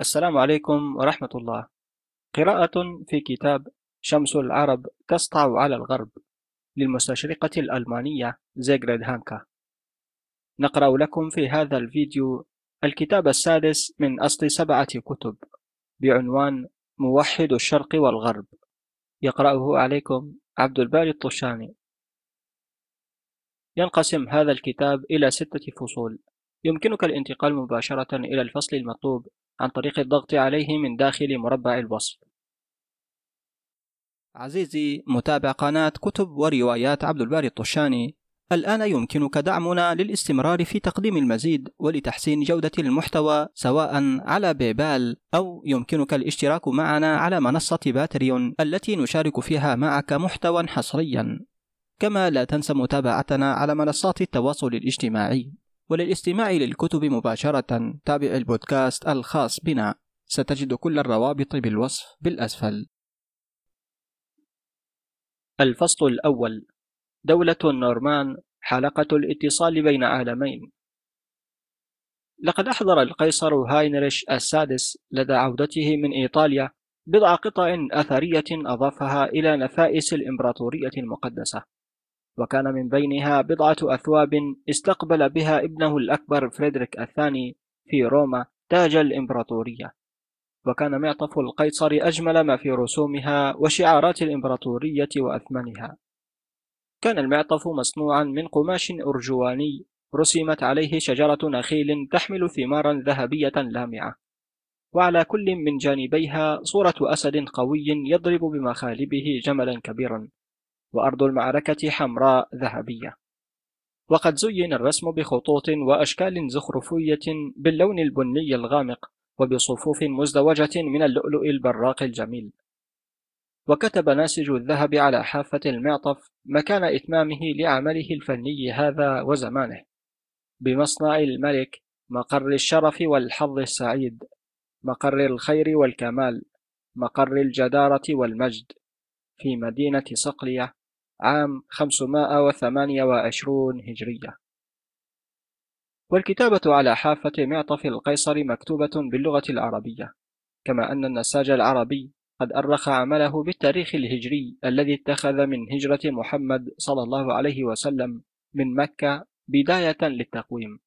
السلام عليكم ورحمة الله. قراءة في كتاب شمس العرب تسطع على الغرب للمستشرقة الألمانية زيغريد هانكا. نقرأ لكم في هذا الفيديو الكتاب السادس من أصل سبعة كتب بعنوان موحد الشرق والغرب. يقرأه عليكم عبد الباري الطشاني. ينقسم هذا الكتاب إلى ستة فصول. يمكنك الانتقال مباشرة إلى الفصل المطلوب عن طريق الضغط عليه من داخل مربع الوصف. عزيزي متابع قناة كتب وروايات عبد الباري الطشاني. الآن يمكنك دعمنا للاستمرار في تقديم المزيد ولتحسين جودة المحتوى سواء على بيبال أو يمكنك الاشتراك معنا على منصة باتريون التي نشارك فيها معك محتوى حصريا. كما لا تنسى متابعتنا على منصات التواصل الاجتماعي. وللاستماع للكتب مباشرة تابع البودكاست الخاص بنا. ستجد كل الروابط بالوصف بالأسفل. الفصل الأول. دولة النورمان حلقة الاتصال بين عالمين. لقد أحضر القيصر هاينريش السادس لدى عودته من إيطاليا بضع قطع أثرية أضافها إلى نفائس الإمبراطورية المقدسة. وكان من بينها بضعة أثواب استقبل بها ابنه الأكبر فريدريك الثاني في روما تاج الإمبراطورية. وكان معطف القيصر أجمل ما في رسومها وشعارات الإمبراطورية وأثمنها. كان المعطف مصنوعا من قماش أرجواني رسمت عليه شجرة نخيل تحمل ثمارا ذهبية لامعة. وعلى كل من جانبيها صورة أسد قوي يضرب بمخالبه جملا كبيرا. وأرض المعركة حمراء ذهبية. وقد زين الرسم بخطوط وأشكال زخرفية باللون البني الغامق وبصفوف مزدوجة من اللؤلؤ البراق الجميل. وكتب ناسج الذهب على حافة المعطف مكان إتمامه لعمله الفني هذا وزمانه. بمصنع الملك مقر الشرف والحظ السعيد مقر الخير والكمال مقر الجدارة والمجد. في مدينة صقلية عام 528 هجرية. والكتابة على حافة معطف القيصر مكتوبة باللغة العربية كما أن النساج العربي قد أرخ عمله بالتاريخ الهجري الذي اتخذ من هجرة محمد صلى الله عليه وسلم من مكة بداية للتقويم.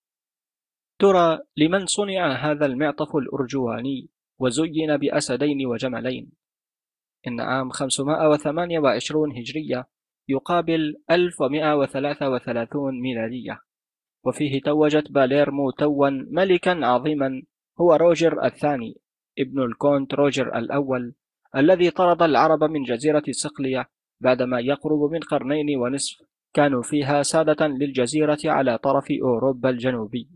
ترى لمن صنع هذا المعطف الأرجواني وزين بأسدين وجملين. إن عام 528 هجرية يقابل 1133 ميلادية. وفيه توجت باليرمو توا ملكا عظيما هو روجر الثاني ابن الكونت روجر الأول الذي طرد العرب من جزيرة صقلية بعدما يقرب من قرنين ونصف كانوا فيها سادة للجزيرة على طرف أوروبا الجنوبي.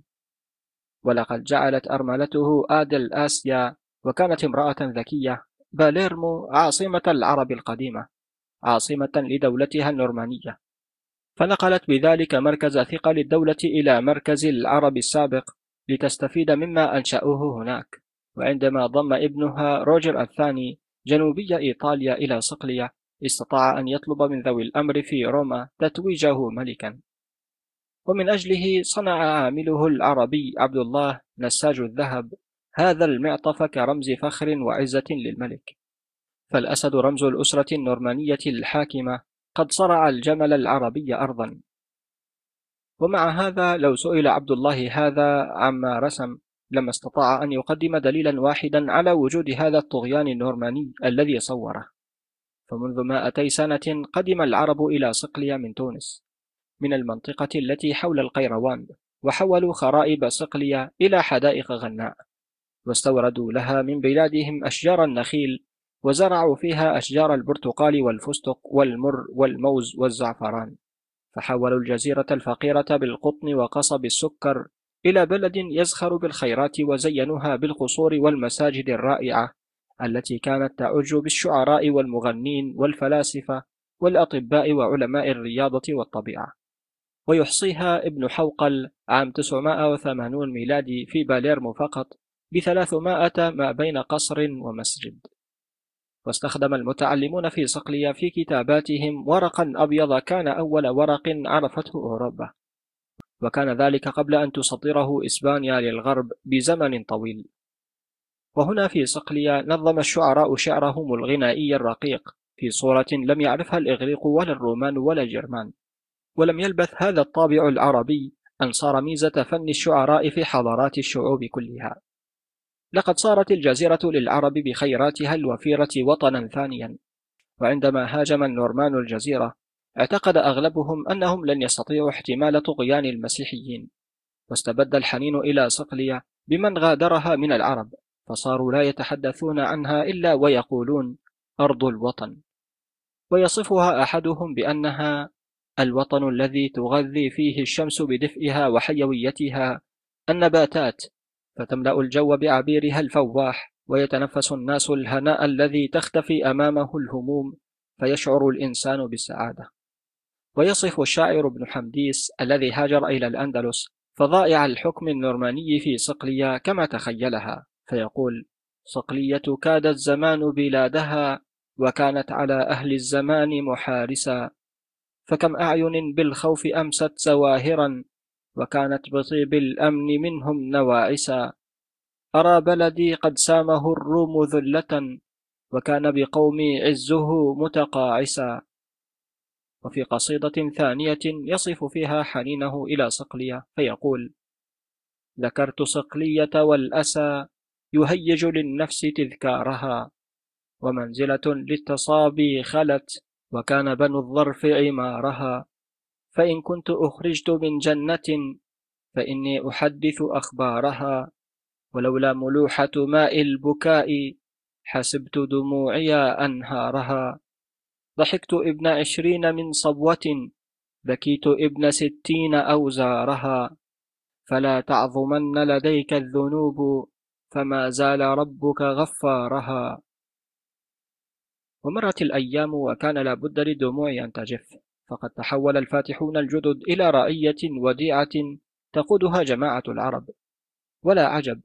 ولقد جعلت أرملته آدل آسيا وكانت امرأة ذكية. باليرمو عاصمة العرب القديمة. عاصمة لدولتها النورمانية. فنقلت بذلك مركز ثقل الدولة إلى مركز العرب السابق لتستفيد مما أنشأوه هناك. وعندما ضم ابنها روجر الثاني جنوبي إيطاليا إلى صقلية استطاع أن يطلب من ذوي الأمر في روما تتويجه ملكا. ومن أجله صنع عامله العربي عبد الله نساج الذهب هذا المعطف كرمز فخر وعزة للملك. فالأسد رمز الأسرة النورمانية الحاكمة. قد صرع الجمل العربي أرضا. ومع هذا لو سئل عبد الله هذا عما رسم لما استطاع أن يقدم دليلا واحدا على وجود هذا الطغيان النورماني الذي صوره. فمنذ مائتي سنة قدم العرب إلى صقلية من تونس من المنطقة التي حول القيروان وحولوا خرائب صقلية إلى حدائق غناء واستوردوا لها من بلادهم أشجار النخيل وزرعوا فيها أشجار البرتقال والفستق والمر والموز والزعفران. فحولوا الجزيرة الفقيرة بالقطن وقصب السكر إلى بلد يزخر بالخيرات وزينوها بالقصور والمساجد الرائعة التي كانت تعج بالشعراء والمغنين والفلاسفة والأطباء وعلماء الرياضة والطبيعة. ويحصيها ابن حوقل عام 980 ميلادي في باليرمو فقط بثلاثمائة ما بين قصر ومسجد. واستخدم المتعلمون في صقلية في كتاباتهم ورقا أبيض كان أول ورق عرفته أوروبا. وكان ذلك قبل أن تصدره إسبانيا للغرب بزمن طويل. وهنا في صقلية نظم الشعراء شعرهم الغنائي الرقيق. في صورة لم يعرفها الإغريق ولا الرومان ولا الجرمان. ولم يلبث هذا الطابع العربي أن صار ميزة فن الشعراء في حضارات الشعوب كلها. لقد صارت الجزيرة للعرب بخيراتها الوفيرة وطنا ثانيا. وعندما هاجم النورمان الجزيرة اعتقد أغلبهم أنهم لن يستطيعوا احتمال طغيان المسيحيين. واستبد الحنين إلى صقلية بمن غادرها من العرب فصاروا لا يتحدثون عنها إلا ويقولون أرض الوطن. ويصفها أحدهم بأنها الوطن الذي تغذي فيه الشمس بدفئها وحيويتها النباتات فتملأ الجو بعبيرها الفواح ويتنفس الناس الهناء الذي تختفي أمامه الهموم فيشعر الإنسان بالسعادة. ويصف الشاعر ابن حمديس الذي هاجر إلى الأندلس فضائع الحكم النورماني في صقلية كما تخيلها فيقول صقلية كاد الزمان بلادها وكانت على أهل الزمان محارسا فكم أعين بالخوف أمست زواهرا وكانت بطيب الأمن منهم نواعسا. أرى بلدي قد سامه الروم ذلة وكان بقومي عزه متقاعسا. وفي قصيدة ثانية يصف فيها حنينه إلى صقلية فيقول ذكرت صقلية والأسى يهيج للنفس تذكارها ومنزلة للتصابي خلت وكان بنو الظرف عمارها. فإن كنت أخرجت من جنة فإني أحدث أخبارها ولولا ملوحة ماء البكاء حسبت دموعي أنهارها. ضحكت ابن عشرين من صبوة بكيت ابن ستين أوزارها. فلا تعظمن لديك الذنوب فما زال ربك غفارها. ومرت الأيام وكان لابد للدموع أن تجف. فقد تحول الفاتحون الجدد إلى رأية وديعة تقودها جماعة العرب. ولا عجب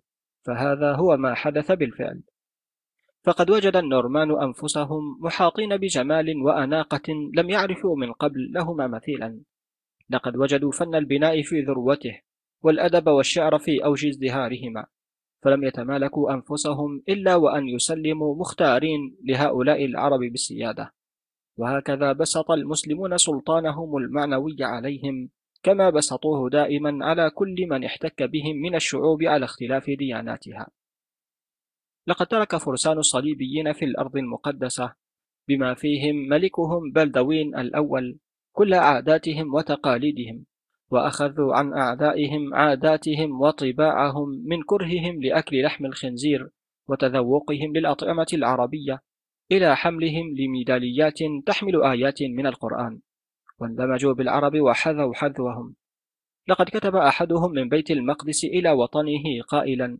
فهذا هو ما حدث بالفعل. فقد وجد النورمان أنفسهم محاطين بجمال وأناقة لم يعرفوا من قبل لهما مثيلا. لقد وجدوا فن البناء في ذروته والأدب والشعر في أوج ازدهارهما فلم يتمالكوا أنفسهم إلا وأن يسلموا مختارين لهؤلاء العرب بالسيادة. وهكذا بسط المسلمون سلطانهم المعنوي عليهم كما بسطوه دائما على كل من احتك بهم من الشعوب على اختلاف دياناتها. لقد ترك فرسان الصليبيين في الأرض المقدسة بما فيهم ملكهم بلدوين الأول كل عاداتهم وتقاليدهم وأخذوا عن أعدائهم عاداتهم وطباعهم من كرههم لأكل لحم الخنزير وتذوقهم للأطعمة العربية إلى حملهم لميداليات تحمل آيات من القرآن. واندمجوا بالعرب وحذوا حذوهم. لقد كتب أحدهم من بيت المقدس إلى وطنه قائلا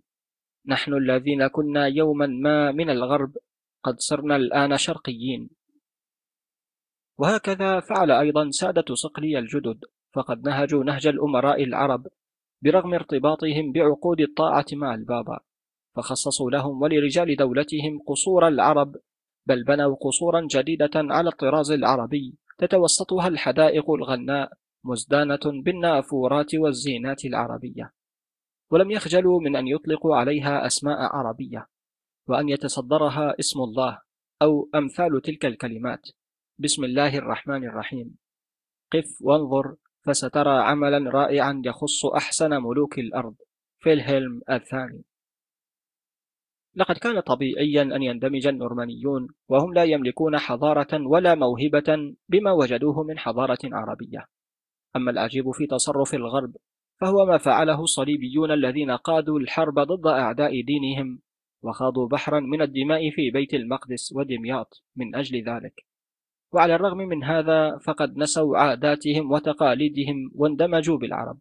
نحن الذين كنا يوما ما من الغرب قد صرنا الآن شرقيين. وهكذا فعل أيضا سادة صقلي الجدد. فقد نهجوا نهج الأمراء العرب برغم ارتباطهم بعقود الطاعة مع البابا. فخصصوا لهم ولرجال دولتهم قصور العرب بل بنوا قصورا جديدة على الطراز العربي تتوسطها الحدائق الغناء مزدانة بالنافورات والزينات العربية. ولم يخجلوا من أن يطلقوا عليها أسماء عربية وأن يتصدرها اسم الله أو أمثال تلك الكلمات. بسم الله الرحمن الرحيم. قف وانظر فسترى عملا رائعا يخص أحسن ملوك الأرض. فيلهلم الثاني. لقد كان طبيعيا أن يندمج النورمانيون وهم لا يملكون حضارة ولا موهبة بما وجدوه من حضارة عربية. أما العجيب في تصرف الغرب فهو ما فعله الصليبيون الذين قادوا الحرب ضد أعداء دينهم وخاضوا بحرا من الدماء في بيت المقدس ودمياط من أجل ذلك. وعلى الرغم من هذا فقد نسوا عاداتهم وتقاليدهم واندمجوا بالعرب.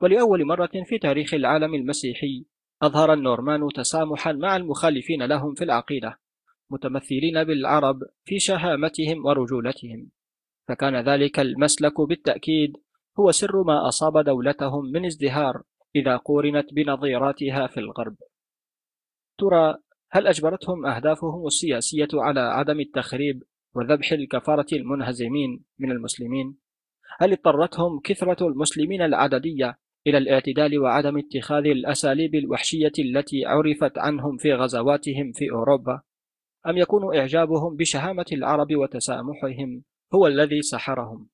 ولأول مرة في تاريخ العالم المسيحي أظهر النورمان تسامحا مع المخالفين لهم في العقيدة متمثلين بالعرب في شهامتهم ورجولتهم فكان ذلك المسلك بالتأكيد هو سر ما أصاب دولتهم من ازدهار إذا قورنت بنظيراتها في الغرب ترى هل أجبرتهم أهدافهم السياسية على عدم التخريب وذبح الكفارة المنهزمين من المسلمين؟ هل اضطرتهم كثرة المسلمين العددية إلى الاعتدال وعدم اتخاذ الأساليب الوحشية التي عرفت عنهم في غزواتهم في أوروبا أم يكون إعجابهم بشهامة العرب وتسامحهم هو الذي سحرهم؟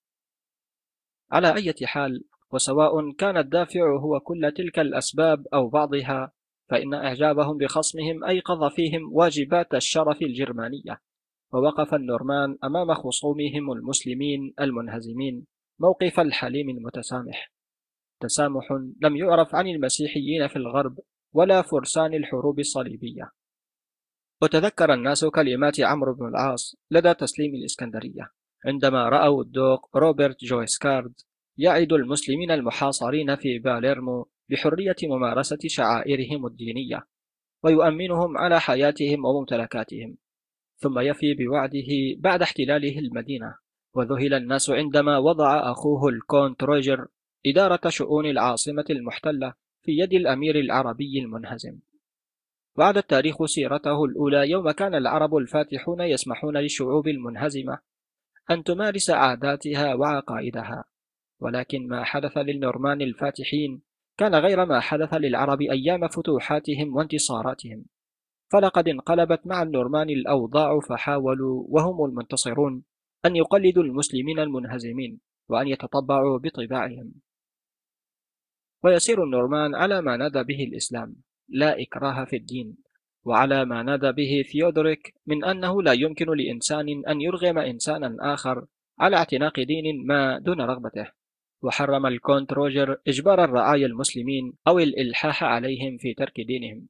على أي حال وسواء كان الدافع هو كل تلك الأسباب أو بعضها فإن إعجابهم بخصمهم أيقظ فيهم واجبات الشرف الجرمانية ووقف النورمان أمام خصومهم المسلمين المنهزمين موقف الحليم المتسامح. تسامح لم يعرف عن المسيحيين في الغرب ولا فرسان الحروب الصليبية. وتذكر الناس كلمات عمرو بن العاص لدى تسليم الإسكندرية عندما رأوا الدوق روبرت جويسكارد يعد المسلمين المحاصرين في باليرمو بحرية ممارسة شعائرهم الدينية ويؤمنهم على حياتهم وممتلكاتهم. ثم يفي بوعده بعد احتلاله المدينة وذهل الناس عندما وضع أخوه الكونت روجر إدارة شؤون العاصمة المحتلة في يد الأمير العربي المنهزم. يعيد التاريخ سيرته الأولى يوم كان العرب الفاتحون يسمحون للشعوب المنهزمة أن تمارس عاداتها وعقائدها. ولكن ما حدث للنورمان الفاتحين كان غير ما حدث للعرب أيام فتوحاتهم وانتصاراتهم. فلقد انقلبت مع النورمان الأوضاع فحاولوا وهم المنتصرون أن يقلدوا المسلمين المنهزمين وأن يتطبعوا بطباعهم. ويسير النورمان على ما نادى به الإسلام لا إكراه في الدين وعلى ما نادى به ثيودوريك من أنه لا يمكن لإنسان أن يرغم إنسانا آخر على اعتناق دين ما دون رغبته. وحرم الكونت روجر إجبار الرعايا المسلمين أو الإلحاح عليهم في ترك دينهم.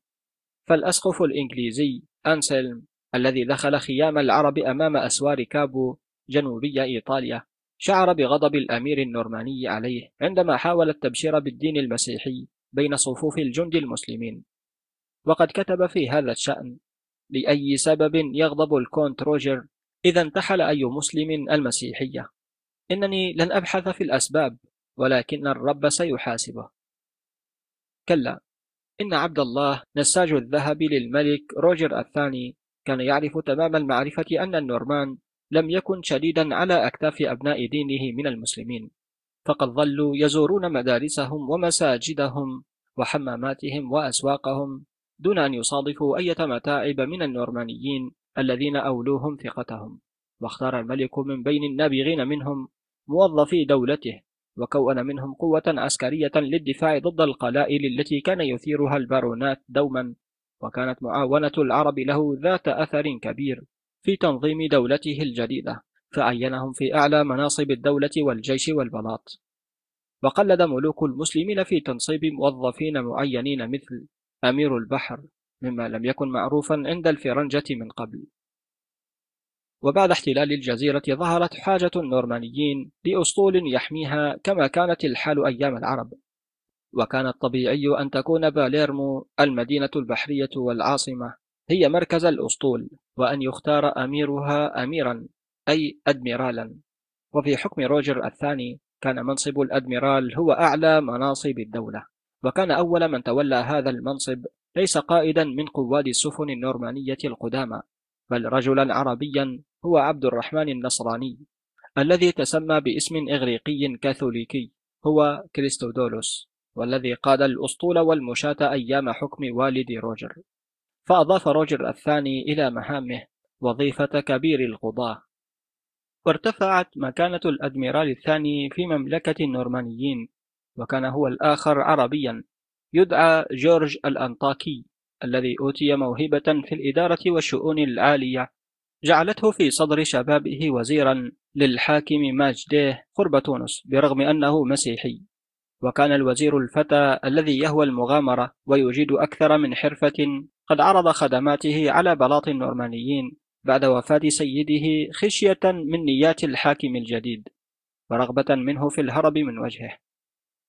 فالأسقف الإنجليزي أنسلم الذي دخل خيام العرب أمام أسوار كابوا جنوبي إيطاليا شعر بغضب الأمير النورماني عليه عندما حاول التبشير بالدين المسيحي بين صفوف الجند المسلمين. وقد كتب في هذا الشأن لأي سبب يغضب الكونت روجر إذا انتحل أي مسلم المسيحية؟ إنني لن أبحث في الأسباب ولكن الرب سيحاسبه. كلا إن عبد الله نساج الذهب للملك روجر الثاني كان يعرف تمام المعرفة أن النورمان لم يكن شديدا على أكتاف أبناء دينه من المسلمين فقد ظلوا يزورون مدارسهم ومساجدهم وحماماتهم وأسواقهم دون أن يصادفوا أي متاعب من النورمانيين الذين أولوهم ثقتهم. واختار الملك من بين النابغين منهم موظفي دولته وكون منهم قوة عسكرية للدفاع ضد القلائل التي كان يثيرها البارونات دوما وكانت معاونة العرب له ذات أثر كبير. في تنظيم دولته الجديدة فعينهم في أعلى مناصب الدولة والجيش والبلاط. وقلد ملوك المسلمين في تنصيب موظفين معينين مثل أمير البحر مما لم يكن معروفا عند الفرنجة من قبل. وبعد احتلال الجزيرة ظهرت حاجة النورمانيين لأسطول يحميها كما كانت الحال أيام العرب. وكان الطبيعي أن تكون باليرمو المدينة البحرية والعاصمة هي مركز الأسطول. وأن يختار أميرها أميرا أي أدميرالا. وفي حكم روجر الثاني كان منصب الأدميرال هو أعلى مناصب الدولة. وكان أول من تولى هذا المنصب ليس قائدا من قواد السفن النورمانية القدامى بل رجلا عربيا هو عبد الرحمن النصراني الذي تسمى باسم إغريقي كاثوليكي هو كريستودولوس والذي قاد الأسطول والمشاة أيام حكم والد روجر. فأضاف روجر الثاني إلى مهامه وظيفة كبير القضاة. وارتفعت مكانة الأدميرال الثاني في مملكة النورمانيين وكان هو الآخر عربيا يدعى جورج الأنطاكي الذي أوتي موهبة في الإدارة والشؤون العالية جعلته في صدر شبابه وزيرا لحاكم المهدية قرب تونس برغم أنه مسيحي. وكان الوزير الفتى الذي يهوى المغامرة ويجيد أكثر من حرفة قد عرض خدماته على بلاط النورمانيين بعد وفاة سيده خشية من نيات الحاكم الجديد ورغبة منه في الهرب من وجهه.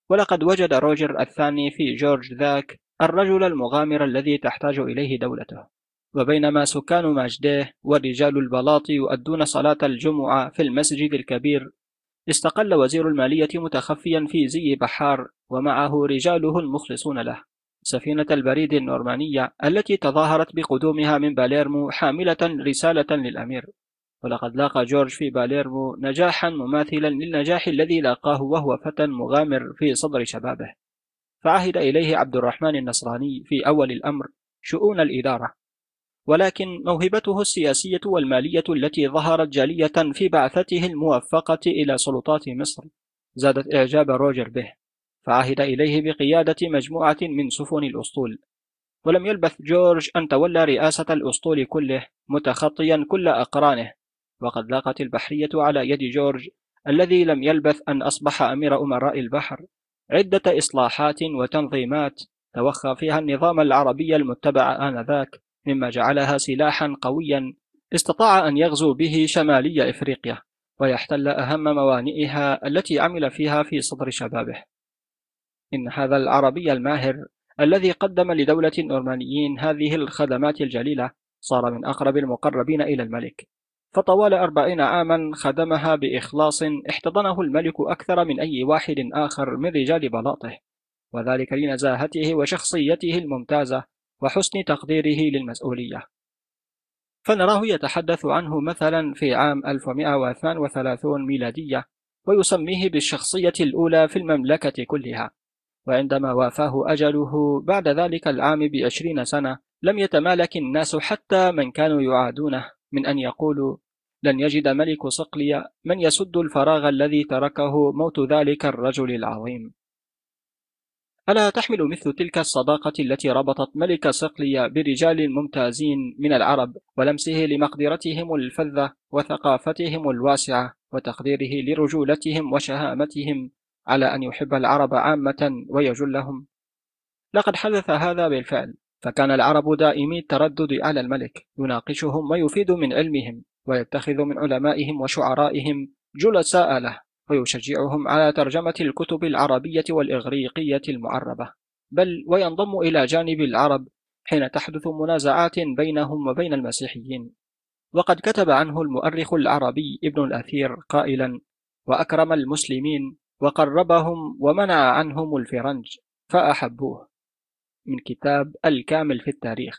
ولقد وجد روجر الثاني في جورج ذاك الرجل المغامر الذي تحتاج إليه دولته. وبينما سكان ماجديه ورجال البلاط يؤدون صلاة الجمعة في المسجد الكبير استقل وزير المالية متخفيا في زي بحار ومعه رجاله المخلصون له. سفينة البريد النورمانية التي تظاهرت بقدومها من باليرمو حاملة رسالة للأمير. ولقد لاقى جورج في باليرمو نجاحا مماثلا للنجاح الذي لاقاه وهو فتى مغامر في صدر شبابه. فعهد إليه عبد الرحمن النصراني في أول الأمر شؤون الإدارة. ولكن موهبته السياسية والمالية التي ظهرت جالية في بعثته الموفقة إلى سلطات مصر زادت إعجاب روجر به. فعهد إليه بقيادة مجموعة من سفن الأسطول. ولم يلبث جورج أن تولى رئاسة الأسطول كله متخطيا كل أقرانه. وقد لاقت البحرية على يد جورج الذي لم يلبث أن أصبح أمير أمراء البحر. عدة إصلاحات وتنظيمات توخى فيها النظام العربي المتبع آنذاك مما جعلها سلاحا قويا. استطاع أن يغزو به شمالي إفريقيا ويحتل أهم موانئها التي عمل فيها في صدر شبابه. إن هذا العربي الماهر الذي قدم لدولة النورمانيين هذه الخدمات الجليلة صار من أقرب المقربين إلى الملك. فطوال أربعين عاما خدمها بإخلاص احتضنه الملك أكثر من أي واحد آخر من رجال بلاطه وذلك لنزاهته وشخصيته الممتازة وحسن تقديره للمسؤولية. فنراه يتحدث عنه مثلا في عام 1132 ميلادية ويسميه بالشخصية الأولى في المملكة كلها. وعندما وافاه أجله بعد ذلك العام بعشرين سنة لم يتمالك الناس حتى من كانوا يعادونه من أن يقولوا لن يجد ملك صقلية من يسد الفراغ الذي تركه موت ذلك الرجل العظيم. ألا تحمل مثل تلك الصداقة التي ربطت ملك صقلية برجال ممتازين من العرب ولمسه لمقدرتهم الفذة وثقافتهم الواسعة وتقديره لرجولتهم وشهامتهم على أن يحب العرب عامة ويجلهم. لقد حدث هذا بالفعل فكان العرب دائمي التردد على الملك يناقشهم ويفيد من علمهم ويتخذ من علمائهم وشعرائهم جلساء له ويشجعهم على ترجمة الكتب العربية والإغريقية المعربة. بل وينضم إلى جانب العرب حين تحدث منازعات بينهم وبين المسيحيين. وقد كتب عنه المؤرخ العربي ابن الأثير قائلا وأكرم المسلمين وقربهم ومنع عنهم الفرنج فأحبوه. من كتاب الكامل في التاريخ.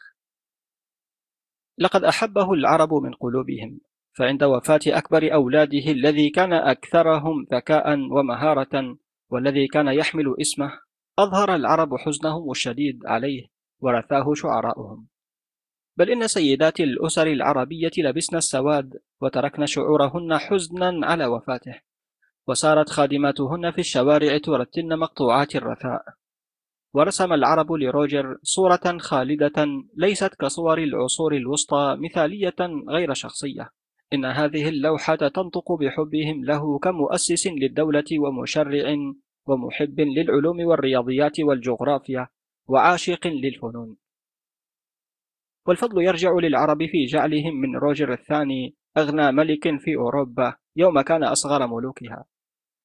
لقد أحبه العرب من قلوبهم فعند وفاة أكبر أولاده الذي كان أكثرهم ذكاء ومهارة والذي كان يحمل اسمه أظهر العرب حزنهم الشديد عليه ورثاه شعراؤهم. بل إن سيدات الأسر العربية لبسن السواد وتركن شعورهن حزنا على وفاته. وسارت خادماتهن في الشوارع ترتلن مقطوعات الرثاء. ورسم العرب لروجر صورة خالدة ليست كصور العصور الوسطى مثالية غير شخصية. إن هذه اللوحة تنطق بحبهم له كمؤسس للدولة ومشرع ومحب للعلوم والرياضيات والجغرافيا وعاشق للفنون. والفضل يرجع للعرب في جعلهم من روجر الثاني أغنى ملك في أوروبا يوم كان أصغر ملوكها.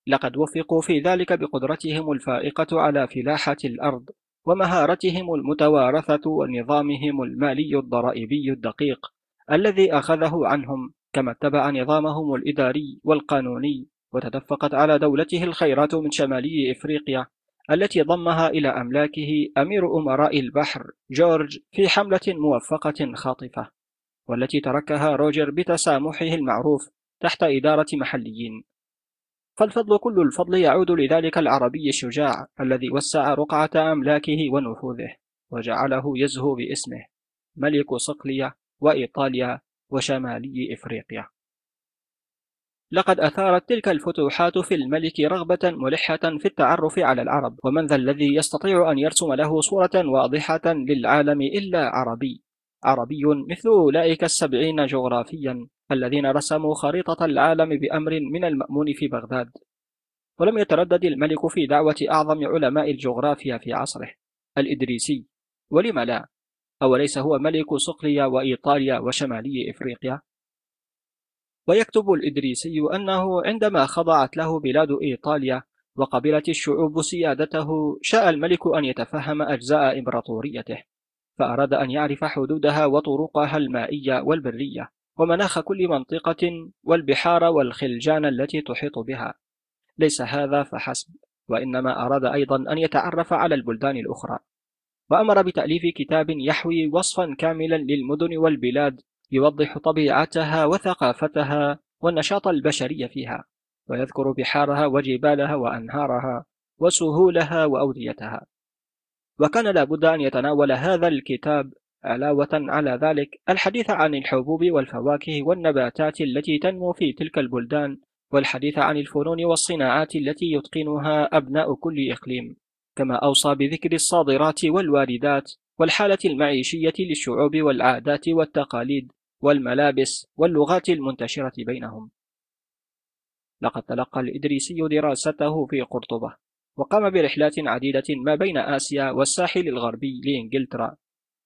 لقد وفقوا في ذلك بقدرتهم الفائقة على فلاحة الأرض ومهارتهم المتوارثة ونظامهم المالي الضرائبي الدقيق الذي أخذه عنهم كما اتبع نظامهم الإداري والقانوني وتدفقت على دولته الخيرات من شمالي إفريقيا التي ضمها إلى أملاكه أمير أمراء البحر جورج في حملة موفقة خاطفة والتي تركها روجر بتسامحه المعروف تحت إدارة محليين. فالفضل كل الفضل يعود لذلك العربي الشجاع الذي وسع رقعة أملاكه ونفوذه وجعله يزهو باسمه ملك صقلية وإيطاليا وشمالي إفريقيا. لقد أثارت تلك الفتوحات في الملك رغبة ملحة في التعرف على العرب ومن ذا الذي يستطيع أن يرسم له صورة واضحة للعالم إلا عربي عربي مثل أولئك السبعين جغرافيا. الذين رسموا خريطة العالم بأمر من المأمون في بغداد. ولم يتردد الملك في دعوة أعظم علماء الجغرافيا في عصره الإدريسي. ولم لا؟ أوليس هو ملك صقليا وإيطاليا وشمالي إفريقيا؟ ويكتب الإدريسي أنه عندما خضعت له بلاد إيطاليا وقبلت الشعوب سيادته شاء الملك أن يتفهم أجزاء إمبراطوريته فأراد أن يعرف حدودها وطرقها المائية والبرية. ومناخ كل منطقة والبحار والخلجان التي تحيط بها. ليس هذا فحسب وإنما أراد أيضا أن يتعرف على البلدان الأخرى. وأمر بتأليف كتاب يحوي وصفا كاملا للمدن والبلاد يوضح طبيعتها وثقافتها والنشاط البشري فيها ويذكر بحارها وجبالها وأنهارها وسهولها وأوديتها. وكان لابد أن يتناول هذا الكتاب علاوة على ذلك الحديث عن الحبوب والفواكه والنباتات التي تنمو في تلك البلدان والحديث عن الفنون والصناعات التي يتقنها أبناء كل إقليم كما أوصى بذكر الصادرات والواردات والحالة المعيشية للشعوب والعادات والتقاليد والملابس واللغات المنتشرة بينهم. لقد تلقى الإدريسي دراسته في قرطبة وقام برحلات عديدة ما بين آسيا والساحل الغربي لإنجلترا.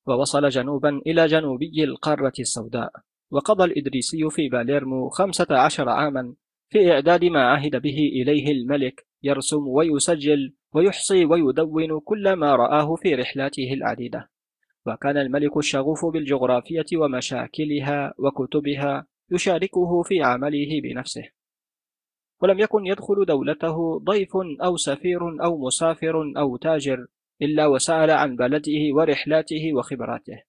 ووصل جنوبا إلى جنوبي القارة السوداء وقضى الإدريسي في باليرمو خمسة عشر عاما في إعداد ما عهد به إليه الملك يرسم ويسجل ويحصي ويدون كل ما رآه في رحلاته العديدة. وكان الملك الشغوف بالجغرافية ومشاكلها وكتبها يشاركه في عمله بنفسه. ولم يكن يدخل دولته ضيف أو سفير أو مسافر أو تاجر إلا وسأل عن بلده ورحلاته وخبراته.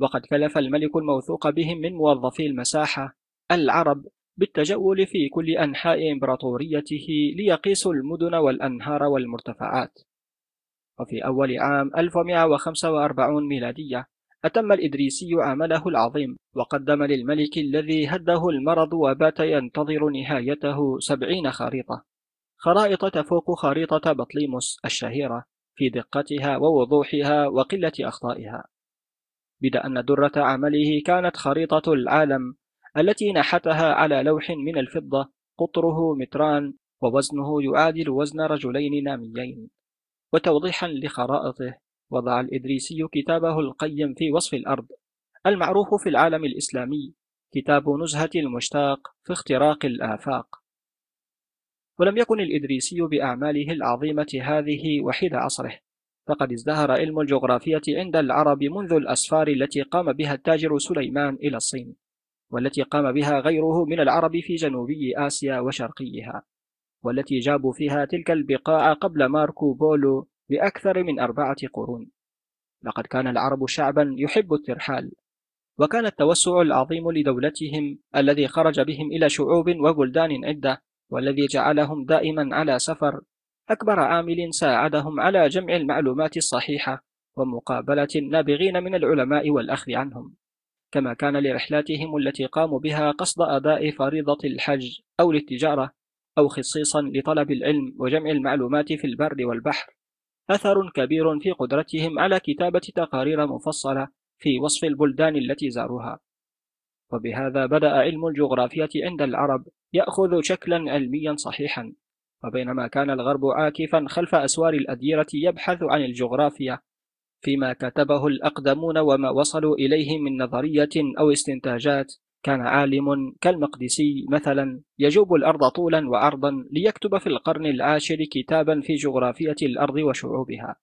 وقد كلف الملك الموثوق بهم من موظفي المساحة العرب بالتجول في كل أنحاء إمبراطوريته ليقيسوا المدن والأنهار والمرتفعات. وفي أول عام 1145 ميلادية أتم الإدريسي عمله العظيم وقدم للملك الذي هده المرض وبات ينتظر نهايته سبعين خريطة. خرائط تفوق خريطة بطليموس الشهيرة. في دقتها ووضوحها وقلة أخطائها. بدا أن درة عمله كانت خريطة العالم التي نحتها على لوح من الفضة قطره متران ووزنه يعادل وزن رجلين ناميين. وتوضيحا لخرائطه وضع الإدريسي كتابه القيم في وصف الأرض المعروف في العالم الإسلامي كتاب نزهة المشتاق في اختراق الآفاق. ولم يكن الإدريسي بأعماله العظيمة هذه وحيد عصره. فقد ازدهر علم الجغرافية عند العرب منذ الأسفار التي قام بها التاجر سليمان إلى الصين والتي قام بها غيره من العرب في جنوبي آسيا وشرقيها والتي جابوا فيها تلك البقاع قبل ماركو بولو بأكثر من أربعة قرون. لقد كان العرب شعبا يحب الترحال وكان التوسع العظيم لدولتهم الذي خرج بهم إلى شعوب وبلدان عدة والذي جعلهم دائما على سفر أكبر عامل ساعدهم على جمع المعلومات الصحيحة ومقابلة النابغين من العلماء والأخذ عنهم. كما كان لرحلاتهم التي قاموا بها قصد أداء فريضة الحج أو للتجارة أو خصيصا لطلب العلم وجمع المعلومات في البر والبحر. أثر كبير في قدرتهم على كتابة تقارير مفصلة في وصف البلدان التي زاروها. وبهذا بدأ علم الجغرافية عند العرب يأخذ شكلا علميا صحيحا. وبينما كان الغرب عاكفا خلف أسوار الأديرة يبحث عن الجغرافيا فيما كتبه الأقدمون وما وصلوا إليه من نظرية أو استنتاجات. كان عالم كالمقدسي مثلا يجوب الأرض طولا وعرضا ليكتب في القرن العاشر كتابا في جغرافية الأرض وشعوبها.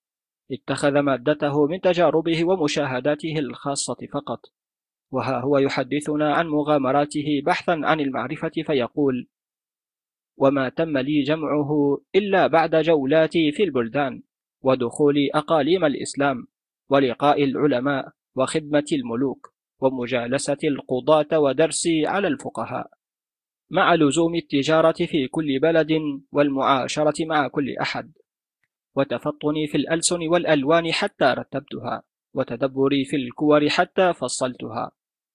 اتخذ مادته من تجاربه ومشاهداته الخاصة فقط. وها هو يحدثنا عن مغامراته بحثا عن المعرفة فيقول وما تم لي جمعه إلا بعد جولاتي في البلدان ودخول أقاليم الإسلام ولقاء العلماء وخدمة الملوك ومجالسة القضاة ودرسي على الفقهاء. مع لزوم التجارة في كل بلد والمعاشرة مع كل أحد وتفطني في الألسن والألوان حتى رتبتها وتدبري في الكور حتى فصلتها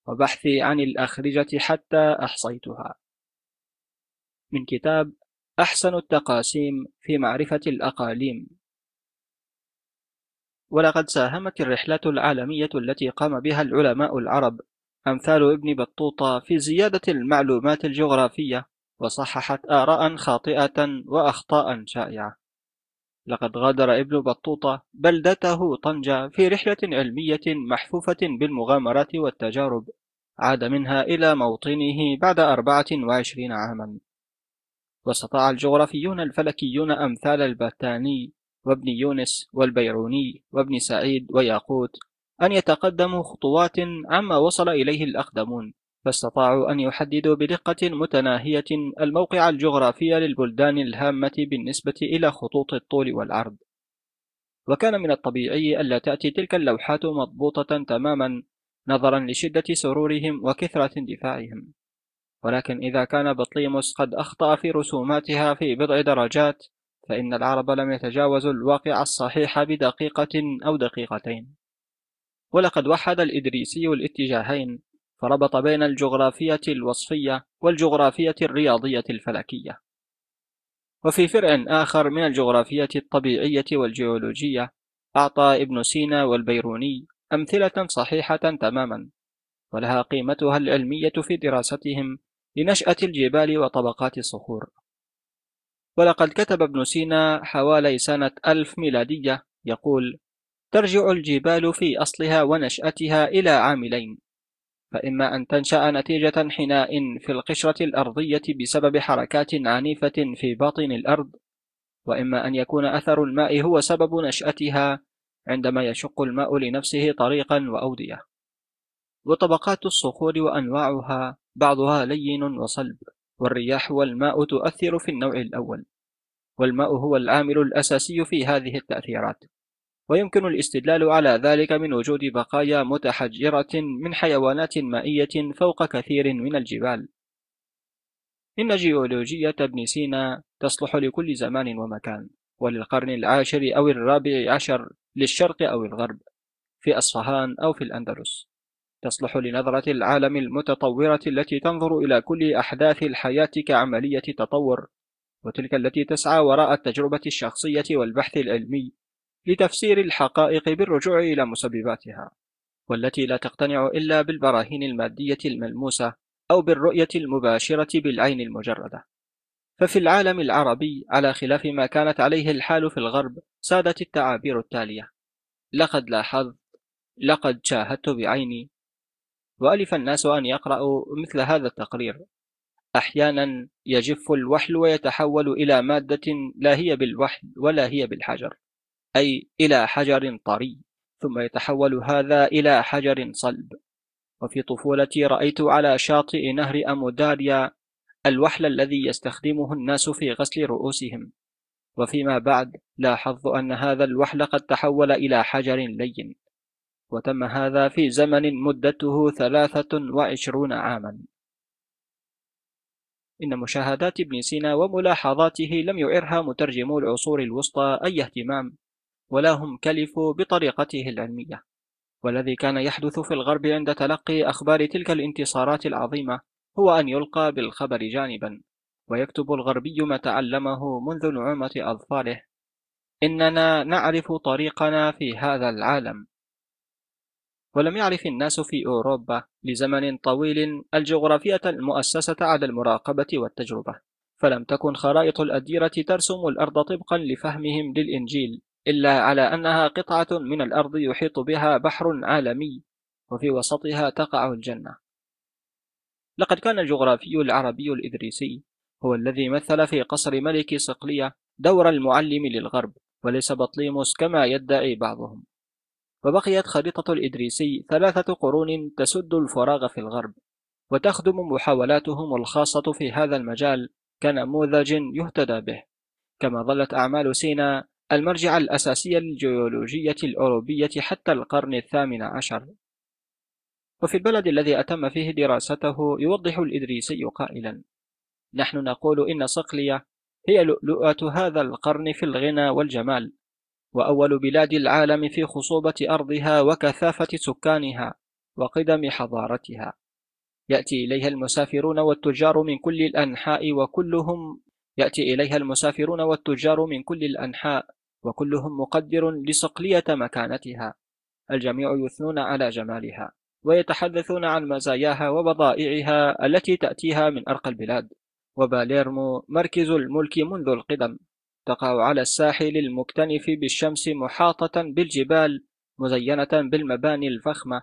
وبحثي عن الأخرجة حتى أحصيتها. من كتاب أحسن التقاسيم في معرفة الأقاليم. ولقد ساهمت الرحلات العالمية التي قام بها العلماء العرب أمثال ابن بطوطة في زيادة المعلومات الجغرافية وصححت آراء خاطئة وأخطاء شائعة. لقد غادر ابن بطوطة بلدته طنجة في رحلة علمية محفوفة بالمغامرات والتجارب. عاد منها إلى موطنه بعد أربعة وعشرين عاما. واستطاع الجغرافيون الفلكيون أمثال البتاني وابن يونس والبيروني وابن سعيد وياقوت أن يتقدموا خطوات عما وصل إليه الأقدمون فاستطاعوا أن يحددوا بدقة متناهية الموقع الجغرافي للبلدان الهامة بالنسبة إلى خطوط الطول والعرض. وكان من الطبيعي ألا تأتي تلك اللوحات مضبوطة تماما نظرا لشدة سرورهم وكثرة اندفاعهم ولكن إذا كان بطليموس قد أخطأ في رسوماتها في بضع درجات فإن العرب لم يتجاوزوا الواقع الصحيح بدقيقة أو دقيقتين. ولقد وحد الإدريسي الاتجاهين فربط بين الجغرافية الوصفية والجغرافية الرياضية الفلكية. وفي فرع آخر من الجغرافية الطبيعية والجيولوجية أعطى ابن سينا والبيروني أمثلة صحيحة تماما ولها قيمتها العلمية في دراستهم لنشأة الجبال وطبقات الصخور. ولقد كتب ابن سينا حوالي سنة ألف ميلادية يقول ترجع الجبال في أصلها ونشأتها إلى عاملين فإما أن تنشأ نتيجة حناء في القشرة الأرضية بسبب حركات عنيفة في باطن الأرض وإما أن يكون أثر الماء هو سبب نشأتها عندما يشق الماء لنفسه طريقا وأودية. وطبقات الصخور وأنواعها بعضها لين وصلب والرياح والماء تؤثر في النوع الأول. والماء هو العامل الأساسي في هذه التأثيرات. ويمكن الاستدلال على ذلك من وجود بقايا متحجرة من حيوانات مائية فوق كثير من الجبال. إن جيولوجية ابن سينا تصلح لكل زمان ومكان وللقرن العاشر أو الرابع عشر للشرق أو الغرب في أصفهان أو في الأندلس. تصلح لنظرة العالم المتطورة التي تنظر إلى كل أحداث الحياة كعملية تطور وتلك التي تسعى وراء التجربة الشخصية والبحث العلمي لتفسير الحقائق بالرجوع إلى مسبباتها والتي لا تقتنع إلا بالبراهين المادية الملموسة أو بالرؤية المباشرة بالعين المجردة. ففي العالم العربي على خلاف ما كانت عليه الحال في الغرب سادت التعابير التالية. لقد لاحظت لقد شاهدت بعيني. وألف الناس أن يقرأوا مثل هذا التقرير. أحيانا يجف الوحل ويتحول إلى مادة لا هي بالوحل ولا هي بالحجر أي إلى حجر طري ثم يتحول هذا إلى حجر صلب. وفي طفولتي رأيت على شاطئ نهر أموداريا الوحل الذي يستخدمه الناس في غسل رؤوسهم. وفيما بعد لاحظت أن هذا الوحل قد تحول إلى حجر لين. وتم هذا في زمن مدته ثلاثة وعشرون عاما. إن مشاهدات ابن سينا وملاحظاته لم يعرها مترجمو العصور الوسطى أي اهتمام ولا هم كلفوا بطريقته العلمية. والذي كان يحدث في الغرب عند تلقي أخبار تلك الانتصارات العظيمة هو أن يلقى بالخبر جانبا ويكتب الغربي ما تعلمه منذ نعومة أظفاره. إننا نعرف طريقنا في هذا العالم. ولم يعرف الناس في أوروبا لزمن طويل الجغرافية المؤسسة على المراقبة والتجربة. فلم تكن خرائط الأديرة ترسم الأرض طبقا لفهمهم للإنجيل إلا على أنها قطعة من الأرض يحيط بها بحر عالمي وفي وسطها تقع الجنة. لقد كان الجغرافي العربي الإدريسي هو الذي مثل في قصر ملك صقلية دور المعلم للغرب وليس بطليموس كما يدعي بعضهم. وبقيت خريطة الإدريسي ثلاثة قرون تسد الفراغ في الغرب وتخدم محاولاتهم الخاصة في هذا المجال كنموذج يهتدى به. كما ظلت أعمال سينا المرجع الأساسي للجيولوجية الأوروبية حتى القرن الثامن عشر. وفي البلد الذي أتم فيه دراسته يوضح الإدريسي قائلا نحن نقول إن صقلية هي لؤلؤة هذا القرن في الغنى والجمال وأول بلاد العالم في خصوبة أرضها وكثافة سكانها وقدم حضارتها. يأتي إليها المسافرون والتجار من كل الأنحاء وكلهم يأتي إليها المسافرون والتجار من كل الأنحاء وكلهم مقدر لصقلية مكانتها. الجميع يثنون على جمالها. ويتحدثون عن مزاياها وبضائعها التي تأتيها من أرقى البلاد. وباليرمو مركز الملك منذ القدم. تقع على الساحل المكتنف بالشمس محاطة بالجبال مزينة بالمباني الفخمة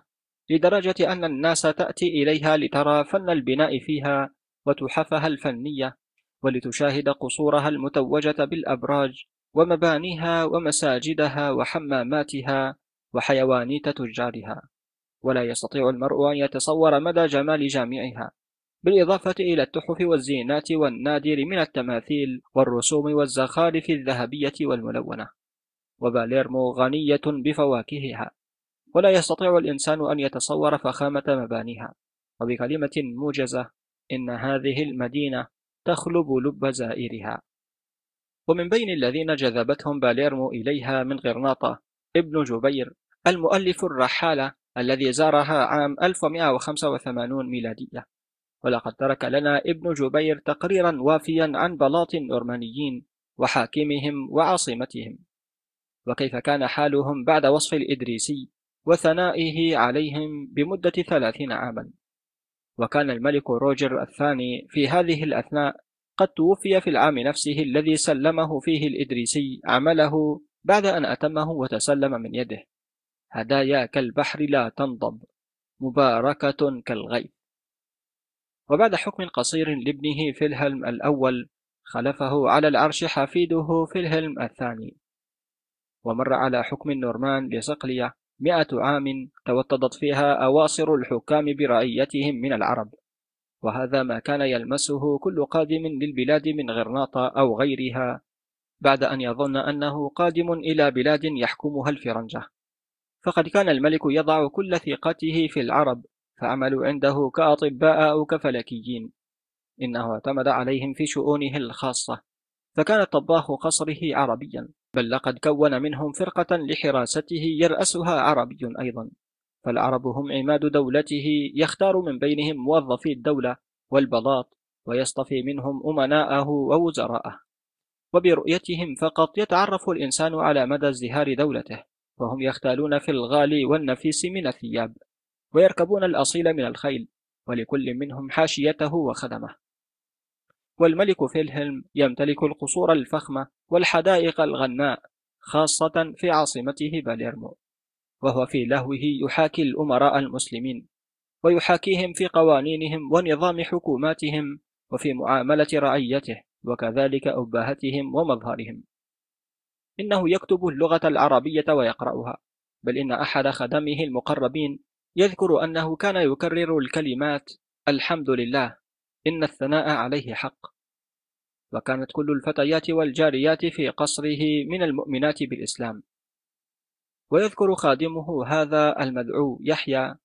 لدرجة أن الناس تأتي إليها لترى فن البناء فيها وتحفها الفنية ولتشاهد قصورها المتوجة بالأبراج ومبانيها ومساجدها وحماماتها وحيوانيت تجارها. ولا يستطيع المرء أن يتصور مدى جمال جامعها بالإضافة إلى التحف والزينات والنادر من التماثيل والرسوم والزخارف الذهبية والملونة. وباليرمو غنية بفواكهها ولا يستطيع الإنسان أن يتصور فخامة مبانيها. وبكلمة موجزة إن هذه المدينة تخلب لب زائرها. ومن بين الذين جذبتهم باليرمو إليها من غرناطة ابن جبير المؤلف الرحالة الذي زارها عام 1185 ميلادية. ولقد ترك لنا ابن جبير تقريرا وافيا عن بلاط النورمانيين وحاكمهم وعاصمتهم. وكيف كان حالهم بعد وصف الإدريسي وثنائه عليهم بمدة ثلاثين عاما. وكان الملك روجر الثاني في هذه الأثناء قد توفي في العام نفسه الذي سلمه فيه الإدريسي عمله بعد أن أتمه وتسلم من يده. هدايا كالبحر لا تنضب مباركة كالغيث وبعد حكم قصير لابنه فيلهلم الأول خلفه على العرش حفيده فيلهلم الثاني. ومر على حكم النورمان لصقلية مئة عام توطدت فيها أواصر الحكام برعيتهم من العرب. وهذا ما كان يلمسه كل قادم للبلاد من غرناطة أو غيرها بعد أن يظن أنه قادم إلى بلاد يحكمها الفرنجة. فقد كان الملك يضع كل ثقته في العرب فعملوا عنده كأطباء أو كفلكيين. إنه اعتمد عليهم في شؤونه الخاصة. فكان طباخ قصره عربيا بل لقد كون منهم فرقة لحراسته يرأسها عربي أيضا. فالعرب هم عماد دولته يختار من بينهم موظفي الدولة والبلاط ويصطفي منهم أمناءه ووزراءه. وبرؤيتهم فقط يتعرف الإنسان على مدى ازدهار دولته. وهم يختالون في الغالي والنفيس من الثياب ويركبون الأصيل من الخيل ولكل منهم حاشيته وخدمه. والملك فيلهلم يمتلك القصور الفخمة والحدائق الغناء خاصة في عاصمته باليرمو وهو في لهوه يحاكي الأمراء المسلمين ويحاكيهم في قوانينهم ونظام حكوماتهم وفي معاملة رعيته وكذلك أباهتهم ومظهرهم. إنه يكتب اللغة العربية ويقرأها بل إن أحد خدمه المقربين يذكر أنه كان يكرر الكلمات الحمد لله إن الثناء عليه حق وكانت كل الفتيات والجاريات في قصره من المؤمنات بالإسلام. ويذكر خادمه هذا المدعو يحيى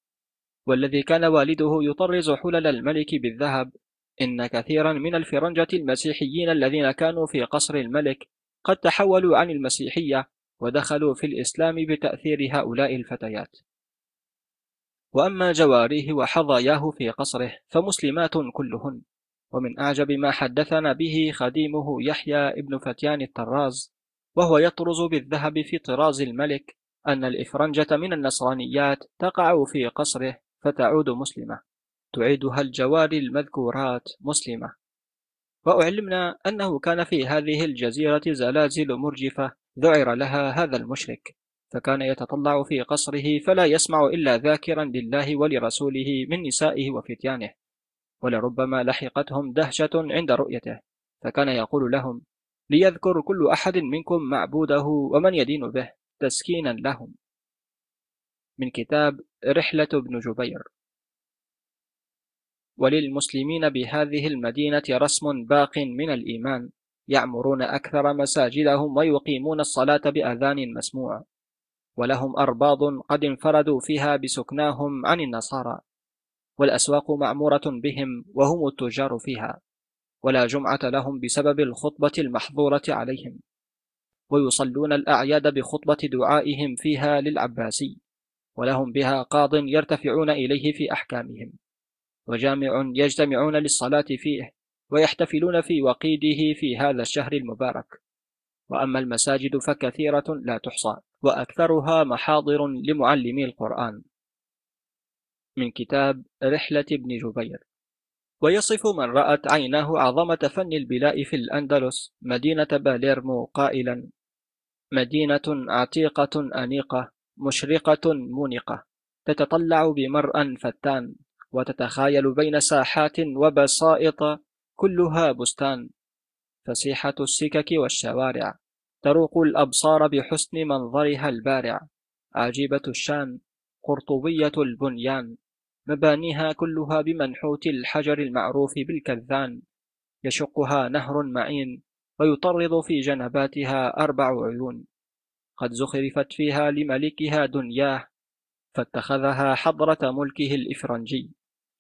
والذي كان والده يطرز حلل الملك بالذهب إن كثيرا من الفرنجة المسيحيين الذين كانوا في قصر الملك قد تحولوا عن المسيحية ودخلوا في الإسلام بتأثير هؤلاء الفتيات. وأما جواريه وحظاياه في قصره فمسلمات كلهن. ومن أعجب ما حدثنا به خديمه يحيى ابن فتيان الطراز وهو يطرز بالذهب في طراز الملك أن الإفرنجة من النصرانيات تقع في قصره فتعود مسلمة. تعيدها الجواري المذكورات مسلمة. وأعلمنا أنه كان في هذه الجزيرة زلازل مرجفة ذعر لها هذا المشرك فكان يتطلع في قصره فلا يسمع إلا ذاكرا لله ولرسوله من نسائه وفتيانه ولربما لحقتهم دهشة عند رؤيته فكان يقول لهم ليذكر كل أحد منكم معبوده ومن يدين به تسكينا لهم. من كتاب رحلة ابن جبير. وللمسلمين بهذه المدينة رسم باق من الإيمان يعمرون أكثر مساجدهم ويقيمون الصلاة بأذان مسموع ولهم أرباض قد انفردوا فيها بسكناهم عن النصارى والأسواق معمورة بهم وهم التجار فيها ولا جمعة لهم بسبب الخطبة المحظورة عليهم ويصلون الأعياد بخطبة دعائهم فيها للعباسي ولهم بها قاض يرتفعون إليه في أحكامهم. وجامع يجتمعون للصلاة فيه ويحتفلون في وقيده في هذا الشهر المبارك. وأما المساجد فكثيرة لا تحصى وأكثرها محاضر لمعلمي القرآن. من كتاب رحلة ابن جبير. ويصف من رأت عيناه عظمة فن البلاء في الأندلس مدينة باليرمو قائلا مدينة عتيقة أنيقة مشرقة منقة تتطلع بمرأى فتان. وتتخايل بين ساحات وبسائط كلها بستان. فسيحة السكك والشوارع. تروق الأبصار بحسن منظرها البارع. عجيبة الشان. قرطبية البنيان. مبانيها كلها بمنحوت الحجر المعروف بالكذان. يشقها نهر معين ويطرد في جنباتها أربع عيون. قد زخرفت فيها لملكها دنياه فاتخذها حضرة ملكه الإفرنجي.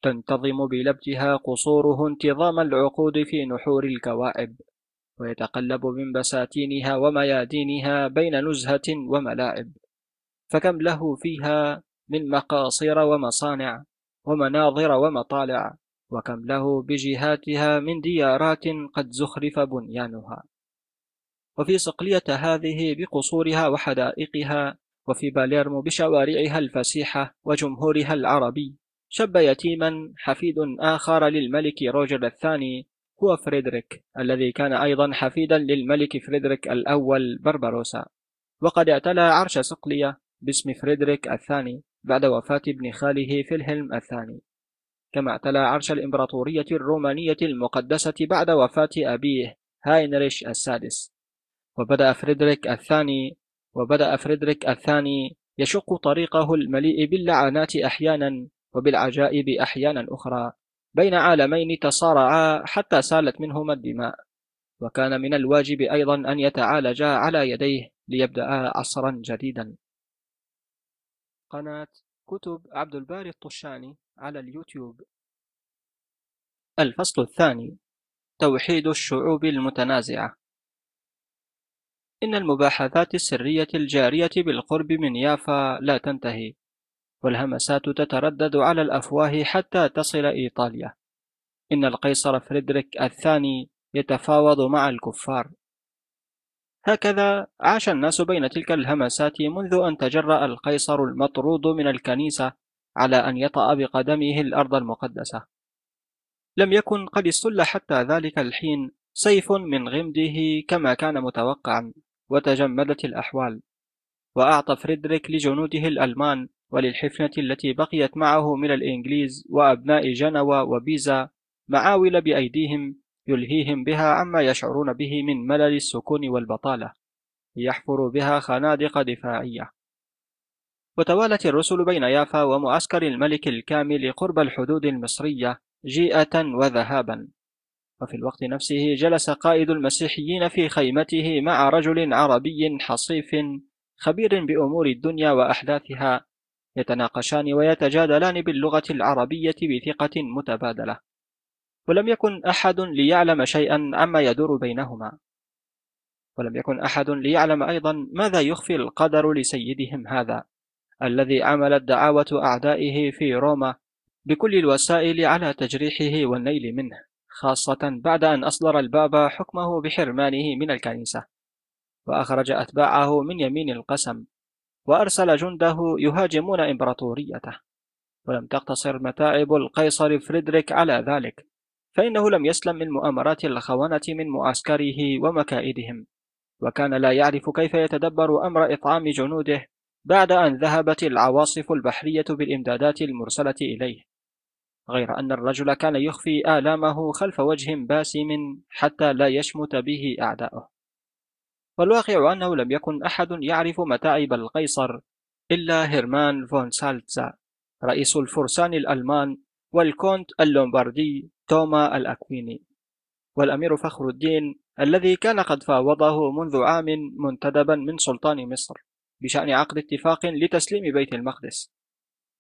تنتظم بلبتها قصوره انتظام العقود في نحور الكوائب ويتقلب من بساتينها وميادينها بين نزهة وملاعب فكم له فيها من مقاصير ومصانع ومناظر ومطالع وكم له بجهاتها من ديارات قد زخرف بنيانها. وفي صقلية هذه بقصورها وحدائقها وفي باليرمو بشوارعها الفسيحة وجمهورها العربي شب يتيما حفيد آخر للملك روجر الثاني هو فريدريك الذي كان أيضا حفيدا للملك فريدريك الأول بربروسا وقد اعتلى عرش صقلية باسم فريدريك الثاني بعد وفاة ابن خاله فيلهلم الثاني. كما اعتلى عرش الإمبراطورية الرومانية المقدسة بعد وفاة أبيه هاينريش السادس. وبدأ فريدريك الثاني وبدأ فريدريك الثاني يشق طريقه المليء باللعنات أحيانا وبالعجائب أحيانا أخرى. بين عالمين تصارعا حتى سالت منهما الدماء. وكان من الواجب أيضا أن يتعالجا على يديه ليبدأ عصرا جديدا. قناة كتب عبد الباري الطشاني على اليوتيوب. الفصل الثاني توحيد الشعوب المتنازعة. إن المباحثات السرية الجارية بالقرب من يافا لا تنتهي. والهمسات تتردد على الأفواه حتى تصل إيطاليا. إن القيصر فريدريك الثاني يتفاوض مع الكفار. هكذا عاش الناس بين تلك الهمسات منذ أن تجرأ القيصر المطرود من الكنيسة على أن يطأ بقدمه الأرض المقدسة. لم يكن قد استل حتى ذلك الحين سيف من غمده كما كان متوقعا وتجمدت الأحوال وأعطى فريدريك لجنوده الألمان وللحفنة التي بقيت معه من الإنجليز وأبناء جنوى وبيزا معاول بأيديهم يلهيهم بها عما يشعرون به من ملل السكون والبطالة ليحفروا بها خنادق دفاعية. وتوالت الرسل بين يافا ومعسكر الملك الكامل قرب الحدود المصرية جيئة وذهابا. وفي الوقت نفسه جلس قائد المسيحيين في خيمته مع رجل عربي حصيف خبير بأمور الدنيا وأحداثها يتناقشان ويتجادلان باللغة العربية بثقة متبادلة. ولم يكن أحد ليعلم شيئا عما يدور بينهما. ولم يكن أحد ليعلم أيضا ماذا يخفي القدر لسيدهم هذا الذي عملت دعاوة أعدائه في روما بكل الوسائل على تجريحه والنيل منه خاصة بعد أن أصدر البابا حكمه بحرمانه من الكنيسة وأخرج أتباعه من يمين القسم. وأرسل جنده يهاجمون إمبراطوريته. ولم تقتصر متاعب القيصر فريدريك على ذلك فإنه لم يسلم من مؤامرات الخونة من معسكره ومكائدهم. وكان لا يعرف كيف يتدبر أمر إطعام جنوده بعد أن ذهبت العواصف البحرية بالإمدادات المرسلة إليه. غير أن الرجل كان يخفي آلامه خلف وجه باسم حتى لا يشمت به أعداؤه. والواقع أنه لم يكن أحد يعرف متاعب القيصر إلا هيرمان فون سالتزا رئيس الفرسان الألمان والكونت اللومباردي توما الأكويني والأمير فخر الدين الذي كان قد فاوضه منذ عام منتدبا من سلطان مصر بشأن عقد اتفاق لتسليم بيت المقدس.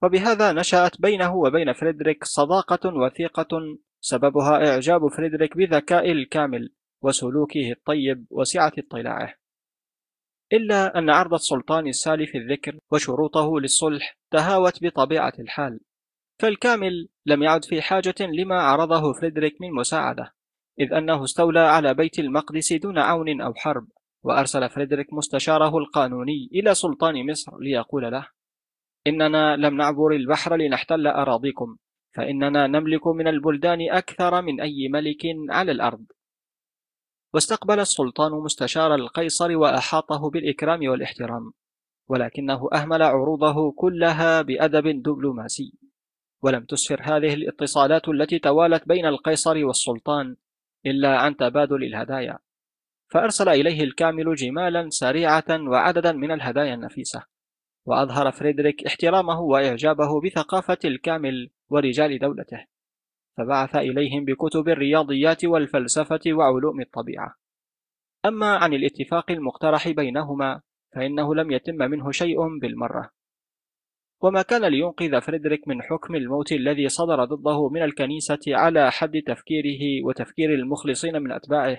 وبهذا نشأت بينه وبين فريدريك صداقة وثيقة سببها إعجاب فريدريك بذكاء الكامل. وسلوكه الطيب وسعة اطلاعه. إلا أن عرض السلطان السالف الذكر وشروطه للصلح تهاوت بطبيعة الحال. فالكامل لم يعد في حاجة لما عرضه فريدريك من مساعدة إذ أنه استولى على بيت المقدس دون عون أو حرب وأرسل فريدريك مستشاره القانوني إلى سلطان مصر ليقول له إننا لم نعبر البحر لنحتل أراضيكم فإننا نملك من البلدان أكثر من أي ملك على الأرض. واستقبل السلطان مستشار القيصر وأحاطه بالإكرام والإحترام ولكنه أهمل عروضه كلها بأدب دبلوماسي. ولم تسفر هذه الاتصالات التي توالت بين القيصر والسلطان إلا عن تبادل الهدايا. فأرسل إليه الكامل جمالا سريعة وعددا من الهدايا النفيسة وأظهر فريدريك احترامه وإعجابه بثقافة الكامل ورجال دولته. فبعث إليهم بكتب الرياضيات والفلسفة وعلوم الطبيعة. أما عن الاتفاق المقترح بينهما فإنه لم يتم منه شيء بالمرة. وما كان لينقذ فريدريك من حكم الموت الذي صدر ضده من الكنيسة على حد تفكيره وتفكير المخلصين من أتباعه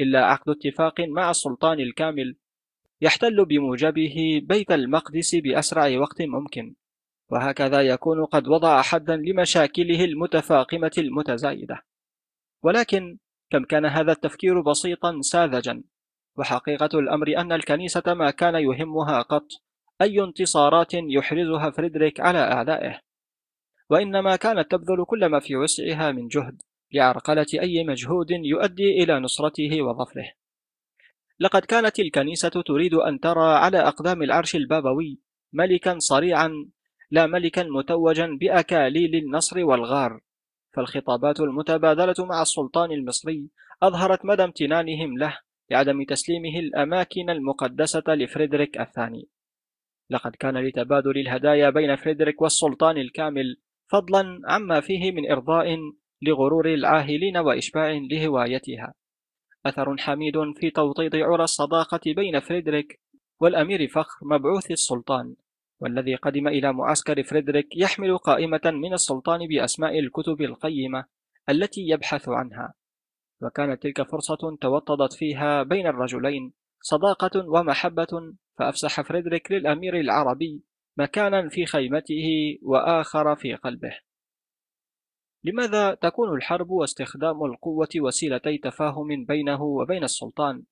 إلا عقد اتفاق مع السلطان الكامل يحتل بموجبه بيت المقدس بأسرع وقت ممكن. وهكذا يكون قد وضع حدا لمشاكله المتفاقمة المتزايدة. ولكن كم كان هذا التفكير بسيطا ساذجا. وحقيقة الأمر أن الكنيسة ما كان يهمها قط أي انتصارات يحرزها فريدريك على أعدائه. وإنما كانت تبذل كل ما في وسعها من جهد لعرقلة أي مجهود يؤدي إلى نصرته وظفره. لقد كانت الكنيسة تريد أن ترى على أقدام العرش البابوي ملكا صريعا لا ملكا متوجا بأكاليل النصر والغار فالخطابات المتبادلة مع السلطان المصري أظهرت مدى امتنانهم له لعدم تسليمه الأماكن المقدسة لفريدريك الثاني. لقد كان لتبادل الهدايا بين فريدريك والسلطان الكامل فضلا عما فيه من إرضاء لغرور العاهلين وإشباع لهوايتها. أثر حميد في توطيد عرى الصداقة بين فريدريك والأمير فخر مبعوث السلطان. والذي قدم إلى معسكر فريدريك يحمل قائمة من السلطان بأسماء الكتب القيمة التي يبحث عنها. وكانت تلك فرصة توطدت فيها بين الرجلين صداقة ومحبة فأفسح فريدريك للأمير العربي مكانا في خيمته وآخر في قلبه. لماذا تكون الحرب واستخدام القوة وسيلتي تفاهم بينه وبين السلطان؟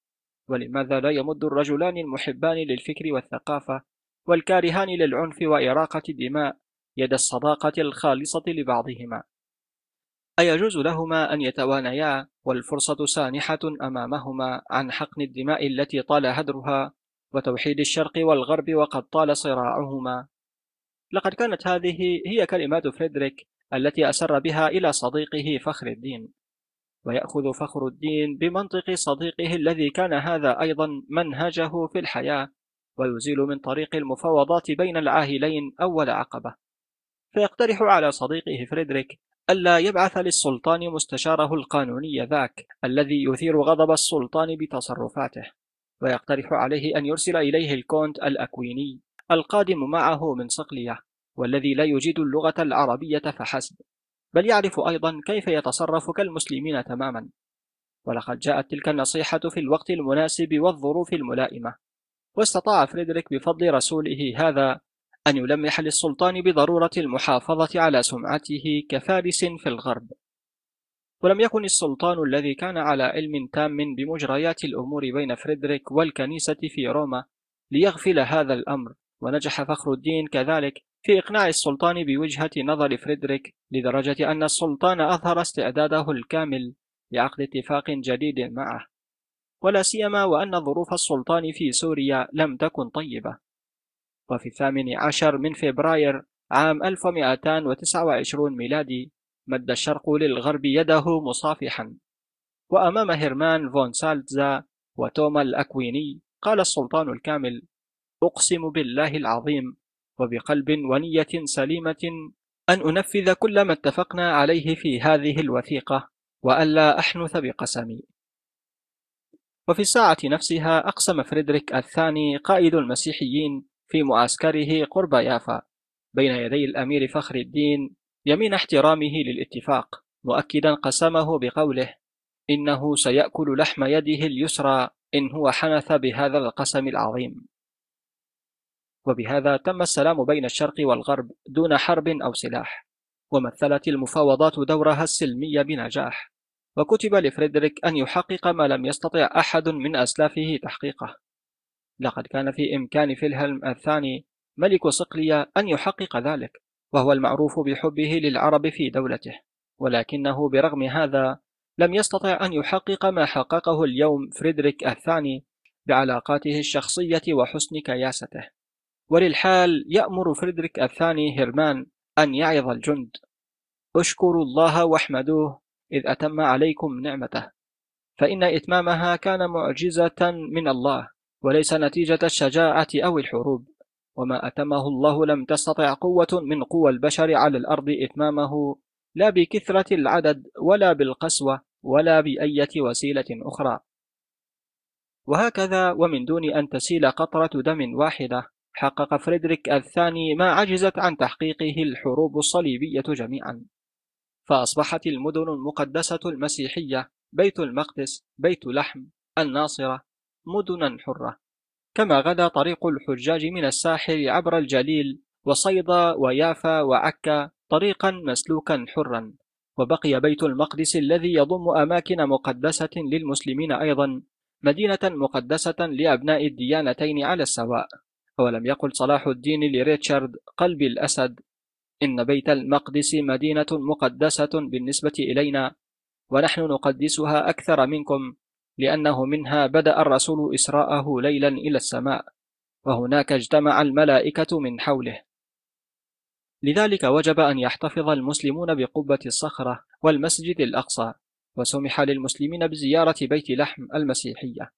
ولماذا لا يمد الرجلان المحبان للفكر والثقافة؟ والكارهان للعنف وإراقة الدماء يد الصداقة الخالصة لبعضهما؟ أيجوز لهما أن يتوانيا والفرصة سانحة أمامهما عن حقن الدماء التي طال هدرها وتوحيد الشرق والغرب وقد طال صراعهما؟ لقد كانت هذه هي كلمات فريدريك التي أسر بها إلى صديقه فخر الدين ويأخذ فخر الدين بمنطق صديقه الذي كان هذا أيضا منهجه في الحياة ويزيل من طريق المفاوضات بين العاهلين أول عقبة. فيقترح على صديقه فريدريك ألا يبعث للسلطان مستشاره القانوني ذاك الذي يثير غضب السلطان بتصرفاته. ويقترح عليه أن يرسل إليه الكونت الأكويني القادم معه من صقلية والذي لا يجيد اللغة العربية فحسب بل يعرف أيضا كيف يتصرف كالمسلمين تماما. ولقد جاءت تلك النصيحة في الوقت المناسب والظروف الملائمة. واستطاع فريدريك بفضل رسوله هذا أن يلمح للسلطان بضرورة المحافظة على سمعته كفارس في الغرب. ولم يكن السلطان الذي كان على علم تام بمجريات الأمور بين فريدريك والكنيسة في روما ليغفل هذا الأمر ونجح فخر الدين كذلك في إقناع السلطان بوجهة نظر فريدريك لدرجة أن السلطان أظهر استعداده الكامل لعقد اتفاق جديد معه. ولا سيما وأن ظروف السلطان في سوريا لم تكن طيبة. وفي الثامن عشر من فبراير عام 1229 ميلادي مد الشرق للغرب يده مصافحا. وأمام هرمان فون سالتزا وتوما الأكويني قال السلطان الكامل أقسم بالله العظيم وبقلب ونية سليمة أن أنفذ كل ما اتفقنا عليه في هذه الوثيقة وألا أحنث بقسمي وفي الساعة نفسها أقسم فريدريك الثاني قائد المسيحيين في معسكره قرب يافا بين يدي الأمير فخر الدين يمين احترامه للاتفاق مؤكدا قسمه بقوله إنه سيأكل لحم يده اليسرى إن هو حنث بهذا القسم العظيم وبهذا تم السلام بين الشرق والغرب دون حرب أو سلاح ومثلت المفاوضات دورها السلمي بنجاح. وكتب لفريدريك أن يحقق ما لم يستطع أحد من أسلافه تحقيقه. لقد كان في إمكان فيلهلم الثاني ملك صقلية أن يحقق ذلك وهو المعروف بحبه للعرب في دولته ولكنه برغم هذا لم يستطع أن يحقق ما حققه اليوم فريدريك الثاني بعلاقاته الشخصية وحسن كياسته. وللحال يأمر فريدريك الثاني هرمان أن يعظ الجند. اشكروا الله واحمدوه إذ أتم عليكم نعمته. فإن إتمامها كان معجزة من الله وليس نتيجة الشجاعة أو الحروب. وما أتمه الله لم تستطع قوة من قوى البشر على الأرض إتمامه لا بكثرة العدد ولا بالقسوة ولا بأية وسيلة أخرى. وهكذا ومن دون أن تسيل قطرة دم واحدة حقق فريدريك الثاني ما عجزت عن تحقيقه الحروب الصليبية جميعا. فأصبحت المدن المقدسة المسيحية بيت المقدس بيت لحم الناصرة مدنا حرة. كما غدا طريق الحجاج من الساحل عبر الجليل وصيدا ويافا وعكا طريقا مسلوكا حرا. وبقي بيت المقدس الذي يضم أماكن مقدسة للمسلمين أيضا مدينة مقدسة لأبناء الديانتين على السواء. ولم يقل صلاح الدين لريتشارد قلب الأسد إن بيت المقدس مدينة مقدسة بالنسبة إلينا ونحن نقدسها أكثر منكم لأنه منها بدأ الرسول إسراءه ليلا إلى السماء وهناك اجتمع الملائكة من حوله. لذلك وجب أن يحتفظ المسلمون بقبة الصخرة والمسجد الأقصى وسمح للمسلمين بزيارة بيت لحم المسيحية.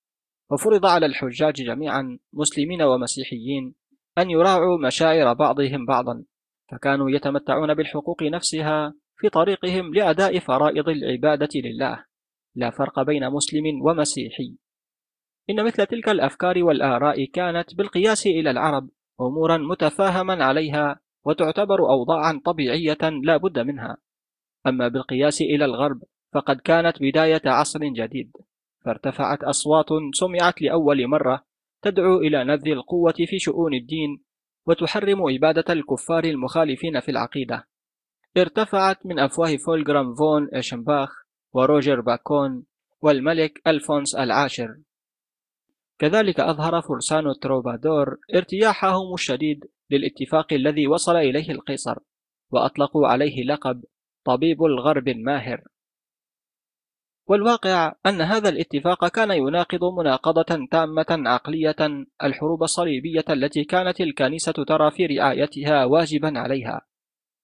وفرض على الحجاج جميعا مسلمين ومسيحيين أن يراعوا مشاعر بعضهم بعضا. فكانوا يتمتعون بالحقوق نفسها في طريقهم لأداء فرائض العبادة لله. لا فرق بين مسلم ومسيحي. إن مثل تلك الأفكار والآراء كانت بالقياس إلى العرب أمورا متفاهما عليها وتعتبر أوضاعا طبيعية لا بد منها. أما بالقياس إلى الغرب فقد كانت بداية عصر جديد. فارتفعت أصوات سمعت لأول مرة تدعو إلى نبذ القوة في شؤون الدين وتحرم إبادة الكفار المخالفين في العقيدة. ارتفعت من أفواه فولغرام فون إيشنباخ وروجر باكون والملك ألفونس العاشر. كذلك أظهر فرسان التروبادور ارتياحهم الشديد للاتفاق الذي وصل إليه القيصر وأطلقوا عليه لقب طبيب الغرب الماهر. والواقع أن هذا الاتفاق كان يناقض مناقضة تامة عقلية الحروب الصليبية التي كانت الكنيسة ترى في رعايتها واجبا عليها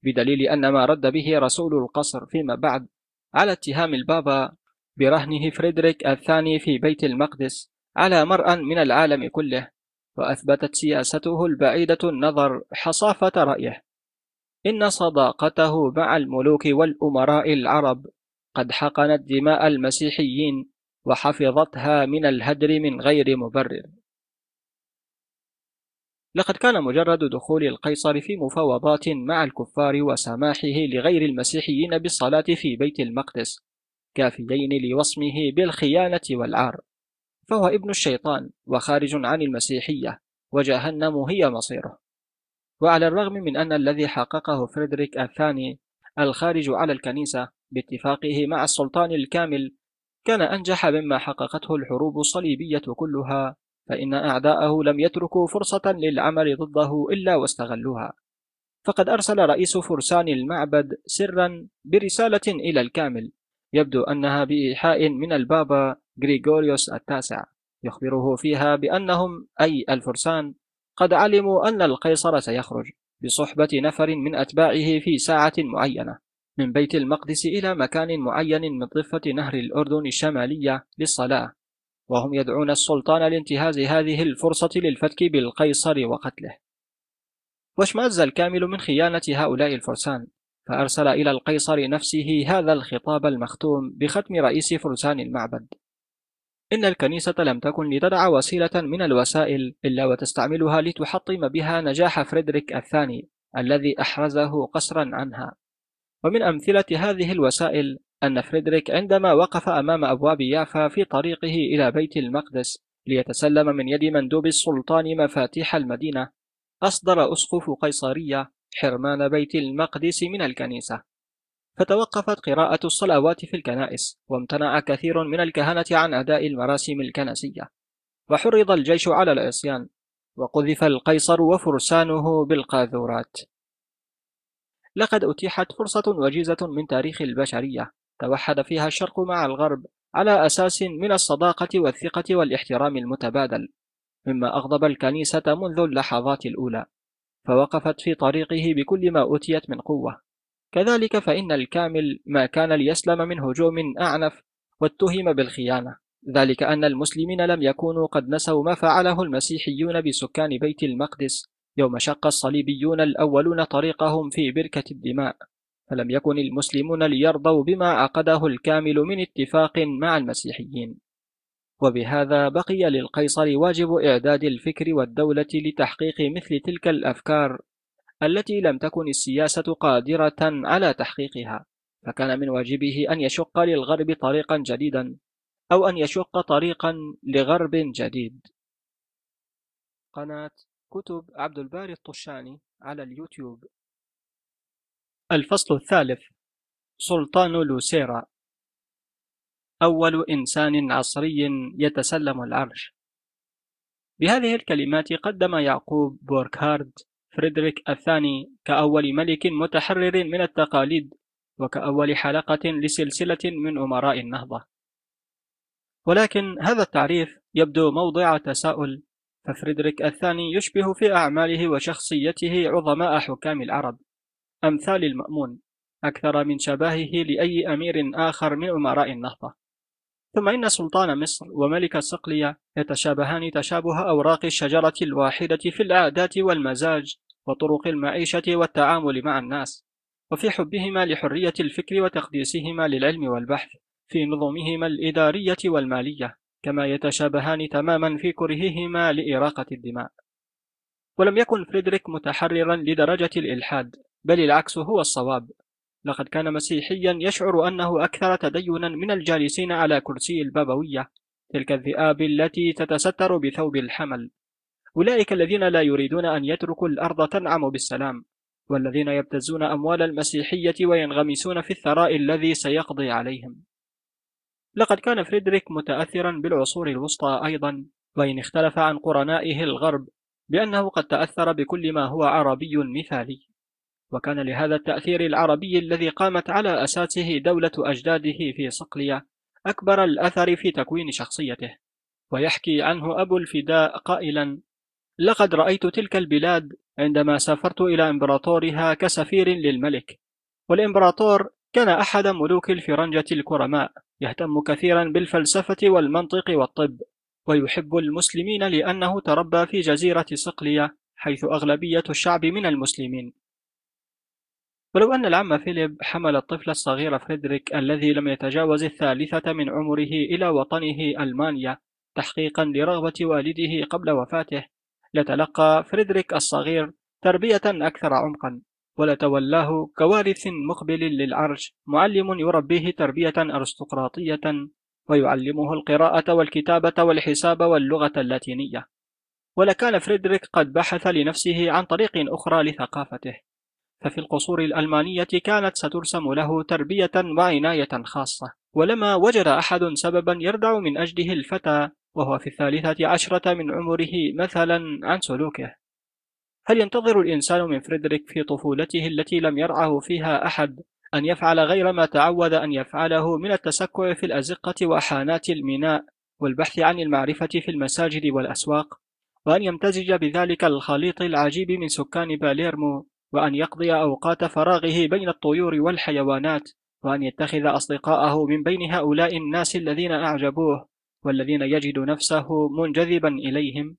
بدليل أن ما رد به رسول القصر فيما بعد على اتهام البابا برهنه فريدريك الثاني في بيت المقدس على مرأى من العالم كله وأثبتت سياسته البعيدة النظر حصافة رأيه. إن صداقته مع الملوك والأمراء العرب قد حقنت دماء المسيحيين وحفظتها من الهدر من غير مبرر. لقد كان مجرد دخول القيصر في مفاوضات مع الكفار وسماحه لغير المسيحيين بالصلاة في بيت المقدس كافيين لوصمه بالخيانة والعار. فهو ابن الشيطان وخارج عن المسيحية وجهنم هي مصيره. وعلى الرغم من أن الذي حققه فريدريك الثاني الخارج على الكنيسة باتفاقه مع السلطان الكامل كان أنجح مما حققته الحروب الصليبية كلها فإن أعداءه لم يتركوا فرصة للعمل ضده إلا واستغلوها. فقد أرسل رئيس فرسان المعبد سرا برسالة إلى الكامل يبدو أنها بإيحاء من البابا غريغوريوس التاسع يخبره فيها بأنهم أي الفرسان قد علموا أن القيصر سيخرج. بصحبة نفر من أتباعه في ساعة معينة من بيت المقدس إلى مكان معين من ضفة نهر الأردن الشمالية للصلاة وهم يدعون السلطان لانتهاز هذه الفرصة للفتك بالقيصر وقتله. واشمأز الكامل من خيانة هؤلاء الفرسان؟ فأرسل إلى القيصر نفسه هذا الخطاب المختوم بختم رئيس فرسان المعبد. إن الكنيسة لم تكن لتدع وسيلة من الوسائل إلا وتستعملها لتحطم بها نجاح فريدريك الثاني الذي أحرزه قسرا عنها. ومن أمثلة هذه الوسائل أن فريدريك عندما وقف أمام أبواب يافا في طريقه إلى بيت المقدس ليتسلم من يد مندوب السلطان مفاتيح المدينة أصدر أسقف قيصرية حرمان بيت المقدس من الكنيسة. فتوقفت قراءة الصلوات في الكنائس وامتنع كثير من الكهنة عن أداء المراسم الكنسية. وحرض الجيش على العصيان وقذف القيصر وفرسانه بالقاذورات. لقد أتيحت فرصة وجيزة من تاريخ البشرية. توحد فيها الشرق مع الغرب على أساس من الصداقة والثقة والاحترام المتبادل مما أغضب الكنيسة منذ اللحظات الأولى. فوقفت في طريقه بكل ما أوتيت من قوة. كذلك فإن الكامل ما كان ليسلم من هجوم أعنف واتهم بالخيانة. ذلك أن المسلمين لم يكونوا قد نسوا ما فعله المسيحيون بسكان بيت المقدس يوم شق الصليبيون الأولون طريقهم في بركة الدماء. فلم يكن المسلمون ليرضوا بما عقده الكامل من اتفاق مع المسيحيين. وبهذا بقي للقيصر واجب إعداد الفكر والدولة لتحقيق مثل تلك الأفكار. التي لم تكن السياسة قادرة على تحقيقها فكان من واجبه أن يشق للغرب طريقا جديدا أو أن يشق طريقا لغرب جديد. قناة كتب عبد الباري الطشاني على اليوتيوب. الفصل الثالث سلطان لوسيرا. أول إنسان عصري يتسلم العرش. بهذه الكلمات قدم يعقوب بوركهارد فريدريك الثاني كأول ملك متحرر من التقاليد وكأول حلقة لسلسلة من أمراء النهضة. ولكن هذا التعريف يبدو موضع تساؤل ففريدريك الثاني يشبه في أعماله وشخصيته عظماء حكام العرب. أمثال المأمون أكثر من شباهه لأي أمير آخر من أمراء النهضة. ثم إن سلطان مصر وملك صقلية يتشابهان تشابه أوراق الشجرة الواحدة في العادات والمزاج وطرق المعيشة والتعامل مع الناس وفي حبهما لحرية الفكر وتقديسهما للعلم والبحث في نظمهما الإدارية والمالية كما يتشابهان تماما في كرههما لإراقة الدماء. ولم يكن فريدريك متحررا لدرجة الإلحاد بل العكس هو الصواب. لقد كان مسيحيا يشعر أنه أكثر تدينا من الجالسين على كرسي البابوية تلك الذئاب التي تتستر بثوب الحمل. أولئك الذين لا يريدون أن يتركوا الأرض تنعم بالسلام والذين يبتزون أموال المسيحية وينغمسون في الثراء الذي سيقضي عليهم. لقد كان فريدريك متأثرا بالعصور الوسطى أيضا وإن اختلف عن قرنائه الغرب بأنه قد تأثر بكل ما هو عربي مثالي. وكان لهذا التأثير العربي الذي قامت على أساسه دولة أجداده في صقلية أكبر الأثر في تكوين شخصيته. ويحكي عنه أبو الفداء قائلا لقد رأيت تلك البلاد عندما سافرت إلى إمبراطورها كسفير للملك والإمبراطور كان أحد ملوك الفرنجة الكرماء يهتم كثيرا بالفلسفة والمنطق والطب ويحب المسلمين لأنه تربى في جزيرة صقلية حيث أغلبية الشعب من المسلمين. ولو أن العم فيليب حمل الطفل الصغير فريدريك الذي لم يتجاوز الثالثة من عمره إلى وطنه ألمانيا تحقيقا لرغبة والده قبل وفاته لتلقى فريدريك الصغير تربية أكثر عمقا ولتولاه كوارث مقبل للعرش معلم يربيه تربية أرستقراطية ويعلمه القراءة والكتابة والحساب واللغة اللاتينية. ولكان فريدريك قد بحث لنفسه عن طريق أخرى لثقافته. ففي القصور الألمانية كانت سترسم له تربية وعناية خاصة ولما وجد أحد سببا يردع من أجله الفتى وهو في الثالثة عشرة من عمره مثلا عن سلوكه. هل ينتظر الإنسان من فريدريك في طفولته التي لم يرعه فيها أحد أن يفعل غير ما تعود أن يفعله من التسكع في الأزقة وحانات الميناء والبحث عن المعرفة في المساجد والأسواق وأن يمتزج بذلك الخليط العجيب من سكان باليرمو وأن يقضي أوقات فراغه بين الطيور والحيوانات وأن يتخذ أصدقاءه من بين هؤلاء الناس الذين أعجبوه؟ والذين يجد نفسه منجذبا إليهم.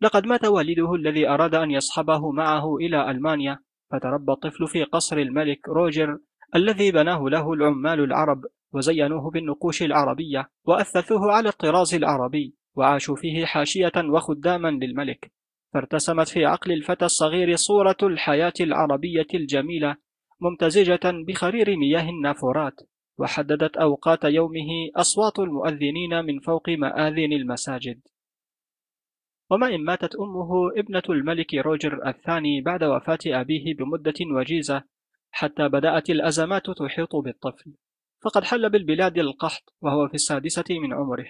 لقد مات والده الذي أراد أن يصحبه معه إلى ألمانيا فتربى الطفل في قصر الملك روجر الذي بناه له العمال العرب وزينوه بالنقوش العربية وأثثوه على الطراز العربي وعاشوا فيه حاشية وخداما للملك. فارتسمت في عقل الفتى الصغير صورة الحياة العربية الجميلة ممتزجة بخرير مياه النافورات. وحددت أوقات يومه أصوات المؤذنين من فوق مآذن المساجد. وما إن ماتت أمه ابنة الملك روجر الثاني بعد وفاة أبيه بمدة وجيزة حتى بدأت الأزمات تحيط بالطفل. فقد حل بالبلاد القحط وهو في السادسة من عمره.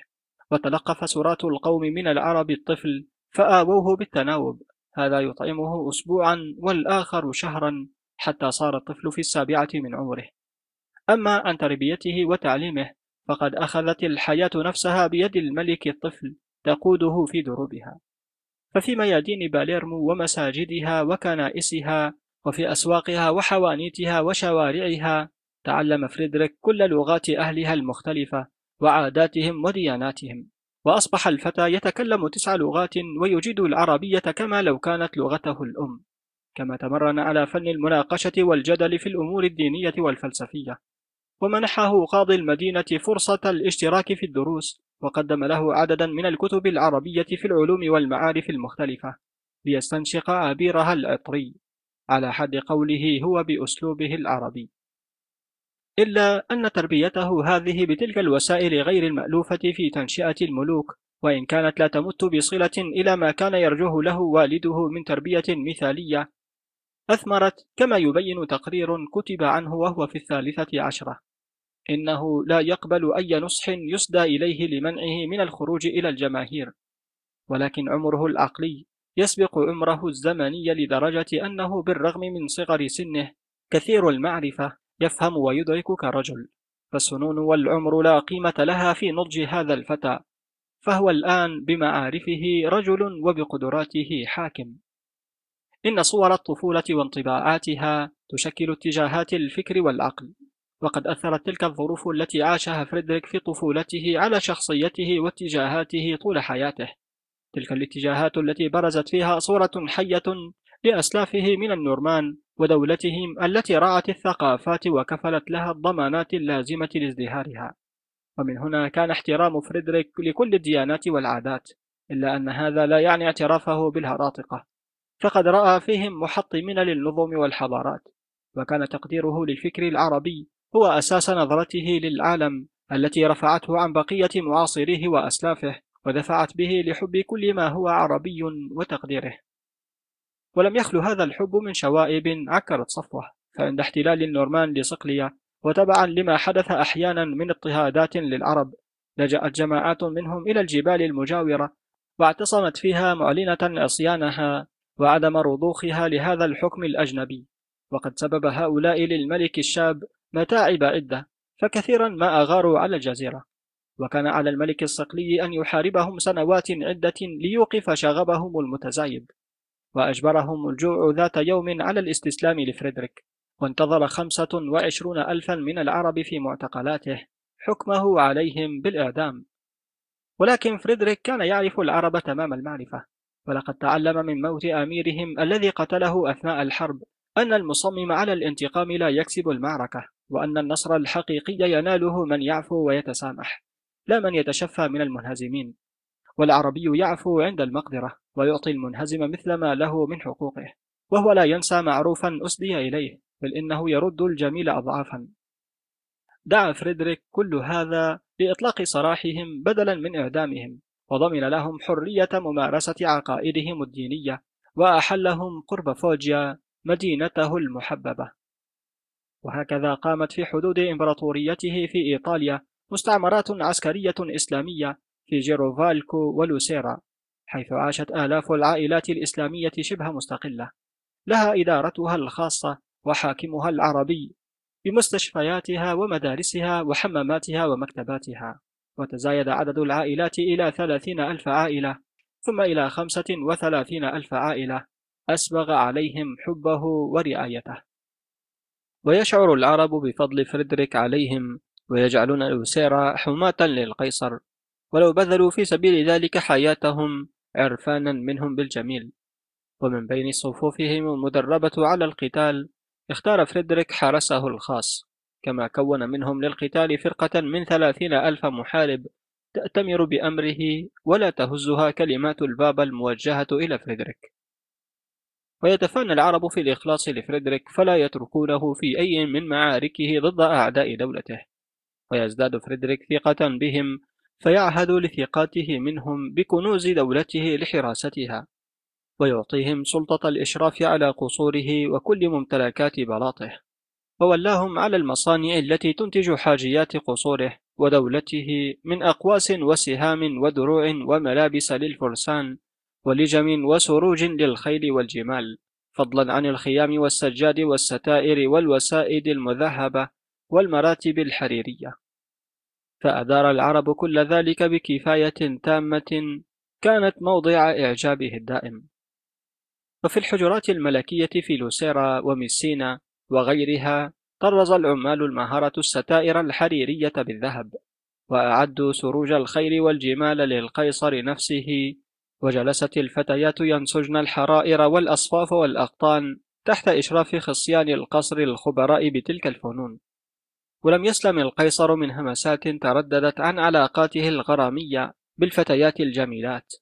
وتلقف سرات القوم من العرب الطفل فآووه بالتناوب. هذا يطعمه أسبوعا والآخر شهرا حتى صار الطفل في السابعة من عمره. أما عن تربيته وتعليمه فقد أخذت الحياة نفسها بيد الملك الطفل تقوده في دروبها. ففي ميادين باليرمو ومساجدها وكنائسها وفي أسواقها وحوانيتها وشوارعها تعلم فريدريك كل لغات أهلها المختلفة وعاداتهم ودياناتهم. وأصبح الفتى يتكلم تسع لغات ويجيد العربية كما لو كانت لغته الأم. كما تمرن على فن المناقشة والجدل في الأمور الدينية والفلسفية. ومنحه قاضي المدينة فرصة الاشتراك في الدروس وقدم له عددا من الكتب العربية في العلوم والمعارف المختلفة ليستنشق عبيرها العطري على حد قوله هو بأسلوبه العربي. إلا أن تربيته هذه بتلك الوسائل غير المألوفة في تنشئة الملوك وإن كانت لا تمت بصلة إلى ما كان يرجوه له والده من تربية مثالية أثمرت كما يبين تقرير كتب عنه وهو في الثالثة عشرة. إنه لا يقبل أي نصح يسدى إليه لمنعه من الخروج إلى الجماهير. ولكن عمره العقلي يسبق عمره الزمني لدرجة أنه بالرغم من صغر سنه كثير المعرفة يفهم ويدرك كرجل فالسنون والعمر لا قيمة لها في نضج هذا الفتى فهو الآن بمعارفه رجل وبقدراته حاكم. إن صور الطفولة وانطباعاتها تشكل اتجاهات الفكر والعقل. وقد أثرت تلك الظروف التي عاشها فريدريك في طفولته على شخصيته واتجاهاته طول حياته. تلك الاتجاهات التي برزت فيها صورة حية لأسلافه من النورمان ودولتهم التي رعت الثقافات وكفلت لها الضمانات اللازمة لازدهارها. ومن هنا كان احترام فريدريك لكل الديانات والعادات إلا أن هذا لا يعني اعترافه بالهراطقة فقد رأى فيهم محطمين للنظم والحضارات وكان تقديره للفكر العربي هو أساس نظرته للعالم التي رفعته عن بقية معاصريه وأسلافه ودفعت به لحب كل ما هو عربي وتقديره. ولم يخلو هذا الحب من شوائب عكرت صفوه فعند احتلال النورمان لصقلية وتبعا لما حدث أحيانا من اضطهادات للعرب لجأت جماعات منهم إلى الجبال المجاورة واعتصمت فيها معلنة عصيانها وعدم رضوخها لهذا الحكم الأجنبي. وقد سبب هؤلاء للملك الشاب متاعب عدة؟ فكثيرا ما أغاروا على الجزيرة. وكان على الملك الصقلي أن يحاربهم سنوات عدة ليوقف شغبهم المتزايد. وأجبرهم الجوع ذات يوم على الاستسلام لفريدريك. وانتظر خمسة وعشرون ألفا من العرب في معتقلاته. حكمه عليهم بالإعدام. ولكن فريدريك كان يعرف العرب تمام المعرفة. ولقد تعلم من موت أميرهم الذي قتله أثناء الحرب أن المصمم على الانتقام لا يكسب المعركة. وأن النصر الحقيقي يناله من يعفو ويتسامح لا من يتشفى من المنهزمين. والعربي يعفو عند المقدرة ويعطي المنهزم مثل ما له من حقوقه وهو لا ينسى معروفا أسدي إليه بل إنه يرد الجميل أضعافا. دعا فريدريك كل هذا لإطلاق سراحهم بدلا من إعدامهم وضمن لهم حرية ممارسة عقائدهم الدينية وأحلهم قرب فوجيا مدينته المحببة. وهكذا قامت في حدود إمبراطوريته في إيطاليا مستعمرات عسكرية إسلامية في جيروفالكو ولوسيرا حيث عاشت آلاف العائلات الإسلامية شبه مستقلة. لها إدارتها الخاصة وحاكمها العربي بمستشفياتها ومدارسها وحماماتها ومكتباتها. وتزايد عدد العائلات إلى ثلاثين ألف عائلة ثم إلى خمسة وثلاثين ألف عائلة أسبغ عليهم حبه ورعايته. ويشعر العرب بفضل فريدريك عليهم ويجعلون الوسيرة حماة للقيصر ولو بذلوا في سبيل ذلك حياتهم عرفانا منهم بالجميل. ومن بين صفوفهم المدربة على القتال اختار فريدريك حرسه الخاص كما كون منهم للقتال فرقة من ثلاثين ألف محارب تأتمر بأمره ولا تهزها كلمات البابا الموجهة إلى فريدريك. ويتفانى العرب في الإخلاص لفريدريك فلا يتركونه في أي من معاركه ضد أعداء دولته. ويزداد فريدريك ثقة بهم فيعهد لثقاته منهم بكنوز دولته لحراستها ويعطيهم سلطة الإشراف على قصوره وكل ممتلكات بلاطه. وولاهم على المصانع التي تنتج حاجيات قصوره ودولته من أقواس وسهام ودروع وملابس للفرسان ولجم وسروج للخيل والجمال فضلا عن الخيام والسجاد والستائر والوسائد المذهبة والمراتب الحريرية. فأدار العرب كل ذلك بكفاية تامة كانت موضع إعجابه الدائم. وفي الحجرات الملكية في لوسيرا وميسينا وغيرها طرز العمال المهارة الستائر الحريرية بالذهب وأعدوا سروج الخيل والجمال للقيصر نفسه وجلست الفتيات ينسجن الحرائر والأصفاف والأقطان تحت إشراف خصيان القصر الخبراء بتلك الفنون. ولم يسلم القيصر من همسات ترددت عن علاقاته الغرامية بالفتيات الجميلات.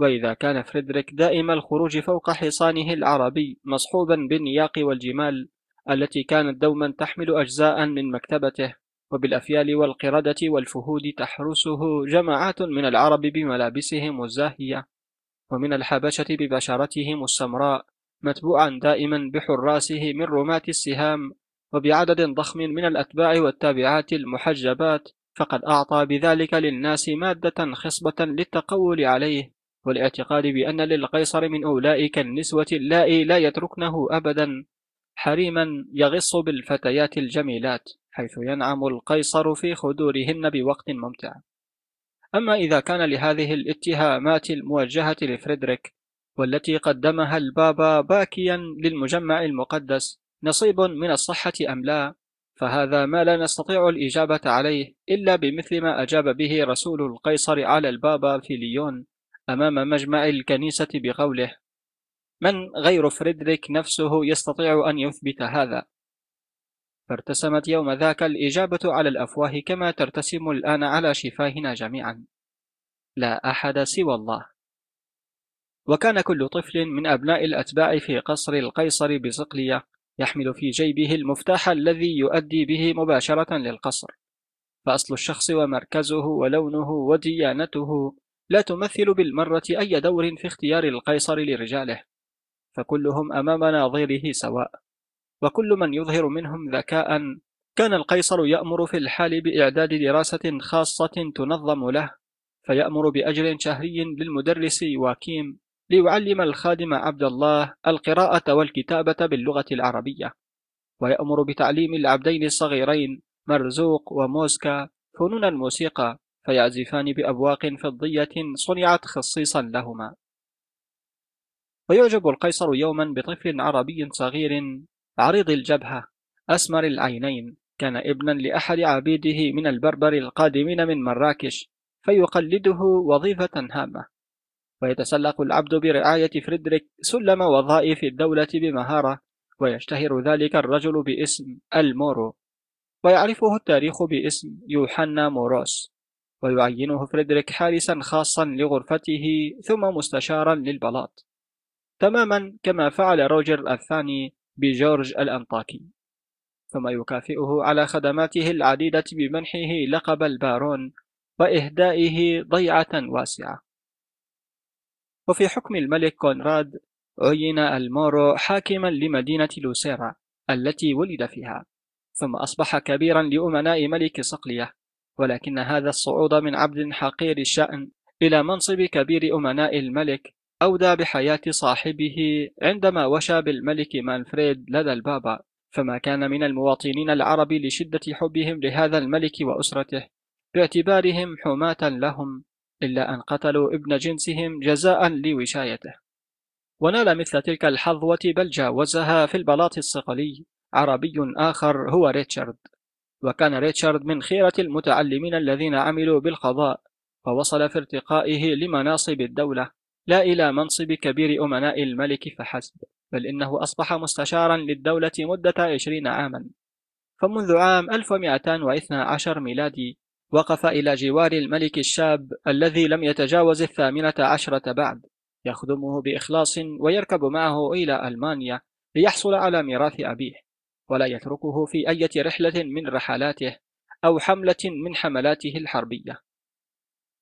وإذا كان فريدريك دائم الخروج فوق حصانه العربي مصحوبا بالنياق والجمال التي كانت دوما تحمل أجزاء من مكتبته وبالأفيال والقردة والفهود تحرسه جماعات من العرب بملابسهم الزاهية ومن الحبشة ببشرتهم السمراء متبوعا دائما بحراسه من رماة السهام وبعدد ضخم من الأتباع والتابعات المحجبات فقد أعطى بذلك للناس مادة خصبة للتقول عليه والاعتقاد بأن للقيصر من أولئك النسوة اللائي لا يتركنه أبدا حريما يغص بالفتيات الجميلات. حيث ينعم القيصر في خدورهن بوقت ممتع. أما إذا كان لهذه الاتهامات الموجهة لفريدريك والتي قدمها البابا باكيا للمجمع المقدس نصيب من الصحة أم لا؟ فهذا ما لا نستطيع الإجابة عليه إلا بمثل ما أجاب به رسول القيصر على البابا في ليون أمام مجمع الكنيسة بقوله من غير فريدريك نفسه يستطيع أن يثبت هذا؟ فارتسمت يوم ذاك الإجابة على الأفواه كما ترتسم الآن على شفاهنا جميعا. لا أحد سوى الله. وكان كل طفل من أبناء الأتباع في قصر القيصر بصقلية يحمل في جيبه المفتاح الذي يؤدي به مباشرة للقصر. فأصل الشخص ومركزه ولونه وديانته لا تمثل بالمرة أي دور في اختيار القيصر لرجاله فكلهم أمام ناظره سواء. وكل من يظهر منهم ذكاء كان القيصر يأمر في الحال بإعداد دراسة خاصة تنظم له فيأمر بأجر شهري للمدرس واكيم ليعلم الخادم عبد الله القراءة والكتابة باللغة العربية. ويأمر بتعليم العبدين الصغيرين مرزوق وموسكا فنون الموسيقى فيعزفان بأبواق فضية صنعت خصيصا لهما. ويعجب القيصر يوما بطفل عربي صغير عريض الجبهة أسمر العينين كان ابنا لأحد عبيده من البربر القادمين من مراكش فيقلده وظيفة هامة. ويتسلق العبد برعاية فريدريك سلم وظائف الدولة بمهارة ويشتهر ذلك الرجل باسم المورو. ويعرفه التاريخ باسم يوحنا موروس. ويعينه فريدريك حارسا خاصا لغرفته ثم مستشارا للبلاط. تماما كما فعل روجر الثاني بجورج الأنطاكي ثم يكافئه على خدماته العديدة بمنحه لقب البارون وإهدائه ضيعة واسعة. وفي حكم الملك كونراد عين المورو حاكما لمدينة لوسيرا التي ولد فيها ثم أصبح كبيرا لأمناء ملك صقلية ولكن هذا الصعود من عبد حقير الشأن إلى منصب كبير أمناء الملك أودى بحياة صاحبه عندما وشى بالملك مانفريد لدى البابا فما كان من المواطنين العرب لشدة حبهم لهذا الملك وأسرته باعتبارهم حماة لهم إلا أن قتلوا ابن جنسهم جزاء لوشايته. ونال مثل تلك الحظوة بل جاوزها في البلاط الصقلي عربي آخر هو ريتشارد. وكان ريتشارد من خيرة المتعلمين الذين عملوا بالقضاء ووصل في ارتقائه لمناصب الدولة. لا إلى منصب كبير أمناء الملك فحسب بل إنه أصبح مستشارا للدولة مدة عشرين عاما. فمنذ عام 1212 ميلادي وقف إلى جوار الملك الشاب الذي لم يتجاوز الثامنة عشرة بعد يخدمه بإخلاص ويركب معه إلى ألمانيا ليحصل على ميراث أبيه ولا يتركه في أي رحلة من رحلاته أو حملة من حملاته الحربية.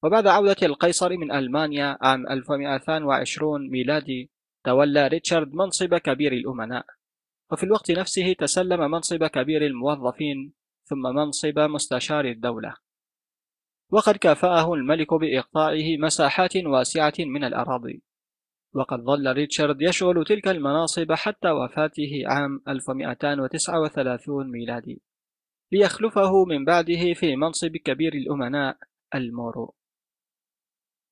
وبعد عودة القيصر من ألمانيا عام 1220 ميلادي تولى ريتشارد منصب كبير الأمناء. وفي الوقت نفسه تسلم منصب كبير الموظفين ثم منصب مستشار الدولة. وقد كافأه الملك بإقطاعه مساحات واسعة من الأراضي. وقد ظل ريتشارد يشغل تلك المناصب حتى وفاته عام 1239 ميلادي. ليخلفه من بعده في منصب كبير الأمناء المورو.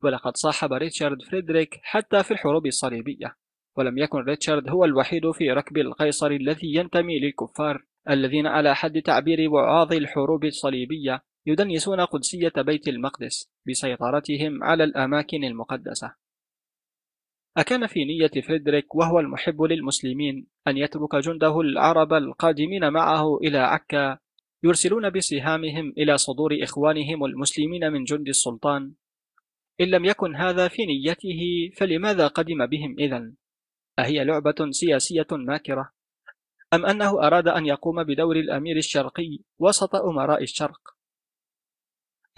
ولقد صاحب ريتشارد فريدريك حتى في الحروب الصليبية ولم يكن ريتشارد هو الوحيد في ركب القيصر الذي ينتمي للكفار الذين على حد تعبير وعاظ الحروب الصليبية يدنسون قدسية بيت المقدس بسيطرتهم على الأماكن المقدسة. أكان في نية فريدريك وهو المحب للمسلمين أن يترك جنده العرب القادمين معه إلى عكا يرسلون بسهامهم إلى صدور إخوانهم المسلمين من جند السلطان إن لم يكن هذا في نيته فلماذا قدم بهم إذن؟ أهي لعبة سياسية ماكرة؟ أم أنه أراد أن يقوم بدور الأمير الشرقي وسط أمراء الشرق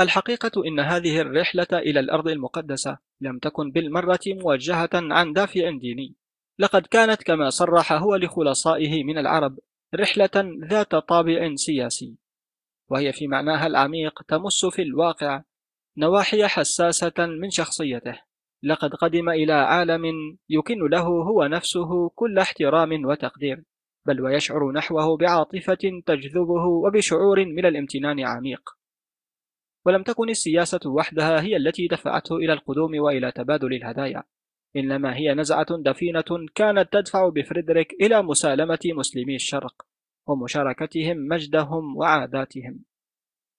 الحقيقة إن هذه الرحلة إلى الأرض المقدسة لم تكن بالمرة موجهة عن دافع ديني لقد كانت كما صرح هو لخلصائه من العرب رحلة ذات طابع سياسي وهي في معناها العميق تمس في الواقع نواحي حساسة من شخصيته. لقد قدم إلى عالم يكن له هو نفسه كل احترام وتقدير بل ويشعر نحوه بعاطفة تجذبه وبشعور من الامتنان عميق. ولم تكن السياسة وحدها هي التي دفعته إلى القدوم وإلى تبادل الهدايا إنما هي نزعة دفينة كانت تدفع بفريدريك إلى مسالمة مسلمي الشرق ومشاركتهم مجدهم وعاداتهم.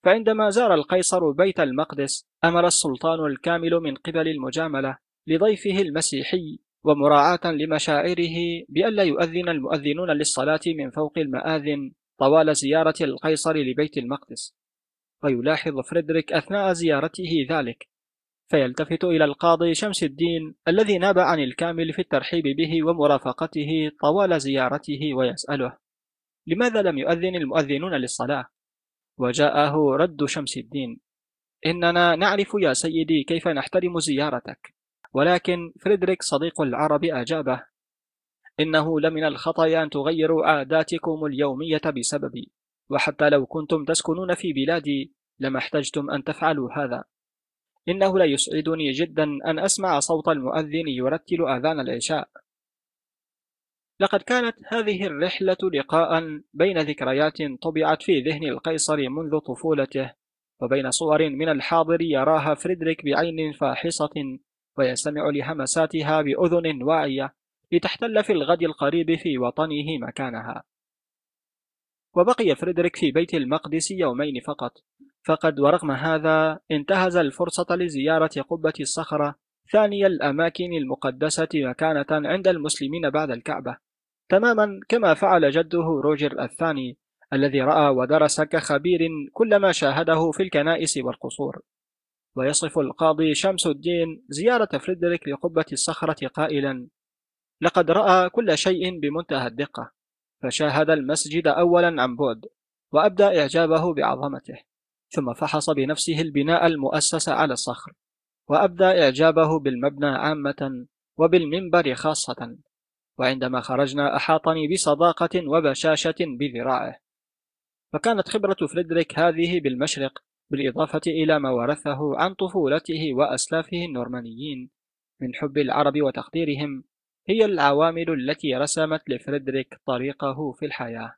فعندما زار القيصر بيت المقدس أمر السلطان الكامل من قبل المجاملة لضيفه المسيحي ومراعاة لمشاعره بألا يؤذن المؤذنون للصلاة من فوق المآذن طوال زيارة القيصر لبيت المقدس ويلاحظ فريدريك أثناء زيارته ذلك فيلتفت إلى القاضي شمس الدين الذي ناب عن الكامل في الترحيب به ومرافقته طوال زيارته ويسأله لماذا لم يؤذن المؤذنون للصلاة؟ وجاءه رد شمس الدين. إننا نعرف يا سيدي كيف نحترم زيارتك. ولكن فريدريك صديق العرب أجابه إنه لمن الخطأ أن تغيروا عاداتكم اليومية بسببي. وحتى لو كنتم تسكنون في بلادي لما احتجتم أن تفعلوا هذا. إنه لا يسعدني جدا أن أسمع صوت المؤذن يرتل آذان العشاء. لقد كانت هذه الرحلة لقاء بين ذكريات طبعت في ذهن القيصر منذ طفولته وبين صور من الحاضر يراها فريدريك بعين فاحصة ويستمع لهمساتها بأذن واعية لتحتل في الغد القريب في وطنه مكانها. وبقي فريدريك في بيت المقدس يومين فقط فقد ورغم هذا انتهز الفرصة لزيارة قبة الصخرة ثاني الأماكن المقدسة مكانة عند المسلمين بعد الكعبة. تماما كما فعل جده روجر الثاني الذي رأى ودرس كخبير كل ما شاهده في الكنائس والقصور. ويصف القاضي شمس الدين زيارة فريدريك لقبة الصخرة قائلا لقد رأى كل شيء بمنتهى الدقة فشاهد المسجد أولا عن بعد وأبدى إعجابه بعظمته ثم فحص بنفسه البناء المؤسس على الصخر وأبدى إعجابه بالمبنى عامة وبالمنبر خاصة. وعندما خرجنا أحاطني بصداقة وبشاشة بذراعه. فكانت خبرة فريدريك هذه بالمشرق بالإضافة إلى ما ورثه عن طفولته وأسلافه النورمانيين من حب العرب وتقديرهم هي العوامل التي رسمت لفريدريك طريقه في الحياة.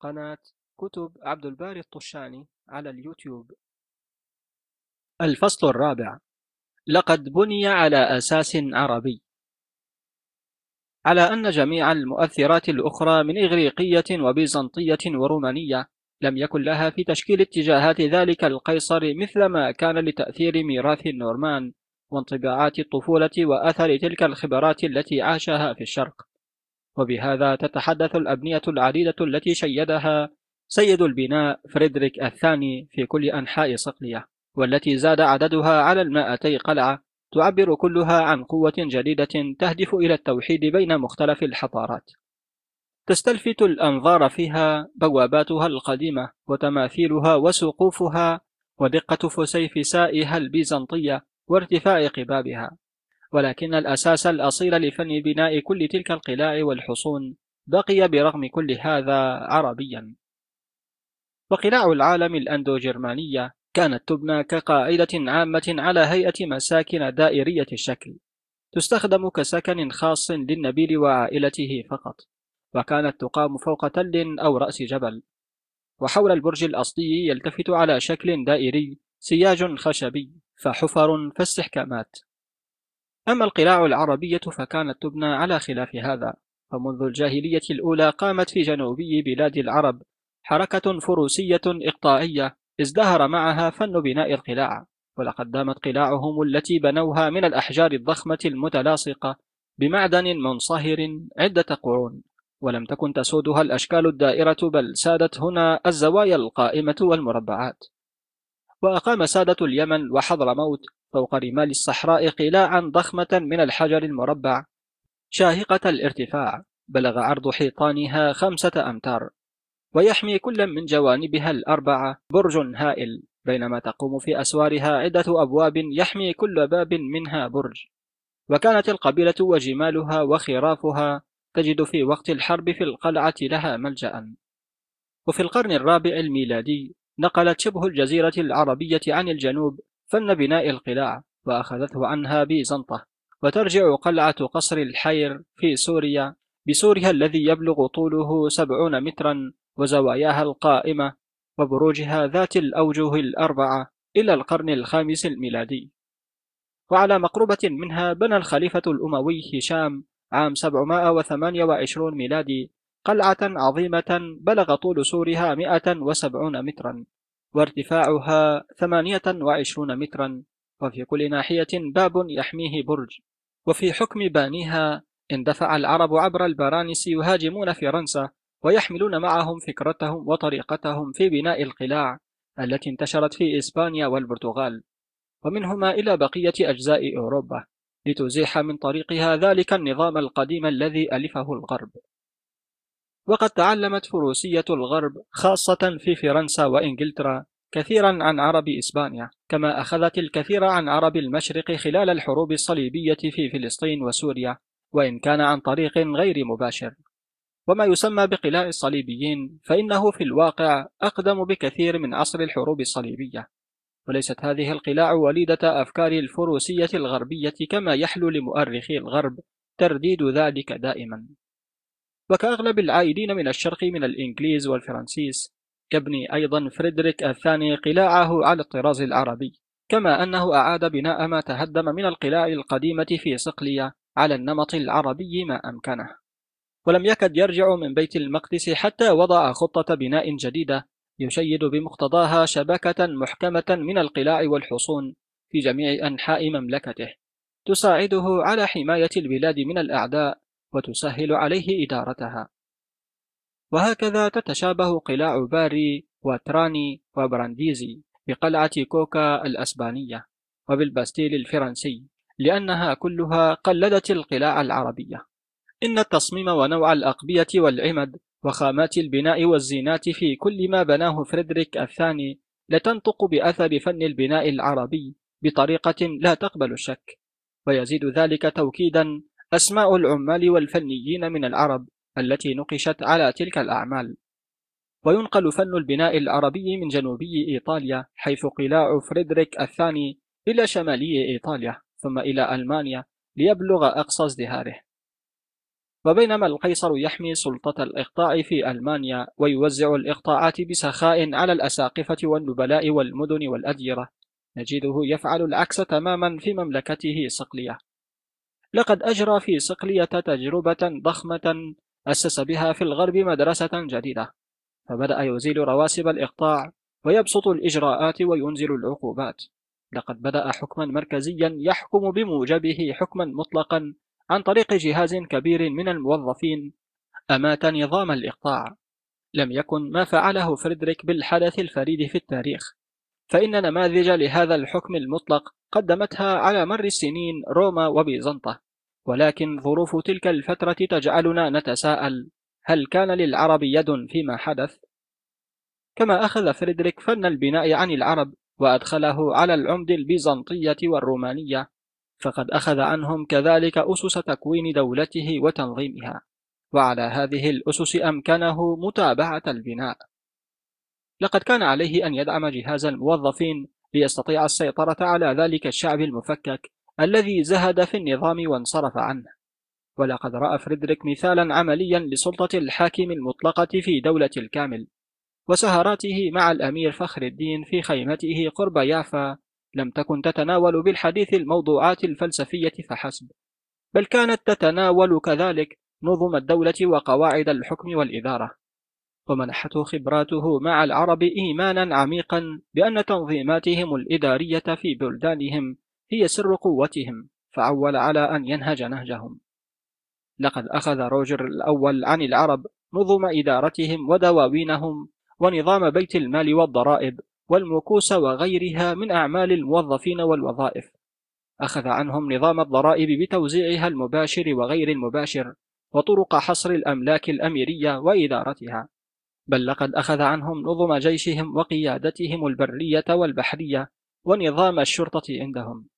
قناة كتب عبد الباري الطشاني على اليوتيوب. الفصل الرابع. لقد بني على أساس عربي. على أن جميع المؤثرات الأخرى من إغريقية وبيزنطية ورومانية لم يكن لها في تشكيل اتجاهات ذلك القيصر مثل ما كان لتأثير ميراث النورمان وانطباعات الطفولة وأثر تلك الخبرات التي عاشها في الشرق. وبهذا تتحدث الأبنية العديدة التي شيدها سيد البناء فريدريك الثاني في كل أنحاء صقلية والتي زاد عددها على المائتي قلعة تعبر كلها عن قوة جديدة تهدف إلى التوحيد بين مختلف الحضارات. تستلفت الأنظار فيها بواباتها القديمة وتماثيلها وسقوفها ودقة فسيفسائها البيزنطية وارتفاع قبابها. ولكن الأساس الأصيل لفن بناء كل تلك القلاع والحصون بقي برغم كل هذا عربيا. وقلاع العالم الأندو جرمانية كانت تبنى كقاعدة عامة على هيئة مساكن دائرية الشكل تستخدم كسكن خاص للنبيل وعائلته فقط وكانت تقام فوق تل أو رأس جبل. وحول البرج الأصلي يلتفت على شكل دائري سياج خشبي فحفر فاستحكامات. أما القلاع العربية فكانت تبنى على خلاف هذا فمنذ الجاهلية الأولى قامت في جنوبي بلاد العرب حركة فروسية إقطاعية ازدهر معها فن بناء القلاع ولقد دامت قلاعهم التي بنوها من الأحجار الضخمة المتلاصقة بمعدن منصهر عدة قرون. ولم تكن تسودها الأشكال الدائرة بل سادت هنا الزوايا القائمة والمربعات. وأقام سادة اليمن وحضرموت فوق رمال الصحراء قلاعا ضخمة من الحجر المربع شاهقة الارتفاع. بلغ عرض حيطانها خمسة أمتار. ويحمي كل من جوانبها الأربعة برج هائل بينما تقوم في أسوارها عدة أبواب يحمي كل باب منها برج. وكانت القبيلة وجمالها وخرافها تجد في وقت الحرب في القلعة لها ملجأ. وفي القرن الرابع الميلادي نقلت شبه الجزيرة العربية عن الجنوب فن بناء القلاع وأخذته عنها بيزنطة. وترجع قلعة قصر الحير في سوريا بسورها الذي يبلغ طوله سبعون مترا وزواياها القائمة وبروجها ذات الأوجه الأربعة إلى القرن الخامس الميلادي. وعلى مقربة منها بنى الخليفة الأموي هشام عام 728 ميلادي قلعة عظيمة بلغ طول سورها 170 مترا وارتفاعها 28 مترا وفي كل ناحية باب يحميه برج. وفي حكم بانيها اندفع العرب عبر البرانس يهاجمون فرنسا ويحملون معهم فكرتهم وطريقتهم في بناء القلاع التي انتشرت في إسبانيا والبرتغال ومنهما إلى بقية أجزاء أوروبا لتزيح من طريقها ذلك النظام القديم الذي ألفه الغرب. وقد تعلمت فروسية الغرب خاصة في فرنسا وإنجلترا كثيرا عن عرب إسبانيا كما أخذت الكثير عن عرب المشرق خلال الحروب الصليبية في فلسطين وسوريا وإن كان عن طريق غير مباشر. وما يسمى بقلاع الصليبيين فإنه في الواقع أقدم بكثير من عصر الحروب الصليبية. وليست هذه القلاع وليدة أفكار الفروسية الغربية كما يحلو لمؤرخي الغرب ترديد ذلك دائما. وكأغلب العائدين من الشرق من الإنجليز والفرنسيس يبني أيضا فريدريك الثاني قلاعه على الطراز العربي كما أنه أعاد بناء ما تهدم من القلاع القديمة في صقلية على النمط العربي ما أمكنه. ولم يكد يرجع من بيت المقدس حتى وضع خطة بناء جديدة يشيد بمقتضاها شبكة محكمة من القلاع والحصون في جميع أنحاء مملكته. تساعده على حماية البلاد من الأعداء وتسهل عليه إدارتها. وهكذا تتشابه قلاع باري وتراني وبرانديزي بقلعة كوكا الأسبانية وبالباستيل الفرنسي لأنها كلها قلدت القلاع العربية. إن التصميم ونوع الأقبية والعمد وخامات البناء والزينات في كل ما بناه فريدريك الثاني لتنطق بأثر فن البناء العربي بطريقة لا تقبل الشك ويزيد ذلك توكيدا أسماء العمال والفنيين من العرب التي نقشت على تلك الأعمال. وينقل فن البناء العربي من جنوبي إيطاليا حيث قلاع فريدريك الثاني إلى شمالي إيطاليا ثم إلى ألمانيا ليبلغ أقصى ازدهاره. وبينما القيصر يحمي سلطة الإقطاع في ألمانيا ويوزع الإقطاعات بسخاء على الأساقفة والنبلاء والمدن والأديرة. نجده يفعل العكس تماما في مملكته صقلية. لقد أجرى في صقلية تجربة ضخمة أسس بها في الغرب مدرسة جديدة. فبدأ يزيل رواسب الإقطاع ويبسط الإجراءات وينزل العقوبات. لقد بدأ حكما مركزيا يحكم بموجبه حكما مطلقا عن طريق جهاز كبير من الموظفين أمات نظام الإقطاع. لم يكن ما فعله فريدريك بالحدث الفريد في التاريخ. فإن نماذج لهذا الحكم المطلق قدمتها على مر السنين روما وبيزنطة. ولكن ظروف تلك الفترة تجعلنا نتساءل هل كان للعرب يد فيما حدث؟ كما أخذ فريدريك فن البناء عن العرب وأدخله على العمد البيزنطية والرومانية. فقد أخذ عنهم كذلك أسس تكوين دولته وتنظيمها وعلى هذه الأسس أمكنه متابعة البناء. لقد كان عليه أن يدعم جهاز الموظفين ليستطيع السيطرة على ذلك الشعب المفكك الذي زهد في النظام وانصرف عنه. ولقد رأى فريدريك مثالا عمليا لسلطة الحاكم المطلقة في دولة الكامل وسهراته مع الأمير فخر الدين في خيمته قرب يافا لم تكن تتناول بالحديث الموضوعات الفلسفية فحسب بل كانت تتناول كذلك نظم الدولة وقواعد الحكم والإدارة. ومنحته خبراته مع العرب إيمانا عميقا بأن تنظيماتهم الإدارية في بلدانهم هي سر قوتهم فعول على أن ينهج نهجهم. لقد أخذ روجر الأول عن العرب نظم إدارتهم ودواوينهم ونظام بيت المال والضرائب والمكوس وغيرها من أعمال الموظفين والوظائف. أخذ عنهم نظام الضرائب بتوزيعها المباشر وغير المباشر وطرق حصر الأملاك الأميرية وإدارتها. بل لقد أخذ عنهم نظم جيشهم وقيادتهم البرية والبحرية ونظام الشرطة عندهم.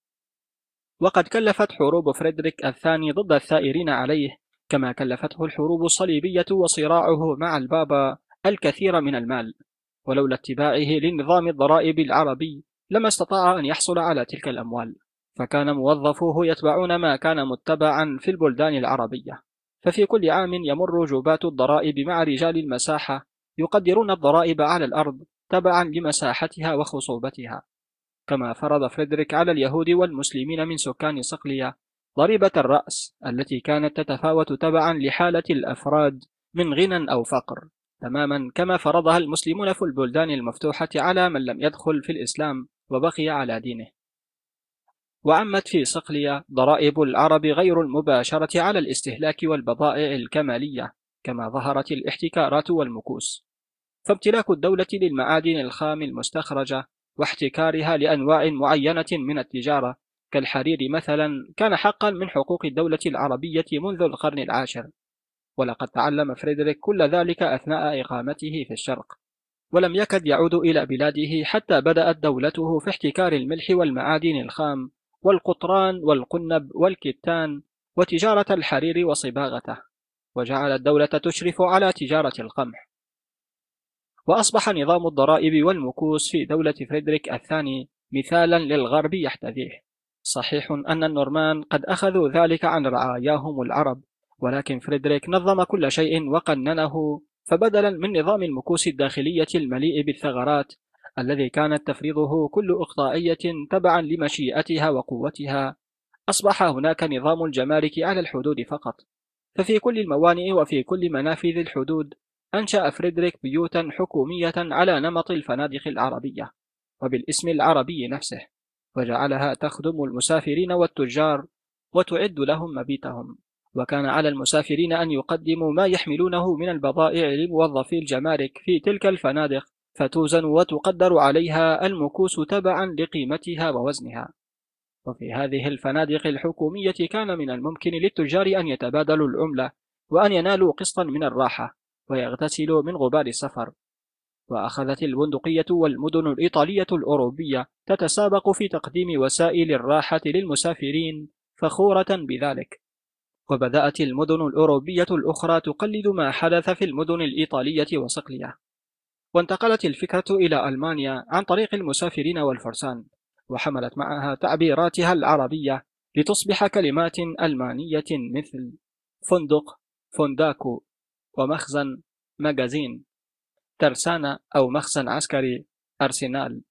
وقد كلفت حروب فريدريك الثاني ضد الثائرين عليه كما كلفته الحروب الصليبية وصراعه مع البابا الكثير من المال. ولولا اتباعه لنظام الضرائب العربي لما استطاع أن يحصل على تلك الأموال. فكان موظفوه يتبعون ما كان متبعا في البلدان العربية. ففي كل عام يمر جوبات الضرائب مع رجال المساحة يقدرون الضرائب على الأرض تبعا لمساحتها وخصوبتها. كما فرض فريدريك على اليهود والمسلمين من سكان صقلية ضريبة الرأس التي كانت تتفاوت تبعا لحالة الأفراد من غنى أو فقر. تماما. كما فرضها المسلمون في البلدان المفتوحة على من لم يدخل في الإسلام وبقي على دينه. وعمت في صقلية ضرائب العرب غير المباشرة على الاستهلاك والبضائع الكمالية كما ظهرت الاحتكارات والمكوس. فامتلاك الدولة للمعادن الخام المستخرجة واحتكارها لأنواع معينة من التجارة كالحرير مثلا كان حقا من حقوق الدولة العربية منذ القرن العاشر. ولقد تعلم فريدريك كل ذلك أثناء إقامته في الشرق ولم يكد يعود إلى بلاده حتى بدأت دولته في احتكار الملح والمعادن الخام والقطران والقنب والكتان وتجارة الحرير وصباغته وجعل الدولة تشرف على تجارة القمح. وأصبح نظام الضرائب والمكوس في دولة فريدريك الثاني مثالا للغرب يحتذيه صحيح أن النورمان قد أخذوا ذلك عن رعاياهم العرب ولكن فريدريك نظم كل شيء وقننه فبدلا من نظام المكوس الداخلية المليء بالثغرات الذي كانت تفرضه كل إقطاعية تبعا لمشيئتها وقوتها. أصبح هناك نظام الجمارك على الحدود فقط. ففي كل الموانئ وفي كل منافذ الحدود أنشأ فريدريك بيوتا حكومية على نمط الفنادق العربية وبالاسم العربي نفسه وجعلها تخدم المسافرين والتجار وتعد لهم مبيتهم. وكان على المسافرين أن يقدموا ما يحملونه من البضائع لموظفي الجمارك في تلك الفنادق فتوزن وتقدر عليها المكوس تبعا لقيمتها ووزنها. وفي هذه الفنادق الحكومية كان من الممكن للتجار أن يتبادلوا العملة وأن ينالوا قسطا من الراحة ويغتسلوا من غبار السفر. وأخذت البندقية والمدن الإيطالية الأوروبية تتسابق في تقديم وسائل الراحة للمسافرين فخورة بذلك. وبدأت المدن الأوروبية الأخرى تقلد ما حدث في المدن الإيطالية وصقلية. وانتقلت الفكرة إلى ألمانيا عن طريق المسافرين والفرسان وحملت معها تعبيراتها العربية لتصبح كلمات ألمانية مثل فندق فنداكو ومخزن مجازين ترسانة أو مخزن عسكري أرسنال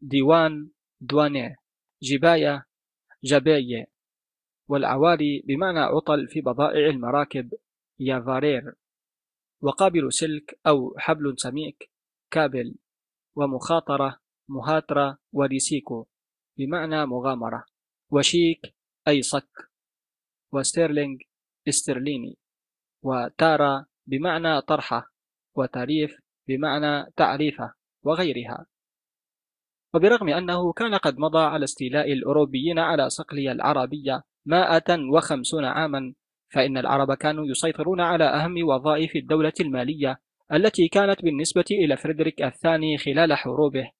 ديوان دوانيه جباية جباية والعواري بمعنى عطل في بضائع المراكب يافارير وقابل سلك أو حبل سميك كابل. ومخاطرة مهاترة وريسيكو بمعنى مغامرة. وشيك أي صك. و Sterling استرليني. وتارا بمعنى طرحة. وتعريف بمعنى تعريفة وغيرها. وبرغم أنه كان قد مضى على استيلاء الأوروبيين على صقلية العربية مائة وخمسون عاما فإن العرب كانوا يسيطرون على أهم وظائف الدولة المالية التي كانت بالنسبة إلى فريدريك الثاني خلال حروبه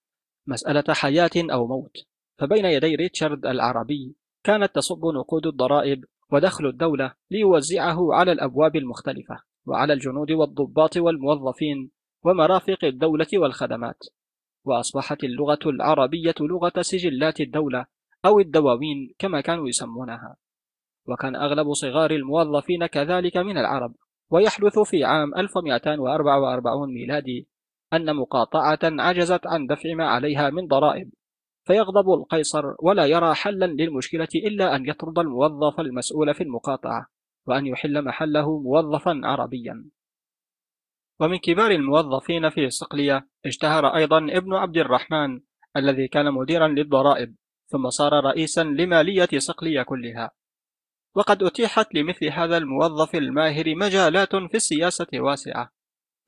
مسألة حياة أو موت. فبين يدي ريتشارد العربي كانت تصب نقود الضرائب ودخل الدولة ليوزعه على الأبواب المختلفة وعلى الجنود والضباط والموظفين ومرافق الدولة والخدمات. وأصبحت اللغة العربية لغة سجلات الدولة أو الدواوين كما كانوا يسمونها. وكان أغلب صغار الموظفين كذلك من العرب. ويحدث في عام 1244 ميلادي أن مقاطعة عجزت عن دفع ما عليها من ضرائب. فيغضب القيصر ولا يرى حلا للمشكلة إلا أن يطرد الموظف المسؤول في المقاطعة وأن يحل محله موظفا عربيا. ومن كبار الموظفين في صقلية اشتهر أيضا ابن عبد الرحمن الذي كان مديرا للضرائب. ثم صار رئيسا لمالية صقلية كلها. وقد أتيحت لمثل هذا الموظف الماهر مجالات في السياسة واسعة.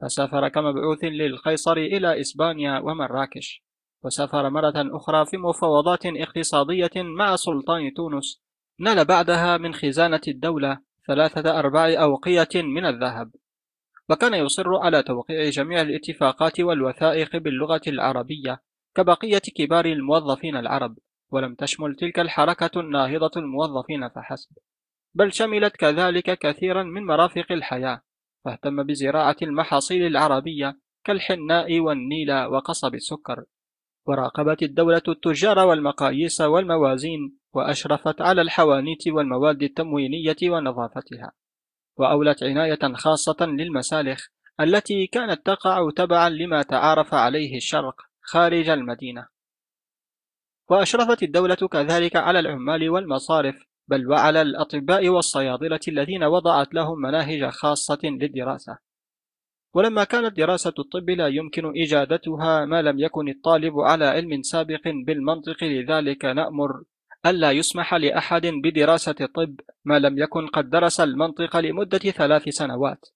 فسافر كمبعوث للقيصر إلى إسبانيا ومراكش وسافر مرة أخرى في مفاوضات اقتصادية مع سلطان تونس. نال بعدها من خزانة الدولة ثلاثة أرباع أوقية من الذهب. وكان يصر على توقيع جميع الاتفاقات والوثائق باللغة العربية كبقية كبار الموظفين العرب. ولم تشمل تلك الحركة الناهضة الموظفين فحسب. بل شملت كذلك كثيرا من مرافق الحياة فاهتم بزراعة المحاصيل العربية كالحناء والنيل وقصب السكر. وراقبت الدولة التجار والمقاييس والموازين وأشرفت على الحوانيت والمواد التموينية ونظافتها. وأولت عناية خاصة للمسالخ التي كانت تقع تبعا لما تعارف عليه الشرق خارج المدينة. وأشرفت الدولة كذلك على العمال والمصارف بل وعلى الأطباء والصيادلة الذين وضعت لهم مناهج خاصة للدراسة. ولما كانت دراسة الطب لا يمكن إجادتها ما لم يكن الطالب على علم سابق بالمنطق لذلك نأمر ألا يسمح لأحد بدراسة الطب ما لم يكن قد درس المنطق لمدة ثلاث سنوات.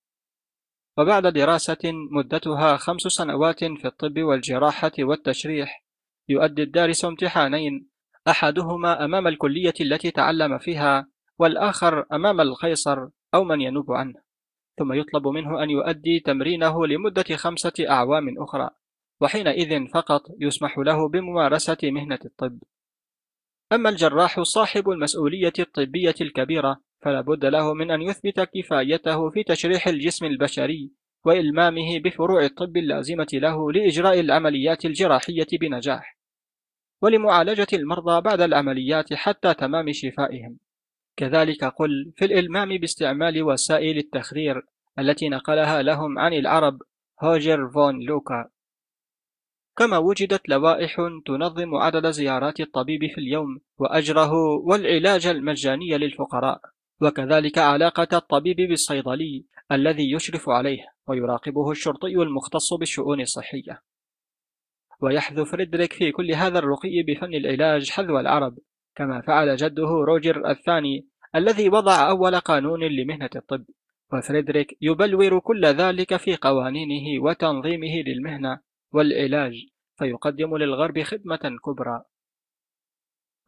وبعد دراسة مدتها خمس سنوات في الطب والجراحة والتشريح يؤدي الدارس امتحانين أحدهما أمام الكلية التي تعلم فيها والآخر أمام القيصر أو من ينوب عنه. ثم يطلب منه أن يؤدي تمرينه لمدة خمسة أعوام أخرى وحينئذ فقط يسمح له بممارسة مهنة الطب. أما الجراح صاحب المسؤولية الطبية الكبيرة فلا بد له من أن يثبت كفايته في تشريح الجسم البشري وإلمامه بفروع الطب اللازمة له لإجراء العمليات الجراحية بنجاح. ولمعالجة المرضى بعد العمليات حتى تمام شفائهم. كذلك قل في الإلمام باستعمال وسائل التخدير التي نقلها لهم عن العرب هوجر فون لوكا. كما وجدت لوائح تنظم عدد زيارات الطبيب في اليوم وأجره والعلاج المجاني للفقراء. وكذلك علاقة الطبيب بالصيدلي الذي يشرف عليه ويراقبه الشرطي المختص بالشؤون الصحية. ويحذو فريدريك في كل هذا الرقي بفن العلاج حذو العرب كما فعل جده روجر الثاني الذي وضع أول قانون لمهنة الطب. وفريدريك يبلور كل ذلك في قوانينه وتنظيمه للمهنة والعلاج فيقدم للغرب خدمة كبرى.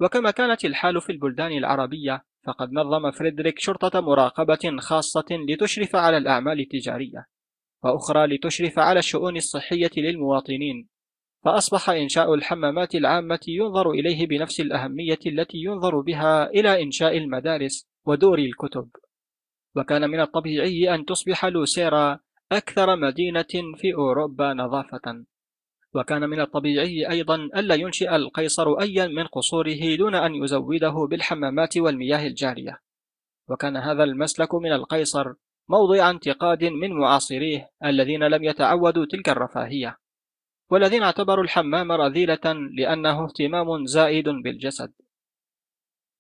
وكما كانت الحال في البلدان العربية فقد نظم فريدريك شرطة مراقبة خاصة لتشرف على الأعمال التجارية وأخرى لتشرف على الشؤون الصحية للمواطنين. فأصبح إنشاء الحمامات العامة ينظر إليه بنفس الأهمية التي ينظر بها إلى إنشاء المدارس ودور الكتب. وكان من الطبيعي أن تصبح لوسيرا أكثر مدينة في أوروبا نظافة. وكان من الطبيعي أيضا ألا ينشئ القيصر أيا من قصوره دون أن يزوده بالحمامات والمياه الجارية. وكان هذا المسلك من القيصر موضع انتقاد من معاصريه الذين لم يتعودوا تلك الرفاهية. والذين اعتبروا الحمام رذيلة لأنه اهتمام زائد بالجسد.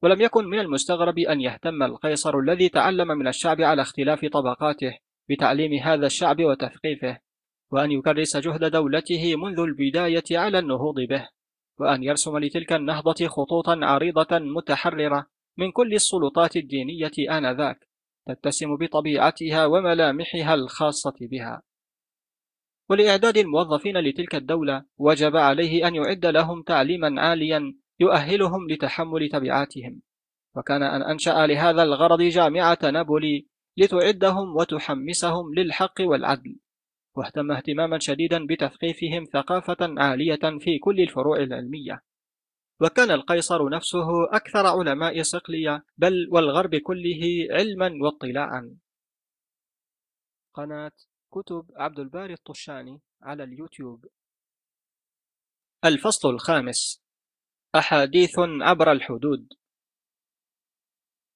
ولم يكن من المستغرب أن يهتم القيصر الذي تعلم من الشعب على اختلاف طبقاته بتعليم هذا الشعب وتثقيفه وأن يكرس جهد دولته منذ البداية على النهوض به وأن يرسم لتلك النهضة خطوطا عريضة متحررة من كل السلطات الدينية آنذاك تتسم بطبيعتها وملامحها الخاصة بها. ولإعداد الموظفين لتلك الدولة وجب عليه أن يعد لهم تعليما عاليا يؤهلهم لتحمل تبعاتهم. وكان أن أنشأ لهذا الغرض جامعة نابولي لتعدهم وتحمسهم للحق والعدل. واهتم اهتماما شديدا بتثقيفهم ثقافة عالية في كل الفروع العلمية. وكان القيصر نفسه أكثر علماء صقلية بل والغرب كله علما واطلاعا. قناة كتب عبد الباري الطشاني على اليوتيوب. الفصل الخامس. أحاديث عبر الحدود.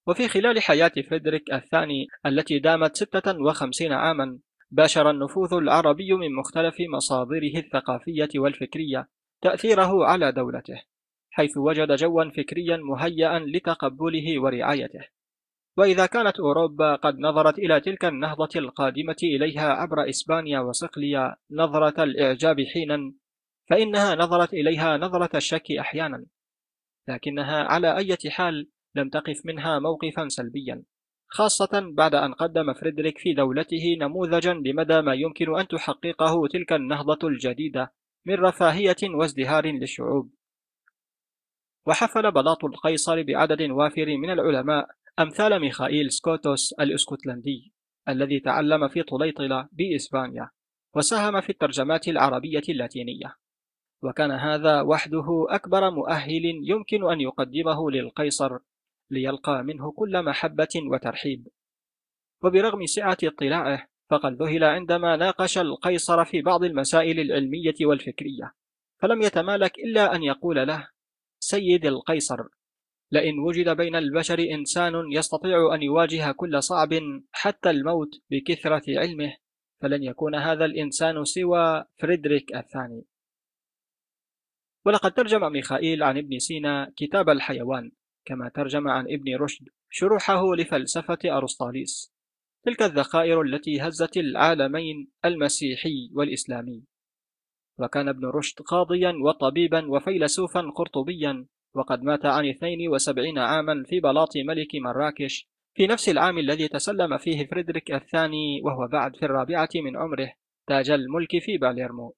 وفي خلال حياة فريدريك الثاني التي دامت 56 عاما باشر النفوذ العربي من مختلف مصادره الثقافية والفكرية تأثيره على دولته حيث وجد جوا فكريا مهيئا لتقبله ورعايته. وإذا كانت أوروبا قد نظرت إلى تلك النهضة القادمة إليها عبر إسبانيا وصقليا نظرة الإعجاب حينا فإنها نظرت إليها نظرة الشك أحيانا لكنها على أي حال لم تقف منها موقفا سلبيا خاصة بعد أن قدم فريدريك في دولته نموذجا لمدى ما يمكن أن تحققه تلك النهضة الجديدة من رفاهية وازدهار للشعوب. وحفل بلاط القيصر بعدد وافر من العلماء أمثال ميخائيل سكوتوس الإسكتلندي الذي تعلم في طليطلة بإسبانيا وساهم في الترجمات العربية اللاتينية. وكان هذا وحده أكبر مؤهل يمكن أن يقدمه للقيصر ليلقى منه كل محبة وترحيب. وبرغم سعة اطلاعه فقد ذهل عندما ناقش القيصر في بعض المسائل العلمية والفكرية. فلم يتمالك إلا أن يقول له سيد القيصر. لئن وجد بين البشر إنسان يستطيع أن يواجه كل صعب حتى الموت بكثرة علمه فلن يكون هذا الإنسان سوى فريدريك الثاني. ولقد ترجم ميخائيل عن ابن سينا كتاب الحيوان كما ترجم عن ابن رشد شروحه لفلسفة أرسطاليس. تلك الذخائر التي هزت العالمين المسيحي والإسلامي. وكان ابن رشد قاضيا وطبيبا وفيلسوفا قرطبيا وقد مات عن 72 عاما في بلاط ملك مراكش في نفس العام الذي تسلم فيه فريدريك الثاني وهو بعد في الرابعة من عمره تاج الملك في باليرمو.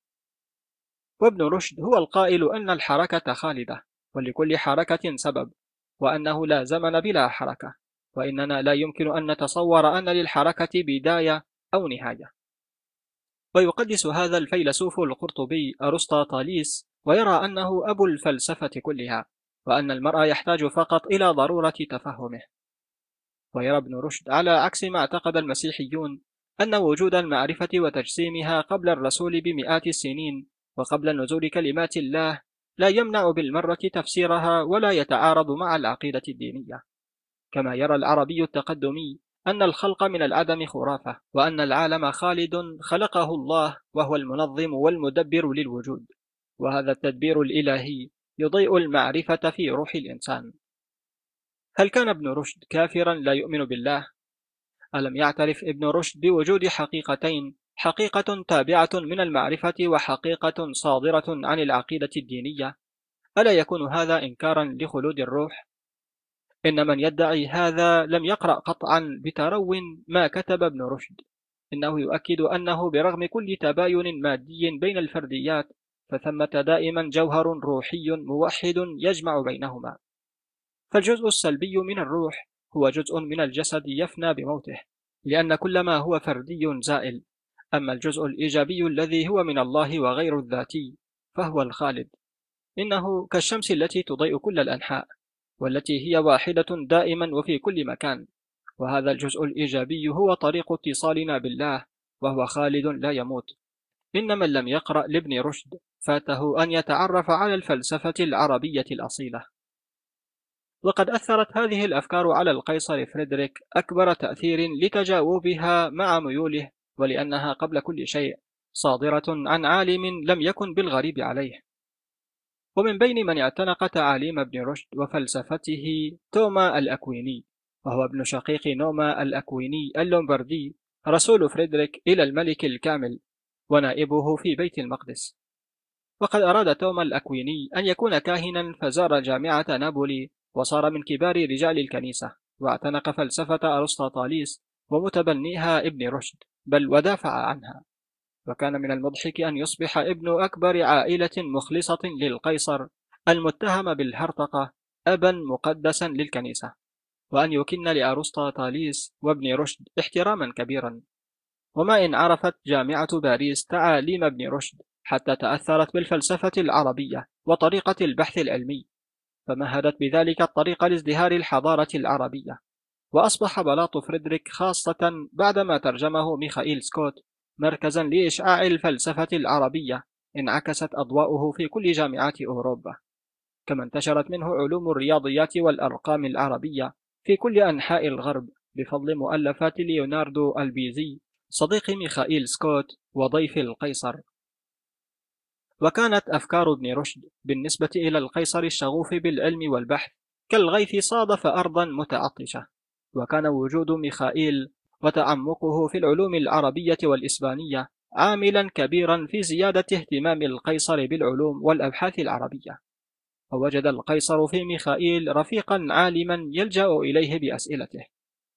وابن رشد هو القائل أن الحركة خالدة ولكل حركة سبب وأنه لا زمن بلا حركة وإننا لا يمكن أن نتصور أن للحركة بداية أو نهاية. ويقدس هذا الفيلسوف القرطبي أرسطاطاليس ويرى أنه أبو الفلسفة كلها. وأن المرء يحتاج فقط إلى ضرورة تفهمه. ويرى ابن رشد على عكس ما اعتقد المسيحيون أن وجود المعرفة وتجسيمها قبل الرسول بمئات السنين وقبل نزول كلمات الله لا يمنع بالمرة تفسيرها ولا يتعارض مع العقيدة الدينية. كما يرى العربي التقدمي أن الخلق من العدم خرافة وأن العالم خالد خلقه الله وهو المنظم والمدبر للوجود. وهذا التدبير الإلهي يضيء المعرفة في روح الإنسان هل كان ابن رشد كافرا لا يؤمن بالله؟ ألم يعترف ابن رشد بوجود حقيقتين حقيقة تابعة من المعرفة وحقيقة صادرة عن العقيدة الدينية ألا يكون هذا إنكارا لخلود الروح؟ إن من يدعي هذا لم يقرأ قطعا بترو ما كتب ابن رشد إنه يؤكد أنه برغم كل تباين مادي بين الفرديات فثمة دائما جوهر روحي موحد يجمع بينهما. فالجزء السلبي من الروح هو جزء من الجسد يفنى بموته لأن كل ما هو فردي زائل. أما الجزء الإيجابي الذي هو من الله وغير الذاتي فهو الخالد. إنه كالشمس التي تضيء كل الأنحاء والتي هي واحدة دائما وفي كل مكان. وهذا الجزء الإيجابي هو طريق اتصالنا بالله وهو خالد لا يموت. إن من لم يقرأ لابن رشد فاته أن يتعرف على الفلسفة العربية الأصيلة. وقد أثرت هذه الأفكار على القيصر فريدريك أكبر تأثير لتجاوبها مع ميوله ولأنها قبل كل شيء صادرة عن عالم لم يكن بالغريب عليه. ومن بين من اعتنق تعاليم ابن رشد وفلسفته توما الأكويني وهو ابن شقيق نوما الأكويني اللومبردي رسول فريدريك إلى الملك الكامل. ونائبه في بيت المقدس. وقد أراد توما الأكويني أن يكون كاهنا فزار جامعة نابولي وصار من كبار رجال الكنيسة واعتنق فلسفة أرسطاطاليس ومتبنيها ابن رشد بل ودافع عنها. وكان من المضحك أن يصبح ابن أكبر عائلة مخلصة للقيصر المتهم بالهرطقة أبا مقدسا للكنيسة وأن يكن لأرسطاطاليس وابن رشد احتراما كبيرا. وما إن عرفت جامعة باريس تعاليم ابن رشد حتى تأثرت بالفلسفة العربية وطريقة البحث العلمي فمهدت بذلك الطريق لازدهار الحضارة العربية. وأصبح بلاط فريدريك خاصة بعدما ترجمه ميخائيل سكوت مركزا لإشعاع الفلسفة العربية انعكست أضواؤه في كل جامعات أوروبا. كما انتشرت منه علوم الرياضيات والأرقام العربية في كل أنحاء الغرب بفضل مؤلفات ليوناردو البيزي صديق ميخائيل سكوت وضيف القيصر. وكانت أفكار ابن رشد بالنسبة إلى القيصر الشغوف بالعلم والبحث كالغيث صادف أرضا متعطشة. وكان وجود ميخائيل وتعمقه في العلوم العربية والإسبانية عاملا كبيرا في زيادة اهتمام القيصر بالعلوم والأبحاث العربية. فوجد القيصر في ميخائيل رفيقا عالما يلجأ إليه بأسئلته.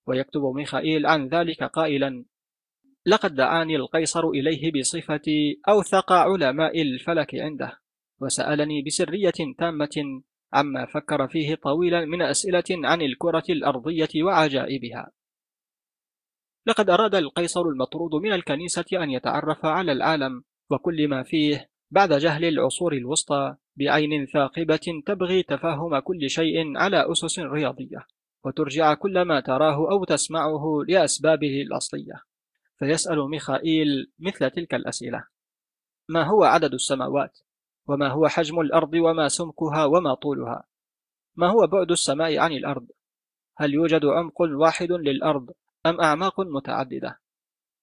ويكتب ميخائيل عن ذلك قائلا لقد دعاني القيصر إليه بصفتي أوثق علماء الفلك عنده وسألني بسرية تامة عما فكر فيه طويلا من أسئلة عن الكرة الأرضية وعجائبها. لقد أراد القيصر المطرود من الكنيسة أن يتعرف على العالم وكل ما فيه بعد جهل العصور الوسطى بعين ثاقبة تبغي تفهم كل شيء على أسس رياضية وترجع كل ما تراه أو تسمعه لأسبابه الأصلية. فيسأل ميخائيل مثل تلك الأسئلة ما هو عدد السماوات؟ وما هو حجم الأرض وما سمكها وما طولها؟ ما هو بعد السماء عن الأرض؟ هل يوجد عمق واحد للأرض أم أعماق متعددة؟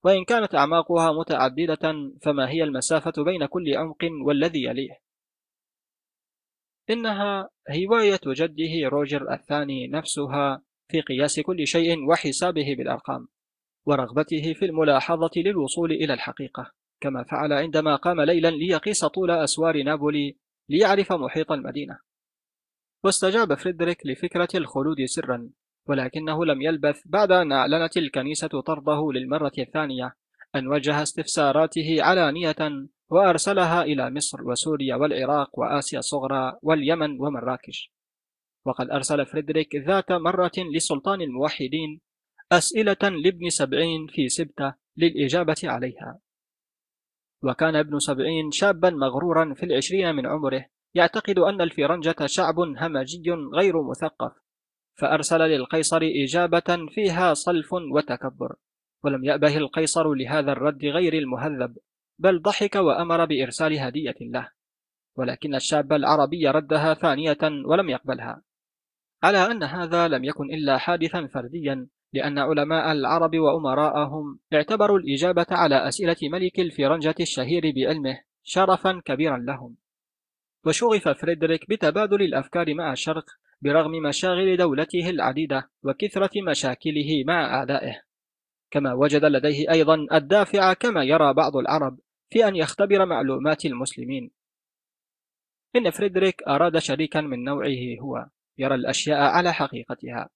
وإن كانت أعماقها متعددة فما هي المسافة بين كل عمق والذي يليه؟ إنها هواية جده روجر الثاني نفسها في قياس كل شيء وحسابه بالأرقام ورغبته في الملاحظة للوصول إلى الحقيقة. كما فعل عندما قام ليلا ليقيس طول أسوار نابولي ليعرف محيط المدينة. واستجاب فريدريك لفكرة الخلود سرا ولكنه لم يلبث بعد أن أعلنت الكنيسة طرده للمرة الثانية أن وجه استفساراته علانية وأرسلها إلى مصر وسوريا والعراق وآسيا الصغرى واليمن ومراكش. وقد أرسل فريدريك ذات مرة لسلطان الموحدين أسئلة لابن سبعين في سبتة للإجابة عليها. وكان ابن سبعين شابا مغرورا في العشرين من عمره يعتقد أن الفرنجة شعب همجي غير مثقف فأرسل للقيصر إجابة فيها صلف وتكبر ولم يأبه القيصر لهذا الرد غير المهذب بل ضحك وأمر بإرسال هدية له. ولكن الشاب العربي ردها ثانية ولم يقبلها. على أن هذا لم يكن إلا حادثا فرديا لأن علماء العرب وأمراءهم اعتبروا الإجابة على أسئلة ملك الفرنجة الشهير بعلمه شرفا كبيرا لهم. وشغف فريدريك بتبادل الأفكار مع الشرق برغم مشاغل دولته العديدة وكثرة مشاكله مع أعدائه. كما وجد لديه أيضا الدافع كما يرى بعض العرب في أن يختبر معلومات المسلمين. إن فريدريك أراد شريكا من نوعه هو يرى الأشياء على حقيقتها.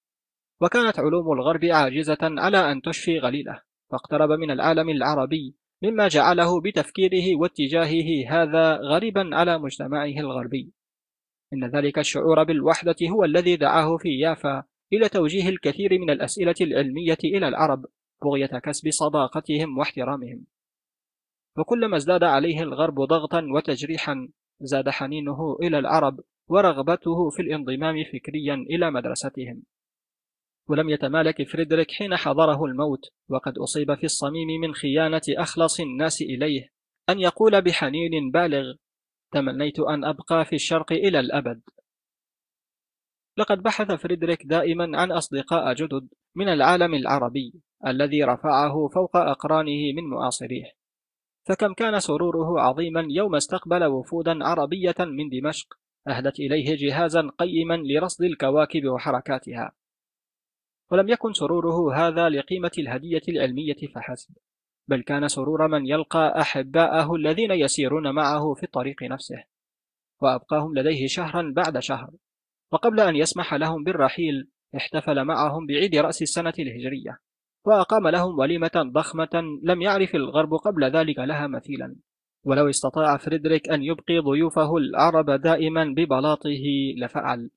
وكانت علوم الغرب عاجزة على أن تشفي غليله فاقترب من العالم العربي مما جعله بتفكيره واتجاهه هذا غريبا على مجتمعه الغربي. إن ذلك الشعور بالوحدة هو الذي دعاه في يافا إلى توجيه الكثير من الأسئلة العلمية إلى العرب بغية كسب صداقتهم واحترامهم. وكلما ازداد عليه الغرب ضغطا وتجريحا زاد حنينه إلى العرب ورغبته في الانضمام فكريا إلى مدرستهم. ولم يتمالك فريدريك حين حضره الموت وقد أصيب في الصميم من خيانة أخلص الناس إليه أن يقول بحنين بالغ تمنيت أن أبقى في الشرق إلى الأبد لقد بحث فريدريك دائما عن أصدقاء جدد من العالم العربي الذي رفعه فوق أقرانه من معاصريه فكم كان سروره عظيما يوم استقبل وفودا عربية من دمشق أهدت إليه جهازا قيما لرصد الكواكب وحركاتها. ولم يكن سروره هذا لقيمة الهدية العلمية فحسب بل كان سرور من يلقى أحباءه الذين يسيرون معه في الطريق نفسه وأبقاهم لديه شهرا بعد شهر وقبل أن يسمح لهم بالرحيل احتفل معهم بعيد رأس السنة الهجرية وأقام لهم وليمة ضخمة لم يعرف الغرب قبل ذلك لها مثيلا. ولو استطاع فريدريك أن يبقي ضيوفه العرب دائما ببلاطه لفعل.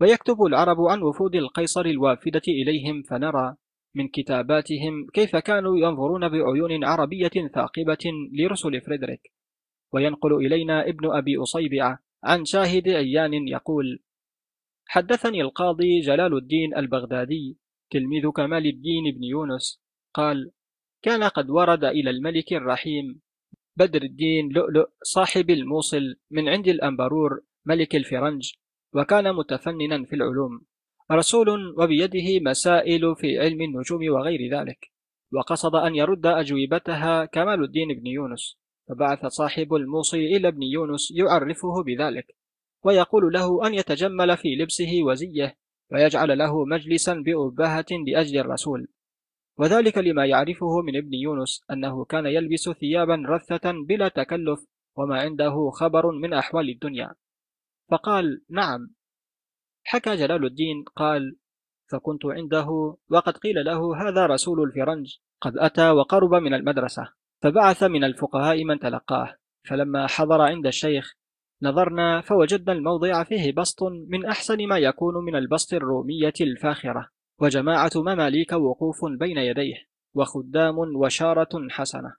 ويكتب العرب عن وفود القيصر الوافدة إليهم فنرى من كتاباتهم كيف كانوا ينظرون بعيون عربية ثاقبة لرسل فريدريك. وينقل إلينا ابن أبي أصيبعة عن شاهد عيان يقول حدثني القاضي جلال الدين البغدادي تلميذ كمال الدين بن يونس قال كان قد ورد إلى الملك الرحيم بدر الدين لؤلؤ صاحب الموصل من عند الأنبرور ملك الفرنج وكان متفننا في العلوم. رسول وبيده مسائل في علم النجوم وغير ذلك. وقصد أن يرد أجوبتها كمال الدين بن يونس. فبعث صاحب الموصي إلى ابن يونس يعرفه بذلك. ويقول له أن يتجمل في لبسه وزيه ويجعل له مجلسا بأبهة لأجل الرسول. وذلك لما يعرفه من ابن يونس أنه كان يلبس ثيابا رثة بلا تكلف وما عنده خبر من أحوال الدنيا. فقال نعم. حكى جلال الدين قال فكنت عنده وقد قيل له هذا رسول الفرنج قد أتى وقرب من المدرسة فبعث من الفقهاء من تلقاه فلما حضر عند الشيخ نظرنا فوجدنا الموضع فيه بسط من أحسن ما يكون من البسط الرومية الفاخرة وجماعة مماليك وقوف بين يديه وخدام وشارة حسنة.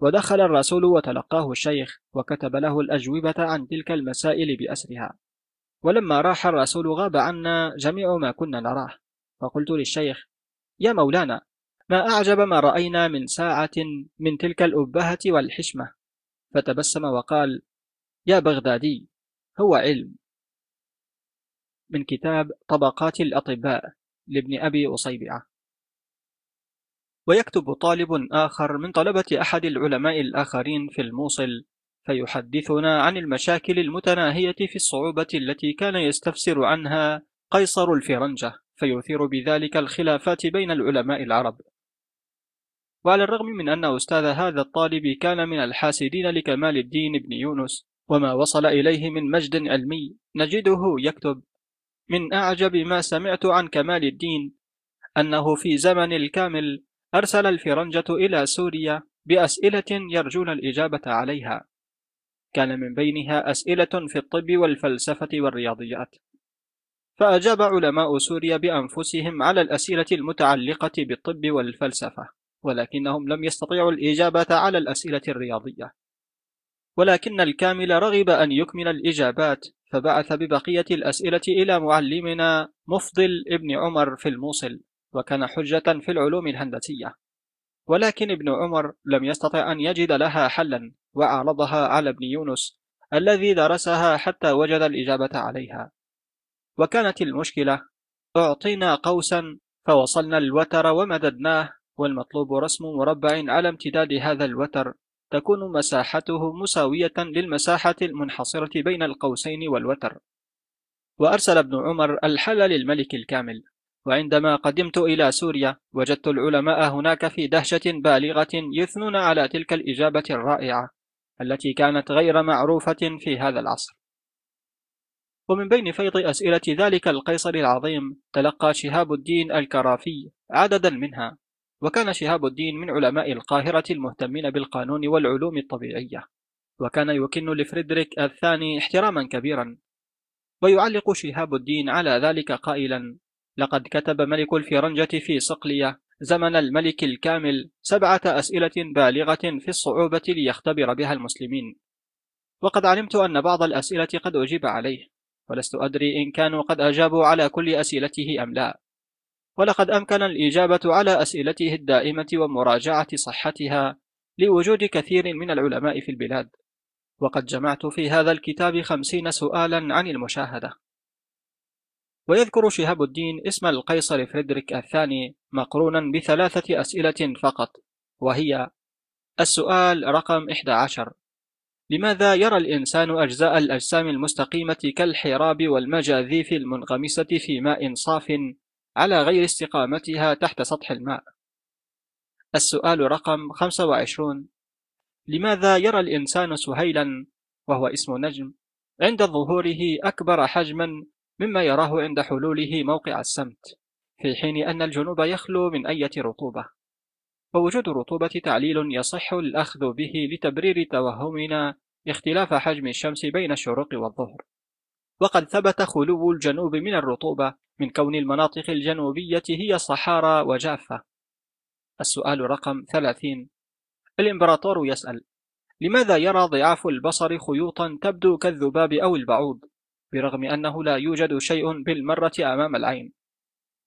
ودخل الرسول وتلقاه الشيخ وكتب له الأجوبة عن تلك المسائل بأسرها. ولما راح الرسول غاب عنا جميع ما كنا نراه. فقلت للشيخ يا مولانا ما أعجب ما رأينا من ساعة من تلك الأبهة والحشمة. فتبسم وقال يا بغدادي هو علم. من كتاب طبقات الأطباء لابن أبي أصيبعة. ويكتب طالب آخر من طلبة أحد العلماء الآخرين في الموصل فيحدثنا عن المشاكل المتناهية في الصعوبة التي كان يستفسر عنها قيصر الفرنجة فيثير بذلك الخلافات بين العلماء العرب. وعلى الرغم من أن أستاذ هذا الطالب كان من الحاسدين لكمال الدين بن يونس وما وصل إليه من مجد علمي نجده يكتب من أعجب ما سمعت عن كمال الدين أنه في زمن الكامل أرسل الفرنجة إلى سوريا بأسئلة يرجون الإجابة عليها. كان من بينها أسئلة في الطب والفلسفة والرياضيات. فأجاب علماء سوريا بأنفسهم على الأسئلة المتعلقة بالطب والفلسفة ولكنهم لم يستطيعوا الإجابة على الأسئلة الرياضية. ولكن الكامل رغب أن يكمل الإجابات فبعث ببقية الأسئلة إلى معلمنا مفضل ابن عمر في الموصل. وكان حجة في العلوم الهندسية. ولكن ابن عمر لم يستطع أن يجد لها حلا وعرضها على ابن يونس الذي درسها حتى وجد الإجابة عليها. وكانت المشكلة أعطينا قوسا فوصلنا الوتر ومددناه والمطلوب رسم مربع على امتداد هذا الوتر تكون مساحته مساوية للمساحة المنحصرة بين القوسين والوتر. وأرسل ابن عمر الحل للملك الكامل. وعندما قدمت إلى سوريا وجدت العلماء هناك في دهشة بالغة يثنون على تلك الإجابة الرائعة التي كانت غير معروفة في هذا العصر. ومن بين فيض أسئلة ذلك القيصر العظيم تلقى شهاب الدين الكرافي عددا منها وكان شهاب الدين من علماء القاهرة المهتمين بالقانون والعلوم الطبيعية وكان يكن لفريدريك الثاني احتراما كبيرا ويعلق شهاب الدين على ذلك قائلا لقد كتب ملك الفرنجة في صقلية زمن الملك الكامل سبعة أسئلة بالغة في الصعوبة ليختبر بها المسلمين. وقد علمت أن بعض الأسئلة قد أجيب عليه ولست أدري إن كانوا قد أجابوا على كل أسئلته أم لا. ولقد أمكن الإجابة على أسئلته الدائمة ومراجعة صحتها لوجود كثير من العلماء في البلاد. وقد جمعت في هذا الكتاب خمسين سؤالا عن المشاهدة. ويذكر شهاب الدين اسم القيصر فريدريك الثاني مقرونا بثلاثة أسئلة فقط وهي السؤال رقم 11 لماذا يرى الإنسان أجزاء الأجسام المستقيمة كالحراب والمجاذيف المنغمسة في ماء صاف على غير استقامتها تحت سطح الماء؟ السؤال رقم 25 لماذا يرى الإنسان سهيلا وهو اسم نجم عند ظهوره أكبر حجما مما يراه عند حلوله موقع السمت في حين أن الجنوب يخلو من أية رطوبة. ووجود الرطوبة تعليل يصح الأخذ به لتبرير توهمنا اختلاف حجم الشمس بين الشروق والظهر. وقد ثبت خلو الجنوب من الرطوبة من كون المناطق الجنوبية هي صحارى وجافة. السؤال رقم 30 الإمبراطور يسأل لماذا يرى ضعاف البصر خيوطا تبدو كالذباب أو البعوض؟ برغم أنه لا يوجد شيء بالمرة أمام العين.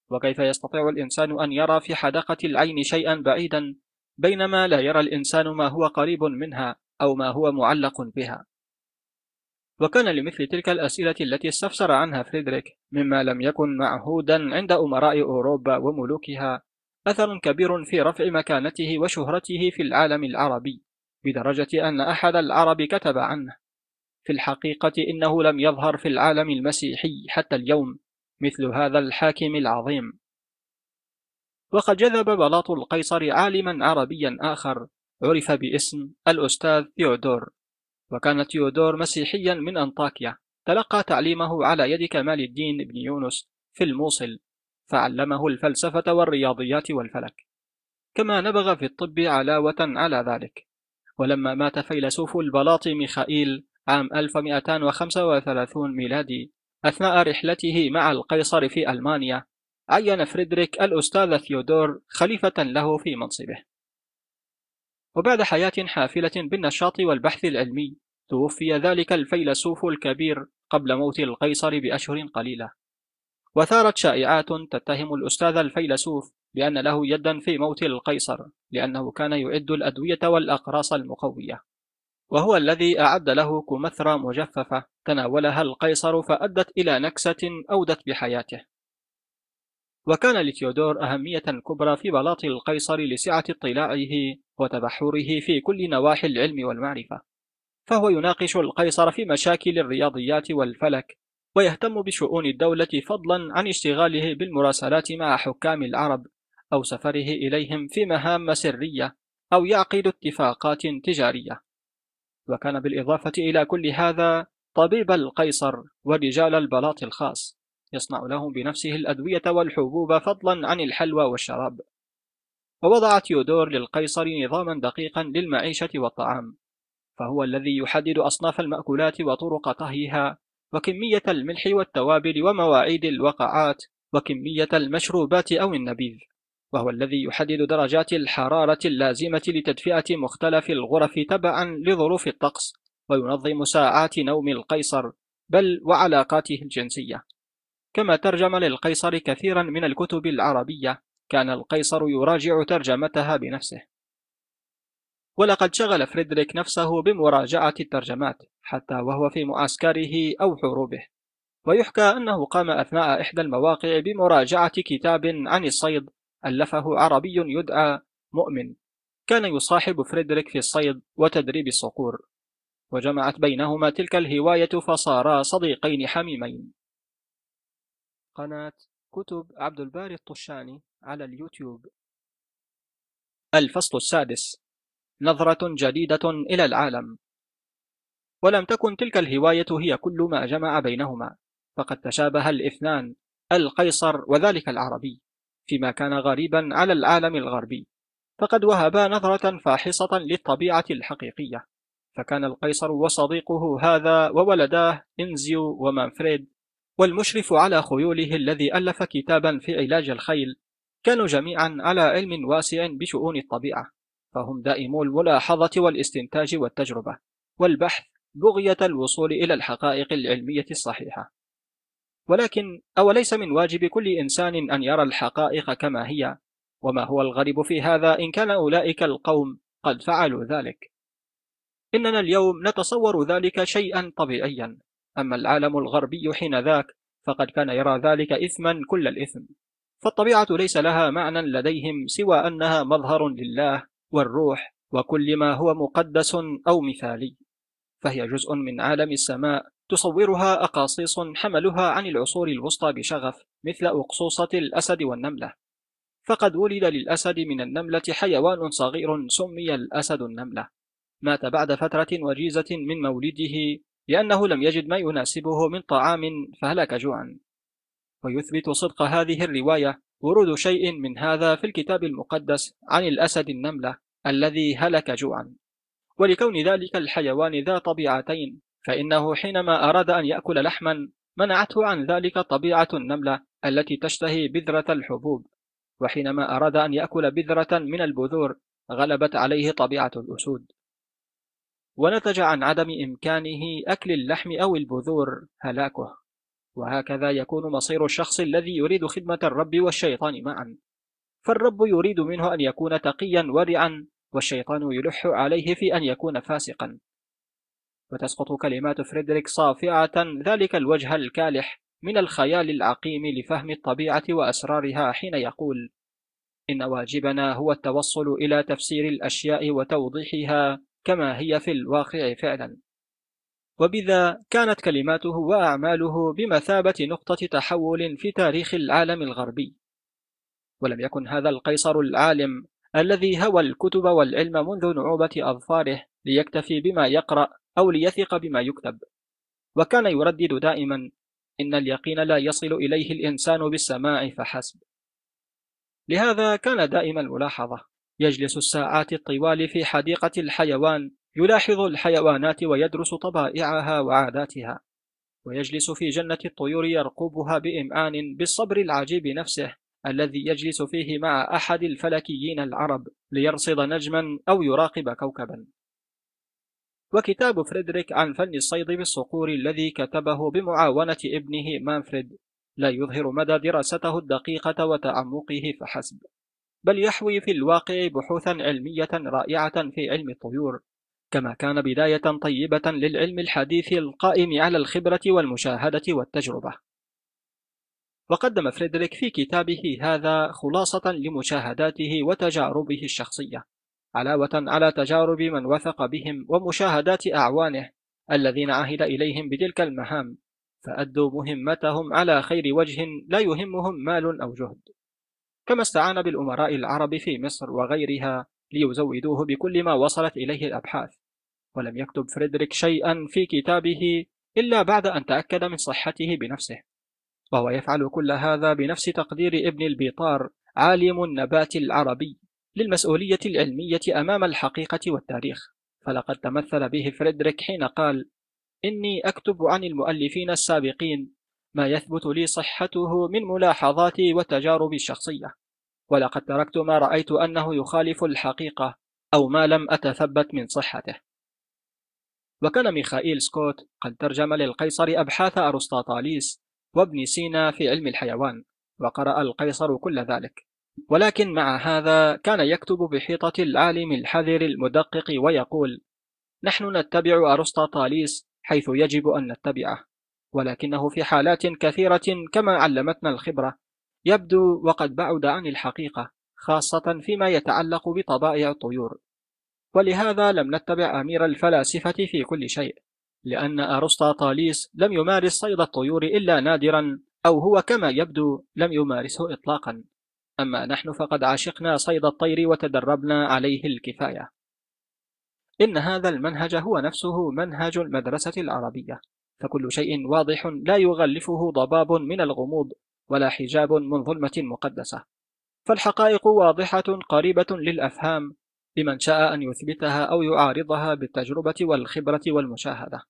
وكيف يستطيع الإنسان أن يرى في حدقة العين شيئا بعيدا بينما لا يرى الإنسان ما هو قريب منها أو ما هو معلق بها. وكان لمثل تلك الأسئلة التي استفسر عنها فريدريك مما لم يكن معهودا عند أمراء أوروبا وملوكها أثر كبير في رفع مكانته وشهرته في العالم العربي بدرجة أن أحد العرب كتب عنه. في الحقيقة إنه لم يظهر في العالم المسيحي حتى اليوم مثل هذا الحاكم العظيم. وقد جذب بلاط القيصر عالما عربيا آخر عرف باسم الأستاذ ثيودور وكان ثيودور مسيحيا من أنطاكيا. تلقى تعليمه على يد كمال الدين بن يونس في الموصل فعلمه الفلسفة والرياضيات والفلك. كما نبغ في الطب علاوة على ذلك. ولما مات فيلسوف البلاط ميخائيل عام 1235 ميلادي. أثناء رحلته مع القيصر في ألمانيا عين فريدريك الأستاذ ثيودور خليفة له في منصبه. وبعد حياة حافلة بالنشاط والبحث العلمي توفي ذلك الفيلسوف الكبير قبل موت القيصر بأشهر قليلة. وثارت شائعات تتهم الأستاذ الفيلسوف بأن له يدا في موت القيصر لأنه كان يعد الأدوية والأقراص المقوية. وهو الذي أعد له كمثرى مجففة تناولها القيصر فأدت إلى نكسة أودت بحياته. وكان لتيودور أهمية كبرى في بلاط القيصر لسعة اطلاعه وتبحره في كل نواحي العلم والمعرفة. فهو يناقش القيصر في مشاكل الرياضيات والفلك ويهتم بشؤون الدولة فضلا عن اشتغاله بالمراسلات مع حكام العرب أو سفره إليهم في مهام سرية أو يعقد اتفاقات تجارية. وكان بالإضافة إلى كل هذا طبيب القيصر ورجال البلاط الخاص يصنع لهم بنفسه الأدوية والحبوب فضلا عن الحلوى والشراب. ووضع تيودور للقيصر نظاما دقيقا للمعيشة والطعام فهو الذي يحدد أصناف المأكولات وطرق طهيها وكمية الملح والتوابل ومواعيد الوقعات وكمية المشروبات أو النبيذ. وهو الذي يحدد درجات الحرارة اللازمة لتدفئة مختلف الغرف تبعا لظروف الطقس وينظم ساعات نوم القيصر بل وعلاقاته الجنسية. كما ترجم للقيصر كثيرا من الكتب العربية كان القيصر يراجع ترجمتها بنفسه. ولقد شغل فريدريك نفسه بمراجعة الترجمات حتى وهو في معسكره أو حروبه. ويحكى أنه قام أثناء إحدى المواقع بمراجعة كتاب عن الصيد ألفه عربي يدعى مؤمن. كان يصاحب فريدريك في الصيد وتدريب الصقور. وجمعت بينهما تلك الهواية فصارا صديقين حميمين. قناة كتب عبد الباري الطشاني على اليوتيوب. الفصل السادس. نظرة جديدة إلى العالم. ولم تكن تلك الهواية هي كل ما جمع بينهما. فقد تشابه الاثنان القيصر وذلك العربي. فيما كان غريبا على العالم الغربي. فقد وهبا نظرة فاحصة للطبيعة الحقيقية. فكان القيصر وصديقه هذا وولداه إنزيو ومانفريد والمشرف على خيوله الذي ألف كتابا في علاج الخيل كانوا جميعا على علم واسع بشؤون الطبيعة. فهم دائمو الملاحظة والاستنتاج والتجربة والبحث بغية الوصول إلى الحقائق العلمية الصحيحة. ولكن أوليس من واجب كل إنسان أن يرى الحقائق كما هي وما هو الغريب في هذا إن كان أولئك القوم قد فعلوا ذلك. إننا اليوم نتصور ذلك شيئا طبيعيا. أما العالم الغربي حين ذاك فقد كان يرى ذلك إثما كل الإثم. فالطبيعة ليس لها معنى لديهم سوى أنها مظهر لله والروح وكل ما هو مقدس أو مثالي. فهي جزء من عالم السماء تصورها أقاصيص حملها عن العصور الوسطى بشغف مثل أقصوصة الأسد والنملة. فقد ولد للأسد من النملة حيوان صغير سمي الأسد النملة. مات بعد فترة وجيزة من مولده لأنه لم يجد ما يناسبه من طعام فهلك جوعا. ويثبت صدق هذه الرواية ورود شيء من هذا في الكتاب المقدس عن الأسد النملة الذي هلك جوعا. ولكون ذلك الحيوان ذا طبيعتين فإنه حينما أراد أن يأكل لحما منعته عن ذلك طبيعة النملة التي تشتهي بذرة الحبوب وحينما أراد أن يأكل بذرة من البذور غلبت عليه طبيعة الأسود. ونتج عن عدم إمكانه أكل اللحم أو البذور هلاكه. وهكذا يكون مصير الشخص الذي يريد خدمة الرب والشيطان معا. فالرب يريد منه أن يكون تقيا ورعا والشيطان يلح عليه في أن يكون فاسقا. وتسقط كلمات فريدريك صافعة ذلك الوجه الكالح من الخيال العقيم لفهم الطبيعة وأسرارها حين يقول إن واجبنا هو التوصل إلى تفسير الأشياء وتوضيحها كما هي في الواقع فعلا. وبذا كانت كلماته وأعماله بمثابة نقطة تحول في تاريخ العالم الغربي. ولم يكن هذا القيصر العالم الذي هوى الكتب والعلم منذ نعوبة أظفاره ليكتفي بما يقرأ أو ليثق بما يكتب. وكان يردد دائما إن اليقين لا يصل إليه الإنسان بالسماع فحسب. لهذا كان دائما الملاحظة يجلس الساعات الطوال في حديقة الحيوان يلاحظ الحيوانات ويدرس طبائعها وعاداتها. ويجلس في جنة الطيور يرقبها بإمعان بالصبر العجيب نفسه الذي يجلس فيه مع أحد الفلكيين العرب ليرصد نجما أو يراقب كوكبا. وكتاب فريدريك عن فن الصيد بالصقور الذي كتبه بمعاونة ابنه مانفريد. لا يظهر مدى دراسته الدقيقة وتعمقه فحسب. بل يحوي في الواقع بحوثا علمية رائعة في علم الطيور. كما كان بداية طيبة للعلم الحديث القائم على الخبرة والمشاهدة والتجربة. وقدم فريدريك في كتابه هذا خلاصة لمشاهداته وتجاربه الشخصية. علاوة على تجارب من وثق بهم ومشاهدات أعوانه الذين عهد إليهم بتلك المهام فأدوا مهمتهم على خير وجه لا يهمهم مال أو جهد. كما استعان بالأمراء العرب في مصر وغيرها ليزودوه بكل ما وصلت إليه الأبحاث. ولم يكتب فريدريك شيئا في كتابه إلا بعد أن تأكد من صحته بنفسه. وهو يفعل كل هذا بنفس تقدير ابن البيطار عالم النبات العربي. للمسؤولية العلمية أمام الحقيقة والتاريخ. فلقد تمثل به فريدريك حين قال إني أكتب عن المؤلفين السابقين ما يثبت لي صحته من ملاحظاتي وتجاربي الشخصية. ولقد تركت ما رأيت أنه يخالف الحقيقة أو ما لم أتثبت من صحته. وكان ميخائيل سكوت قد ترجم للقيصر أبحاث أرسطاطاليس وابن سينا في علم الحيوان وقرأ القيصر كل ذلك. ولكن مع هذا كان يكتب بحيطة العالم الحذر المدقق ويقول نحن نتبع أرسطاطاليس حيث يجب أن نتبعه ولكنه في حالات كثيرة كما علمتنا الخبرة يبدو وقد بعد عن الحقيقة خاصة فيما يتعلق بطبائع الطيور. ولهذا لم نتبع أمير الفلاسفة في كل شيء لأن أرسطاطاليس لم يمارس صيد الطيور إلا نادرا أو هو كما يبدو لم يمارسه إطلاقا. أما نحن فقد عشقنا صيد الطير وتدربنا عليه الكفاية. إن هذا المنهج هو نفسه منهج المدرسة العربية. فكل شيء واضح لا يغلفه ضباب من الغموض ولا حجاب من ظلمة مقدسة. فالحقائق واضحة قريبة للأفهام لمن شاء أن يثبتها أو يعارضها بالتجربة والخبرة والمشاهدة.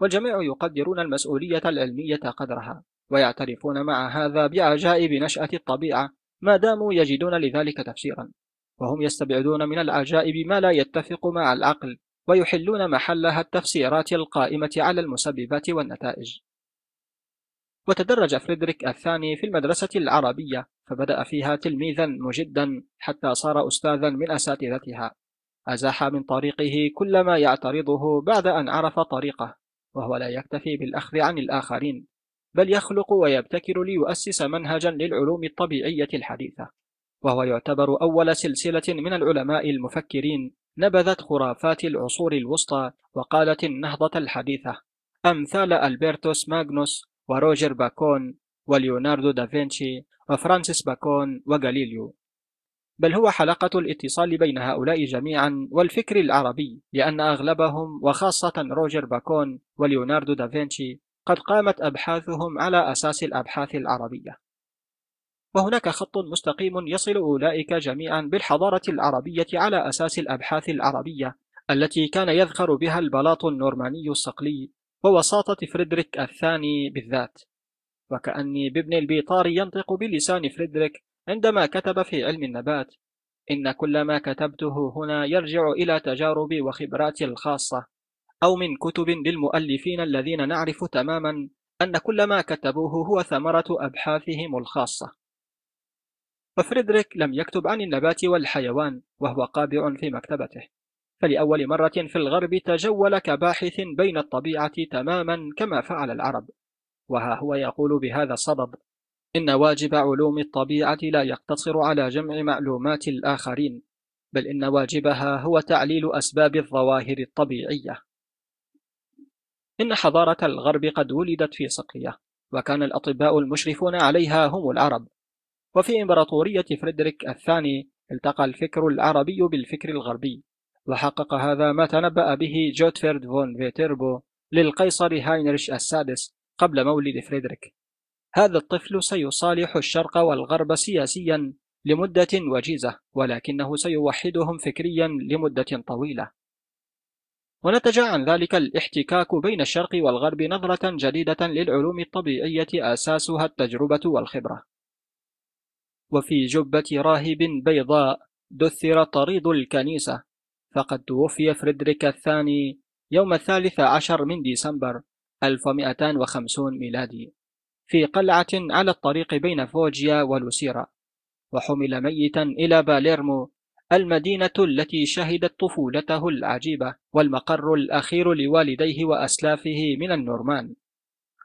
والجميع يقدرون المسؤولية العلمية قدرها ويعترفون مع هذا بعجائب نشأة الطبيعة ما داموا يجدون لذلك تفسيرا وهم يستبعدون من العجائب ما لا يتفق مع العقل ويحلون محلها التفسيرات القائمة على المسببات والنتائج. وتدرج فريدريك الثاني في المدرسة العربية فبدأ فيها تلميذا مجدا حتى صار أستاذا من أساتذتها. أزاح من طريقه كل ما يعترضه بعد أن عرف طريقه وهو لا يكتفي بالأخذ عن الآخرين. بل يخلق ويبتكر ليؤسس منهجا للعلوم الطبيعية الحديثة وهو يعتبر أول سلسلة من العلماء المفكرين نبذت خرافات العصور الوسطى وقالت النهضة الحديثة. أمثال ألبرتوس ماغنوس وروجر باكون وليوناردو دافنشي وفرانسيس باكون وغاليليو. بل هو حلقة الاتصال بين هؤلاء جميعا والفكر العربي لأن أغلبهم وخاصة روجر باكون وليوناردو دافنشي قد قامت أبحاثهم على أساس الأبحاث العربية. وهناك خط مستقيم يصل أولئك جميعا بالحضارة العربية على أساس الأبحاث العربية التي كان يزخر بها البلاط النورماني الصقلي ووساطة فريدريك الثاني بالذات. وكأني بابن البيطار ينطق بلسان فريدريك عندما كتب في علم النبات إن كل ما كتبته هنا يرجع إلى تجاربي وخبراتي الخاصة. أو من كتب للمؤلفين الذين نعرف تماما أن كل ما كتبوه هو ثمرة أبحاثهم الخاصة. وفريدريك لم يكتب عن النبات والحيوان وهو قابع في مكتبته. فلأول مرة في الغرب تجول كباحث بين الطبيعة تماما كما فعل العرب. وها هو يقول بهذا الصدد إن واجب علوم الطبيعة لا يقتصر على جمع معلومات الآخرين بل إن واجبها هو تعليل أسباب الظواهر الطبيعية. إن حضارة الغرب قد ولدت في صقلية وكان الأطباء المشرفون عليها هم العرب. وفي إمبراطورية فريدريك الثاني التقى الفكر العربي بالفكر الغربي وحقق هذا ما تنبأ به جوتفرد فون فيتربو للقيصر هاينريش السادس قبل مولد فريدريك. هذا الطفل سيصالح الشرق والغرب سياسيا لمدة وجيزة ولكنه سيوحدهم فكريا لمدة طويلة. ونتج عن ذلك الاحتكاك بين الشرق والغرب نظرة جديدة للعلوم الطبيعية أساسها التجربة والخبرة. وفي جبة راهب بيضاء دثر طريد الكنيسة. فقد توفي فريدريك الثاني يوم الثالث عشر من ديسمبر 1250 ميلادي. في قلعة على الطريق بين فوجيا ولوسيرا. وحمل ميتا إلى باليرمو المدينة التي شهدت طفولته العجيبة والمقر الأخير لوالديه وأسلافه من النورمان.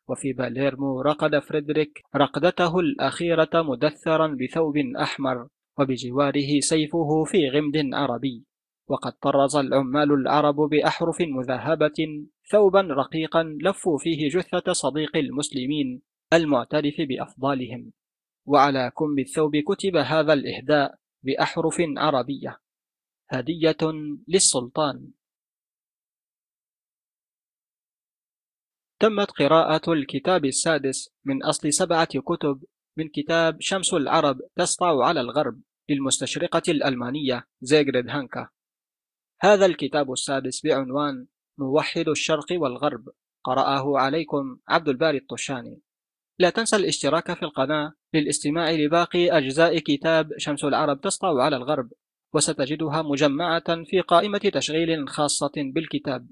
وفي باليرمو رقد فريدريك رقدته الأخيرة مدثرا بثوب أحمر وبجواره سيفه في غمد عربي. وقد طرز العمال العرب بأحرف مذهبة ثوبا رقيقا لفوا فيه جثة صديق المسلمين المعترف بأفضالهم. وعلى كم الثوب كتب هذا الإهداء بأحرف عربية. هدية للسلطان. تمت قراءة الكتاب السادس من أصل سبعة كتب من كتاب شمس العرب تسطع على الغرب للمستشرقة الألمانية زيغريد هانكا. هذا الكتاب السادس بعنوان موحد الشرق والغرب قرأه عليكم عبد الباري الطشاني لا تنسى الاشتراك في القناة للاستماع لباقي أجزاء كتاب شمس العرب تسطع على الغرب وستجدها مجمعة في قائمة تشغيل خاصة بالكتاب.